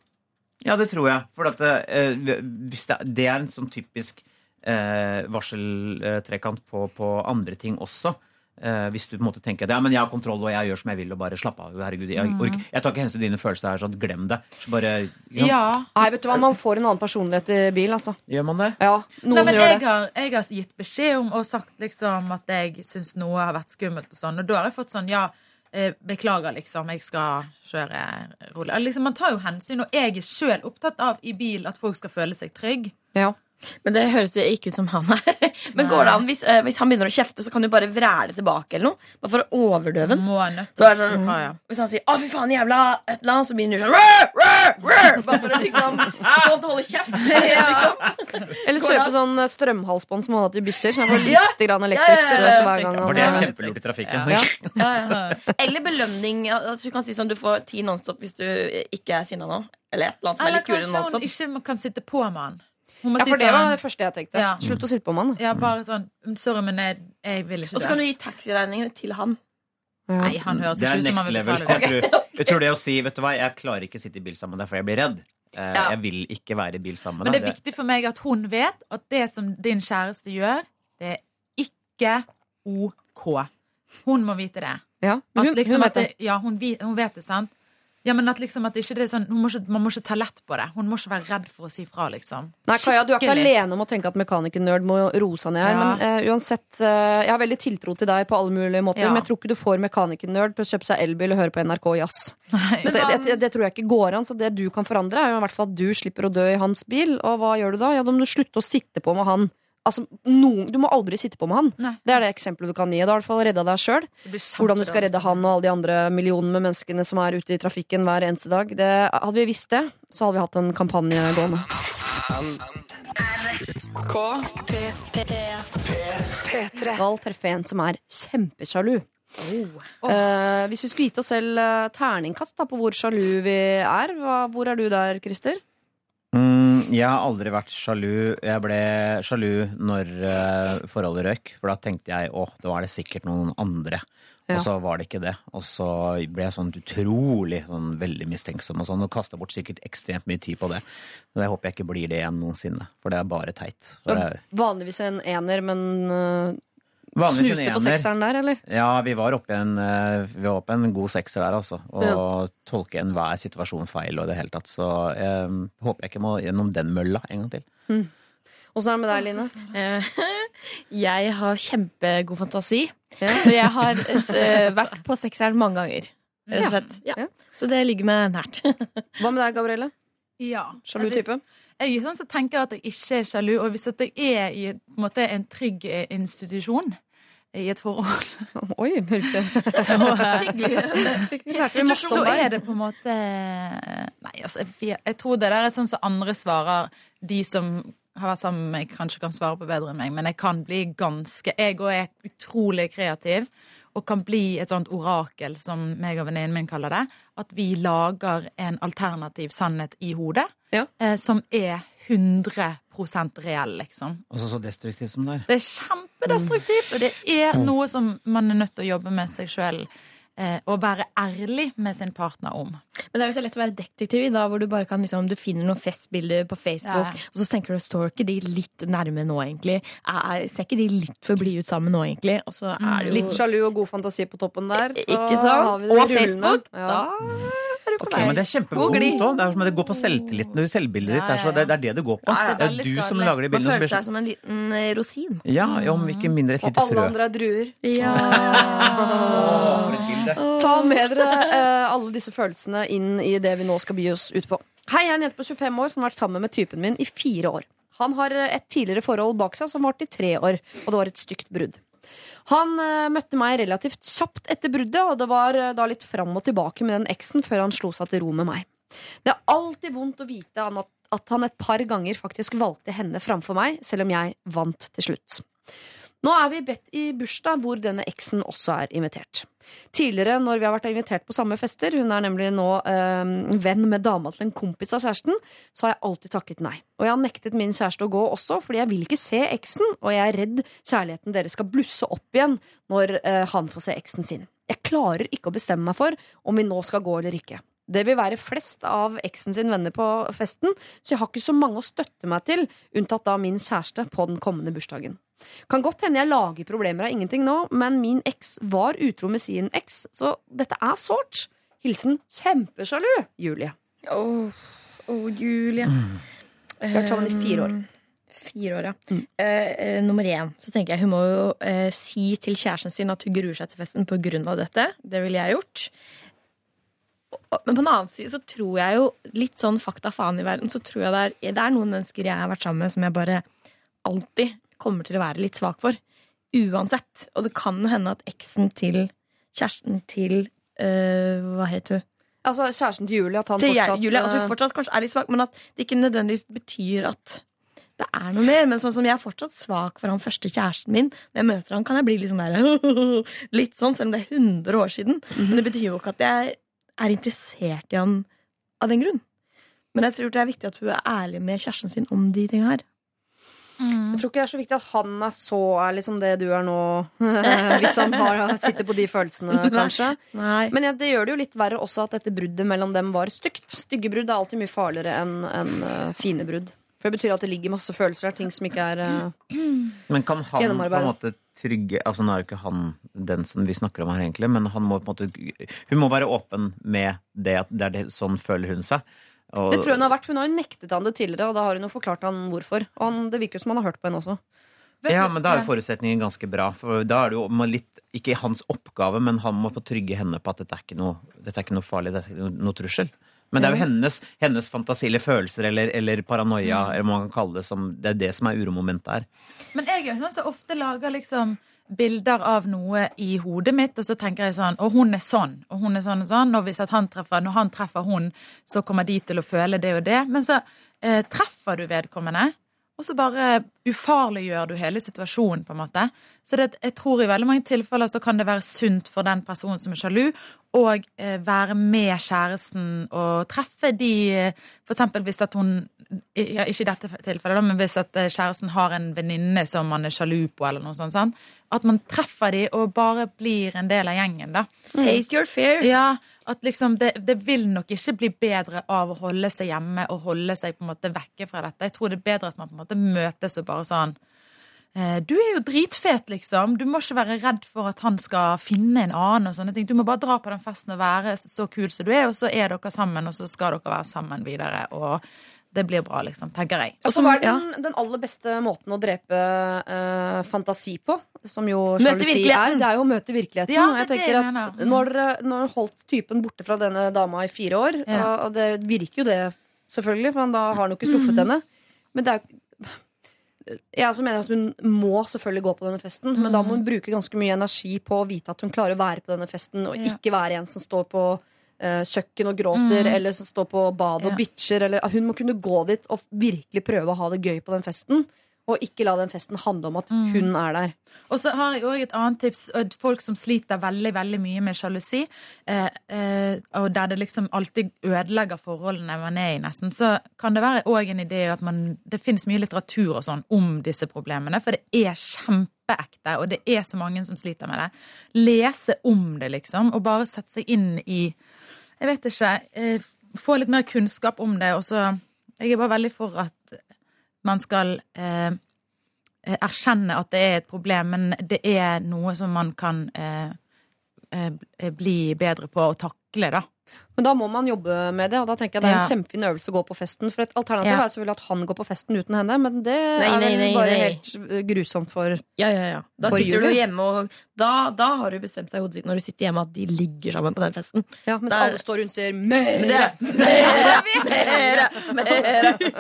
Speaker 8: Ja, det tror jeg. For at eh, hvis det, det er en sånn typisk eh, varseltrekant på, på andre ting også. Eh, hvis du på en måte tenker at ja, men jeg har kontroll og jeg gjør som jeg vil og bare slapp av. Herregud, jeg, orker, jeg tar ikke hensyn til dine følelser her, sånn glem det. Så bare, ja.
Speaker 7: Ja.
Speaker 3: Nei, vet du hva, man får en annen personlighet i bil, altså.
Speaker 8: Gjør man det?
Speaker 3: Ja,
Speaker 7: Nei,
Speaker 3: noen
Speaker 7: men
Speaker 3: gjør
Speaker 7: jeg
Speaker 3: det.
Speaker 7: har, jeg har gitt beskjed om og sagt liksom at jeg syns noe har vært skummelt, og sånn, og da har jeg fått sånn ja, beklager, liksom, jeg skal kjøre rolig. Liksom, man tar jo hensyn, og jeg er sjøl opptatt av i bil at folk skal føle seg trygg.
Speaker 3: Ja.
Speaker 9: Men det høres jo ikke ut som han er. Men går det an, hvis, eh, hvis han begynner å kjefte, så kan du bare vræle tilbake eller noe? Bare for å overdøve den.
Speaker 7: Må nødt
Speaker 9: Så er det sånn,
Speaker 7: fra, ja.
Speaker 9: Hvis han sier 'Å, fy faen, jævla et eller annet', så begynner du sånn «Rør, rør, rør», Bare for å liksom Sånn til holde kjeft. Liksom.
Speaker 3: Eller
Speaker 9: Går
Speaker 3: kjøpe
Speaker 9: det
Speaker 3: sånn eh, strømhalsbånd som man har til bysser så man får
Speaker 9: Ja.
Speaker 3: litt grann elektrisk
Speaker 9: Ja, ja, ja, ja.
Speaker 3: hver gang.
Speaker 8: For det er
Speaker 3: han-
Speaker 8: kjempelurt i trafikken.
Speaker 3: Ja.
Speaker 9: Ja, ja. Eller belønning. Altså, du kan si sånn du får ti Nonstop hvis du ikke er sinna nå. Eller et eller annet som er
Speaker 7: Eller
Speaker 9: litt kulere enn
Speaker 7: kanskje hun
Speaker 9: Nonstop.
Speaker 7: ikke kan sitte på med han.
Speaker 3: Ja,
Speaker 7: si
Speaker 3: for det var
Speaker 7: sånn
Speaker 3: det første jeg tenkte.
Speaker 7: Ja.
Speaker 3: Slutt å sitte på mannen.
Speaker 7: ja, bare sånn Sorry, men jeg, jeg vil ikke
Speaker 9: Og så kan du gi taxiregningene til han.
Speaker 7: Nei, han høres ikke ut som han vil betale det.
Speaker 8: Jeg tror, jeg tror det å si vet du hva, jeg klarer ikke å sitte i bil sammen med deg, for jeg blir redd. Eh,
Speaker 9: Ja.
Speaker 8: Jeg vil ikke være i bil sammen
Speaker 7: Men det er viktig for meg at hun vet at det som din kjæreste gjør, det er ikke OK. Hun må vite det.
Speaker 3: Ja,
Speaker 7: At
Speaker 3: hun,
Speaker 7: liksom
Speaker 3: hun vet det.
Speaker 7: det, ja, hun, hun vet det, sant? Ja, men at liksom at ikke det er sånn, må ikke, Man må ikke ta lett på det. Hun må ikke være redd for å si fra, liksom.
Speaker 3: Nei, Kaja, du er ikke alene om å tenke at mekanikernerd må roe seg ned her.
Speaker 7: Ja.
Speaker 3: Men uh, uansett, uh, jeg har veldig tiltro til deg på alle mulige måter.
Speaker 7: Ja.
Speaker 3: Men jeg tror ikke du får mekanikernerd til å kjøpe seg elbil og høre på NRK Jazz.
Speaker 7: Yes.
Speaker 3: Det, det, det tror jeg ikke går an. Så det du kan forandre, er jo i hvert fall at du slipper å dø i hans bil. Og hva gjør du da? Ja, da må du slutte å sitte på med han. Altså, noen, du må aldri sitte på med han.
Speaker 7: Nei.
Speaker 3: Det er det eksempelet du kan gi. Da har du i hvert fall redda deg sjøl. Hvordan du skal redde han og alle de andre millionene med menneskene som er ute i trafikken hver eneste dag. Det, hadde vi visst det, så hadde vi hatt en kampanje gående. Skal treffe en som er kjempesjalu. Eh, hvis vi skulle gitt oss selv eh, terningkast da, på hvor sjalu vi er, hva, hvor er du der, Christer?
Speaker 8: Mm, jeg har aldri vært sjalu. Jeg ble sjalu når uh, forholdet røk, for da tenkte jeg åh, da var det sikkert noen andre.
Speaker 3: Ja.
Speaker 8: Og så var det ikke det. Og så ble jeg sånn utrolig sånn veldig mistenksom og sånn, og kasta bort sikkert ekstremt mye tid på det. Men jeg håper jeg ikke blir det igjen noensinne, for det er bare teit. Det er,
Speaker 3: Vanligvis en ener, men uh, snuste på sekseren der, eller?
Speaker 8: Ja, vi var oppe i en, eh, vi var oppe en god sekser der, altså. Og
Speaker 3: Ja.
Speaker 8: tolke enhver situasjon feil og i det hele tatt. Så jeg håper jeg ikke må gjennom den mølla en gang til.
Speaker 3: Åssen er det med deg, Line?
Speaker 9: Eh, Jeg har kjempegod fantasi,
Speaker 3: Ja.
Speaker 9: så jeg har eh, vært på sekseren mange ganger. Rett og slett. Ja.
Speaker 3: Ja.
Speaker 9: Så det ligger meg nært.
Speaker 3: Hva med deg, Gabrielle?
Speaker 7: Ja.
Speaker 3: Sjalu
Speaker 7: type?
Speaker 3: type?
Speaker 7: Jeg sånn så tenker at jeg ikke er sjalu, og hvis jeg er i på en, måte, en trygg eh, institusjon i et forhold,
Speaker 3: Oi, hørte
Speaker 7: så, så er det på en måte Nei, altså, jeg, jeg tror det der er sånn som andre svarer, de som har vært sammen med meg, kanskje kan svare på bedre enn meg, men jeg kan bli ganske Jeg òg er utrolig kreativ. Og kan bli et sånt orakel, som meg og venninnen min kaller det. At vi lager en alternativ sannhet i hodet
Speaker 3: Ja.
Speaker 7: eh, som er 100 reell, liksom.
Speaker 8: Og så så destruktivt som det er.
Speaker 7: Det er kjempedestruktivt, og det er noe som man er nødt til å jobbe med seg sjøl. Eh, og være ærlig med sin partner om.
Speaker 9: Men det er jo så lett å være detektiv i da, hvor du bare kan liksom, du finner noen festbilder på Facebook,
Speaker 7: Ja.
Speaker 9: og så tenker du står ikke de litt nærme nå, egentlig? Er, ser ikke de litt for blide ut sammen nå, egentlig? Og så er det jo
Speaker 3: Litt sjalu og god fantasi på toppen der. Så
Speaker 9: Ikke sant?
Speaker 3: har vi det
Speaker 9: Og
Speaker 3: rullende.
Speaker 9: Facebook.
Speaker 3: Ja.
Speaker 9: Da Okay,
Speaker 8: Ok, men Det er kjempevondt òg. Det er som det går på selvtilliten. og selvbildet ditt
Speaker 7: Ja,
Speaker 8: er så,
Speaker 7: ja,
Speaker 8: det, er det det går på.
Speaker 9: Ja, ja.
Speaker 8: Det er du som lager de
Speaker 9: Man føler seg som en liten eh, rosin.
Speaker 8: Ja, om ikke mindre et lite frø.
Speaker 3: Og alle andre er druer.
Speaker 9: Ja.
Speaker 3: Ta med dere eh, alle disse følelsene inn i det vi nå skal by oss ut på. Hei, jeg er en jente på 25 år som har vært sammen med typen min i fire år. Han har eh, et tidligere forhold bak seg som varte i tre år, og det var et stygt brudd. Han eh, møtte meg relativt kjapt etter bruddet, og det var eh, da litt fram og tilbake med den eksen før han slo seg til ro med meg. Det er alltid vondt å vite at, at han et par ganger faktisk valgte henne framfor meg, selv om jeg vant til slutt. Nå er vi bedt i bursdag hvor denne eksen også er invitert. Tidligere når vi har vært invitert på samme fester, hun er nemlig nå øh, venn med dama til en kompis av kjæresten, så har jeg alltid takket nei. Og jeg har nektet min kjæreste å gå også, fordi jeg vil ikke se eksen, og jeg er redd kjærligheten deres skal blusse opp igjen når øh, han får se eksen sin. Jeg klarer ikke å bestemme meg for om vi nå skal gå eller ikke. Det vil være flest av eksen sin venner på festen, så jeg har ikke så mange å støtte meg til, unntatt da min kjæreste på den kommende bursdagen. Kan godt hende jeg lager problemer av ingenting nå, men min eks var utro med sin eks, så dette er sårt. Hilsen kjempesjalu Julie.
Speaker 9: Åh, åh, Julie.
Speaker 3: Vi har vært sammen i fire år.
Speaker 9: Fire år, ja.
Speaker 3: Mm.
Speaker 9: Uh, nummer én, så tenker jeg hun må jo uh, si til kjæresten sin at hun gruer seg til festen av dette. Det ville jeg gjort. Men på den annen side så tror jeg jo, litt sånn fakta faen i verden, så tror jeg det er, det er noen mennesker jeg har vært sammen med som jeg bare alltid kommer til å være litt svak for. Uansett. Og det kan hende at eksen til kjæresten til eh, Hva het hun?
Speaker 3: Altså kjæresten til Julie, at han
Speaker 9: til
Speaker 3: fortsatt
Speaker 9: Julie, at
Speaker 3: eh,
Speaker 9: hun fortsatt kanskje er litt svak, men at det ikke nødvendigvis betyr at det er noe mer. Men sånn som jeg er fortsatt svak for han første kjæresten min. Når jeg møter han, kan jeg bli litt sånn der Litt sånn, selv om det er 100 år siden. Men det betyr jo ikke at jeg er interessert i han av den grunn. Men jeg tror det er viktig at hun er ærlig med kjæresten sin om de tinga her.
Speaker 3: Jeg tror ikke det er så viktig at han er så ærlig som det du er nå. Hvis han bare sitter på de følelsene, kanskje.
Speaker 9: Nei.
Speaker 3: Men ja, det gjør det jo litt verre også at dette bruddet mellom dem var stygt. Stygge brudd er alltid mye farligere enn en, uh, fine brudd. For det betyr at det ligger masse følelser der, ting som ikke er uh,
Speaker 8: Men kan han på en måte trygge Altså Nå er jo ikke han den som vi snakker om her, egentlig, men han må på en måte Hun må være åpen med det at det er det, sånn føler hun seg. Og,
Speaker 3: Det tror jeg hun har vært, for hun har jo nektet han det tidligere, og da har hun jo forklart han hvorfor. Og han, det virker jo som han har hørt på henne også.
Speaker 7: Vet
Speaker 8: ja,
Speaker 7: du-
Speaker 8: men da er jo forutsetningen ganske bra. For da er det jo litt Ikke hans oppgave, men han må få trygge henne på at dette er ikke noe, dette er ikke noe farlig, dette er ikke noe, noe trussel. Men det er jo hennes, hennes fantasi eller følelser eller, eller paranoia eller hva man kan kalle det, som, det er det som er uromomentet her.
Speaker 7: Men jeg er jo sånn som ofte lager liksom bilder av noe i hodet mitt, og så tenker jeg sånn Og hun er sånn, og hun er sånn og sånn. Og hvis han treffer, når han treffer hun, så kommer de til å føle det og det. Men så eh, treffer du vedkommende, og så bare ufarliggjør du hele situasjonen, på en måte. Så det, jeg tror i veldig mange tilfeller så kan det være sunt for den personen som er sjalu, og eh, være med kjæresten og treffe de eh, For eksempel hvis at hun ja, Ikke i dette tilfellet, da, men hvis at eh, kjæresten har en venninne som man er sjalu på, eller noe sånt. sånn, At man treffer de og bare blir en del av gjengen, da.
Speaker 9: Face your fears.
Speaker 7: Ja, at liksom det, det vil nok ikke bli bedre av å holde seg hjemme og holde seg på en måte vekke fra dette. Jeg tror det er bedre at man på en måte møtes og bare sånn eh, Du er jo dritfet, liksom. Du må ikke være redd for at han skal finne en annen. og sånne ting. Du må bare dra på den festen og være så kul som du er, og så er dere sammen, og så skal dere være sammen videre. Og det blir bra, liksom, tenker jeg.
Speaker 3: For hva er den, den aller beste måten å drepe uh, fantasi på? Som jo sjalusi er. Det er jo å møte virkeligheten.
Speaker 7: Ja,
Speaker 3: og jeg
Speaker 7: er
Speaker 3: tenker at
Speaker 7: mener.
Speaker 3: Nå har dere nå har dere holdt typen borte fra denne dama i fire år,
Speaker 7: Ja.
Speaker 3: og- det virker jo det, selvfølgelig, for da har han jo ikke truffet henne. Men det er jo jeg også mener at hun må selvfølgelig gå på denne festen, men da må hun bruke ganske mye energi på å vite at hun klarer å være på denne festen, og
Speaker 7: Ja.
Speaker 3: ikke være en som står på eh, kjøkken og gråter, eller som står på badet
Speaker 7: Ja.
Speaker 3: og bitcher. Eller, hun må kunne gå dit og virkelig prøve å ha det gøy på den festen, og ikke la den festen handle om at hun er der.
Speaker 7: Og så har jeg òg et annet tips. Folk som sliter veldig veldig mye med sjalusi, eh, eh, og der det liksom alltid ødelegger forholdene man er i, nesten, så kan det være òg en idé at man, det finnes mye litteratur og sånn om disse problemene. For det er kjempeekte, og det er så mange som sliter med det. Lese om det, liksom, og bare sette seg inn i Jeg vet ikke. Få litt mer kunnskap om det. Og så Jeg er bare veldig for at man skal eh, erkjenne at det er et problem, men det er noe som man kan eh, eh, bli bedre på å takle, da.
Speaker 3: Men da må man jobbe med det, og da tenker jeg det er en
Speaker 7: Ja.
Speaker 3: kjempefin øvelse å gå på festen. For et alternativ
Speaker 7: Ja.
Speaker 3: er selvfølgelig at han går på festen uten henne, men det
Speaker 9: Nei,
Speaker 3: er
Speaker 9: nei,
Speaker 3: vel
Speaker 9: nei,
Speaker 3: bare
Speaker 9: nei.
Speaker 3: helt uh, grusomt for
Speaker 9: Ja, ja, ja. Da
Speaker 3: sitter
Speaker 9: sitter du hjemme, og da, da har du bestemt seg i hodet sitt når du sitter hjemme at de ligger sammen på den festen.
Speaker 3: Ja, mens
Speaker 9: Der-
Speaker 3: alle står rundt og sier mere,
Speaker 9: Mere, mere, mere,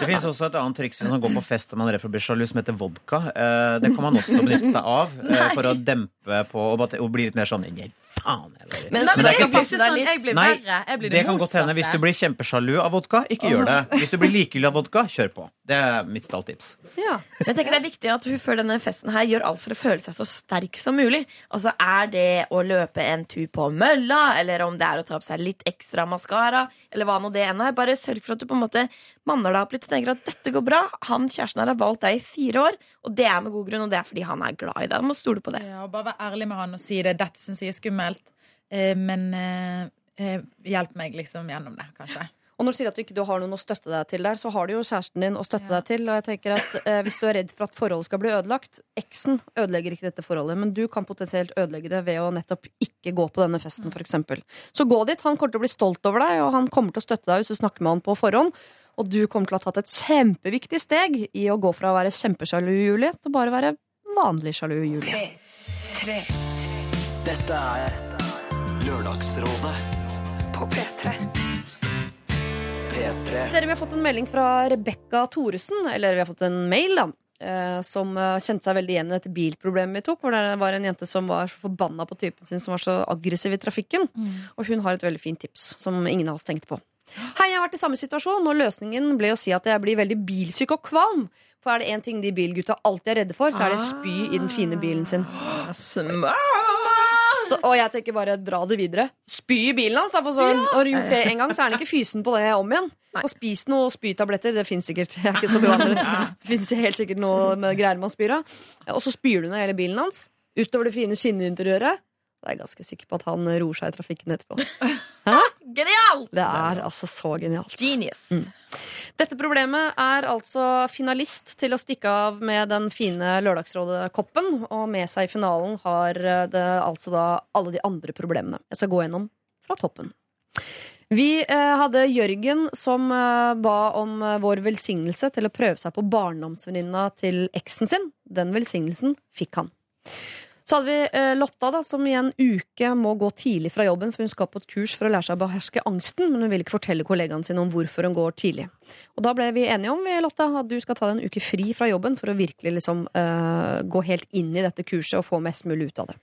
Speaker 8: Det finnes også et annet triks hvis man går på fest og man er redd for å bli sjalu, som heter vodka. Eh, Det kan man også benytte seg av eh, for å dempe på og, bli litt mer sånn «Nei, faen, jeg
Speaker 9: Men-
Speaker 8: det
Speaker 7: jeg
Speaker 8: fast-
Speaker 7: ikke sånn, jeg blir
Speaker 8: Nei,
Speaker 7: verre. Jeg blir
Speaker 8: Det kan godt hende. Hvis du blir kjempesjalu av vodka, ikke gjør det. Hvis du blir likegyldig av vodka, kjør på. Det er mitt stalltips.
Speaker 3: Ja.
Speaker 9: Jeg tenker Det er viktig at hun før denne festen her gjør alt for å føle seg så sterk som mulig. Altså Er det å løpe en tur på mølla, eller om det er å ta på seg litt ekstra maskara, eller hva nå det enn er. Bare sørg for at du på en måte manner deg opp litt og tenker at dette går bra. Han kjæresten her har valgt deg i fire år, og det er med god grunn, og det er fordi han er glad i deg. Du må stole på det.
Speaker 7: Ja, og bare være ærlig med han og si det. Dette syns jeg er skummelt, men eh, eh, hjelp meg liksom gjennom det, kanskje.
Speaker 3: Og når du sier at du ikke har noen å støtte deg til der, så har du jo kjæresten din å støtte deg til. Og jeg tenker at eh, hvis du er redd for at forholdet skal bli ødelagt Eksen ødelegger ikke dette forholdet, men du kan potensielt ødelegge det ved å nettopp ikke gå på denne festen, f.eks. Så gå dit. Han kommer til å bli stolt over deg, og han kommer til å støtte deg hvis du snakker med han på forhånd. Og du kommer til å ha tatt et kjempeviktig steg i å gå fra å være kjempesjalu Julie til bare være vanlig sjalu Julie.
Speaker 4: Dette er Lørdagsrådet
Speaker 10: På P3.
Speaker 4: P3.
Speaker 3: Dere, Vi har fått en melding fra Rebekka Thoresen, eller vi har fått en mail, da. eh, Som eh, kjente seg veldig igjen i dette bilproblemet vi tok. Hvor det var en jente som var så forbanna på typen sin som var så aggressiv i trafikken. Og hun har et veldig fint tips som ingen av oss tenkte på. Hei, jeg har vært i samme situasjon, og løsningen ble å si at jeg blir veldig bilsyk og kvalm. For er det én ting de bilgutta alltid er redde for, så er det spy i den fine bilen sin.
Speaker 9: Smart!
Speaker 3: Så, og jeg tenker bare dra det videre. Spy i bilen hans! da, For så har du gjort det en gang, så er han ikke fysen på det om igjen. Og spis noe spytabletter. Det fins sikkert. Jeg er ikke så bevandret. Det fins helt sikkert noe med greier man spyr av. Og så spyr du ned hele bilen hans. Utover det fine skinninteriøret. Da er jeg ganske sikker på at han roer seg i trafikken etterpå.
Speaker 9: Genial!
Speaker 3: Det er altså så genialt.
Speaker 9: Genius.
Speaker 3: Dette problemet er altså finalist til å stikke av med den fine Lørdagsrådet-koppen. Og med seg i finalen har det altså da alle de andre problemene. Jeg skal gå gjennom fra toppen. Vi eh, hadde Jørgen som eh, ba om eh, vår velsignelse til å prøve seg på barndomsvenninna til eksen sin. Den velsignelsen fikk han. Så hadde vi eh, Lotta, da, som i en uke må gå tidlig fra jobben, for hun skal på et kurs for å lære seg å beherske angsten, men hun vil ikke fortelle kollegaene sine om hvorfor hun går tidlig. Og da ble vi enige om Lotta, at du skal ta deg en uke fri fra jobben for å virkelig liksom, uh, gå helt inn i dette kurset og få mest mulig ut av det.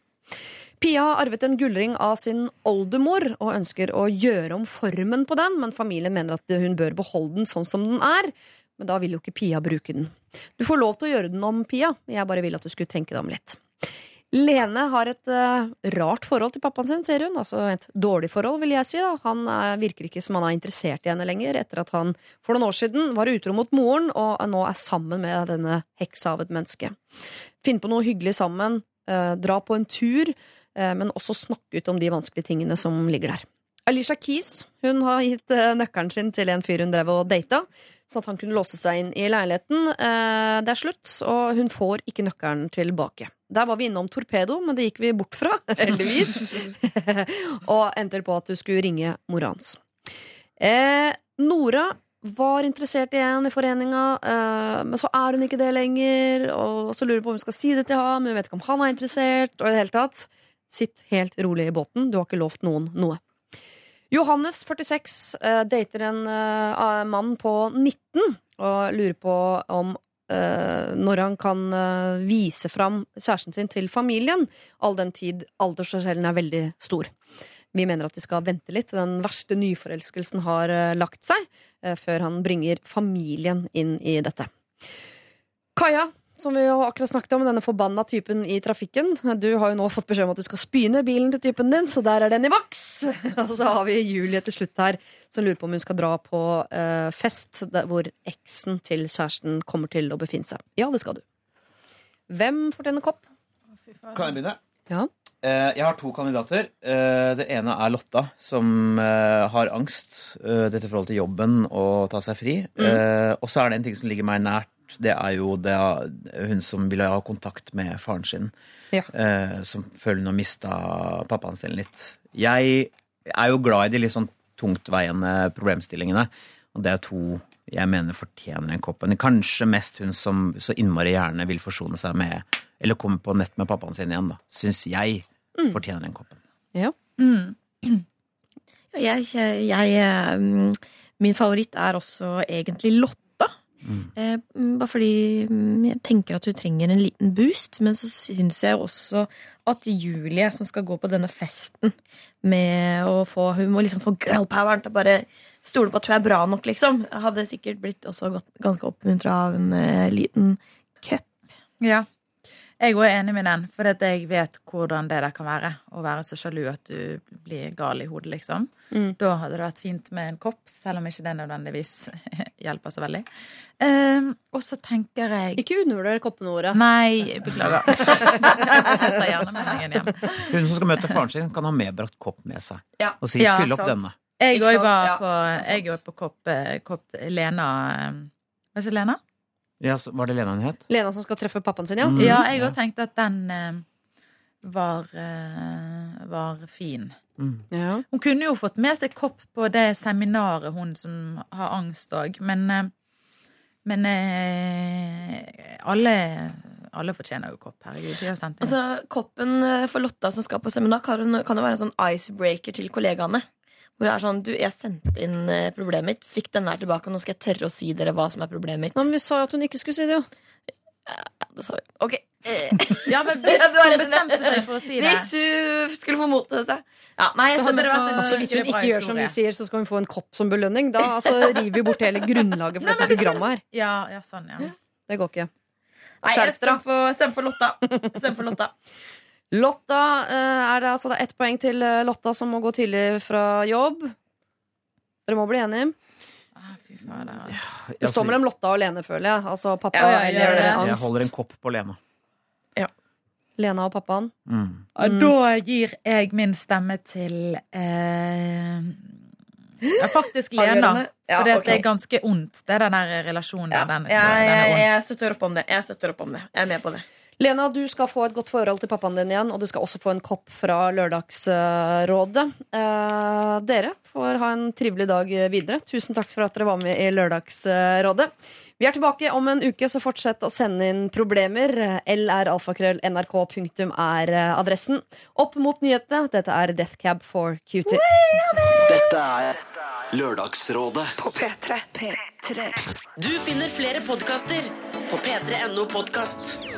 Speaker 3: Pia har arvet en gullring av sin oldemor og ønsker å gjøre om formen på den, men familien mener at hun bør beholde den sånn som den er. Men da vil jo ikke Pia bruke den. Du får lov til å gjøre den om, Pia. Jeg bare vil at du skulle tenke deg om litt. Lene har et uh, rart forhold til pappaen sin, ser hun. Altså et dårlig forhold, vil jeg si. Da. Han uh, virker ikke som han er interessert i henne lenger, etter at han for noen år siden var utro mot moren, og nå er sammen med denne heksa av et menneske. Finn på noe hyggelig sammen, uh, dra på en tur, men også snakke ut om de vanskelige tingene som ligger der. Alicia Keys hun har gitt nøkkelen sin til en fyr hun drev og data, sånn at han kunne låse seg inn i leiligheten. Eh, Det er slutt, og hun får ikke nøkkelen tilbake. Der var vi innom Torpedo, men det gikk vi bort fra, heldigvis. og endte vel på at du skulle ringe mora hans. Eh, Nora var interessert igjen i foreninga, eh, men så er hun ikke det lenger. Og så lurer hun på om hun skal si det til ham, men hun vet ikke om han er interessert. Og i det hele tatt, sitt helt rolig i båten. Du har ikke lovt noen noe. Johannes, 46, eh, dater en eh, mann på 19 og lurer på om eh, når han kan vise fram kjæresten sin til familien, all den tid aldersforskjellen er veldig stor. Vi mener at de skal vente litt den verste nyforelskelsen har lagt seg, før han bringer familien inn i dette. Kaja, som vi jo akkurat snakket om, denne forbanna typen i trafikken. Du har jo nå fått beskjed om at du skal spy ned bilen til typen din, så der er den i boks! Og så har vi Julie til slutt her, som lurer på om hun skal dra på eh, fest hvor eksen til kjæresten kommer til å befinne seg. Ja, det skal du. Hvem fortjener kopp?
Speaker 8: Kan jeg begynne?
Speaker 3: Ja.
Speaker 8: Eh, Jeg har to kandidater. Eh, Det ene er Lotta, som eh, har angst. eh, Dette forholdet til jobben og ta seg fri. Eh, Og så er det en ting som ligger meg nært. Det er jo det, hun som ville ha kontakt med faren sin.
Speaker 3: Ja.
Speaker 8: eh, Som føler hun har mista pappaen sin litt. Jeg er jo glad i de litt sånn tungtveiende problemstillingene. Og det er to jeg mener fortjener en kopp. Men kanskje mest hun som så innmari gjerne vil forsone seg med Eller komme på nett med pappaen sin igjen, da. Syns jeg fortjener den koppen.
Speaker 3: Ja.
Speaker 9: Mm. Jeg, jeg, eh, mm, min favoritt er også egentlig Eh, mm, bare fordi mm, jeg tenker at hun trenger en liten boost. Men så syns jeg også at Julie, som skal gå på denne festen med å få Hun må liksom få girlpoweren til å bare stole på at hun er bra nok, liksom. Hadde sikkert blitt også ganske oppmuntra av en eh, liten cup.
Speaker 7: Ja. Jeg òg er enig med den, for at jeg vet hvordan det der kan være. Å være så sjalu at du blir gal i hodet, liksom.
Speaker 3: Mm.
Speaker 7: Da hadde det vært fint med en kopp, selv om ikke det nødvendigvis hjelper så veldig. Um, og så tenker jeg
Speaker 3: Ikke undervurder koppene våre.
Speaker 7: Nei, beklager. jeg tar gjerne med meg en hjem.
Speaker 8: Hun som skal møte faren sin, kan ha medbrakt kopp med seg.
Speaker 9: Ja.
Speaker 8: Og si
Speaker 7: Ja,
Speaker 8: opp
Speaker 9: sant.
Speaker 8: denne'.
Speaker 7: Jeg òg var
Speaker 9: Ja,
Speaker 7: på, jeg er på kopp, eh, kopp Lena eh, Var ikke Lena?
Speaker 8: Ja, så var det Lena hun het?
Speaker 3: Lena som skal treffe pappaen sin, ja.
Speaker 8: Mm.
Speaker 7: Ja, jeg
Speaker 8: ja.
Speaker 7: òg tenkte at den eh, var, eh, var fin.
Speaker 8: Mm.
Speaker 3: ja.
Speaker 7: Hun kunne jo fått med seg kopp på det seminaret, hun som har angst òg, men eh, Men eh, alle, alle fortjener jo kopp. Herregud.
Speaker 9: Altså, Koppen eh, for Lotta som skal på seminar, kan, kan jo være en sånn icebreaker til kollegaene. Hvor det er sånn, du, Jeg sendte inn eh, problemet mitt, fikk den her tilbake, og nå skal jeg tørre å si dere hva som er problemet mitt.
Speaker 3: Men vi sa jo at hun ikke skulle si det, jo.
Speaker 9: Ja, det sa vi. Ok.
Speaker 7: ja, men hvis
Speaker 9: Ja, du har
Speaker 7: hun bestemte seg for å si det
Speaker 9: Hvis hun skulle få mot til seg. Ja, nei, jeg
Speaker 7: Så det
Speaker 9: for-
Speaker 3: Altså, hvis hun ikke gjør som vi sier, så skal hun få en kopp som belønning. Da altså, river vi bort hele grunnlaget for dette programmet her.
Speaker 7: Ja, ja, sånn, ja.
Speaker 3: Det går ikke.
Speaker 9: Nei, jeg stemmer for, stemmer for Lotta. Stem for Lotta.
Speaker 3: Lotta, eh, er det altså det er ett poeng til eh, Lotta som må gå tidlig fra jobb. Dere må bli enige.
Speaker 7: Ah, fy.
Speaker 3: Det står mellom Lotta og Lene, føler jeg. Altså pappa
Speaker 7: Ja, ja,
Speaker 3: eller
Speaker 7: angst.
Speaker 8: Jeg holder en kopp på Lena.
Speaker 3: Lena og pappaen.
Speaker 8: Mm.
Speaker 7: Mm. da gir jeg min stemme til eh, ja, faktisk Lena.
Speaker 9: Ja,
Speaker 7: for det
Speaker 9: ok.
Speaker 7: er ganske ondt, det er den der relasjonen
Speaker 9: Ja.
Speaker 7: Den,
Speaker 9: jeg,
Speaker 7: jeg, den er
Speaker 9: jeg,
Speaker 7: ond.
Speaker 9: jeg støtter opp om det. Jeg støtter opp om det. Jeg er med på det.
Speaker 3: Lena, du skal få et godt forhold til pappaen din igjen, og du skal også få en kopp fra Lørdagsrådet. Eh, dere får ha en trivelig dag videre. Tusen takk for at dere var med i Lørdagsrådet. Vi er tilbake om en uke, så fortsett å sende inn problemer. lralfakrøll.nrk.punktum er eh, adressen. Opp mot nyhetene. Dette er Death Cab for Cutie.
Speaker 4: Dette er Lørdagsrådet.
Speaker 1: På P3. P3. Du finner flere podkaster på p3.no podkast.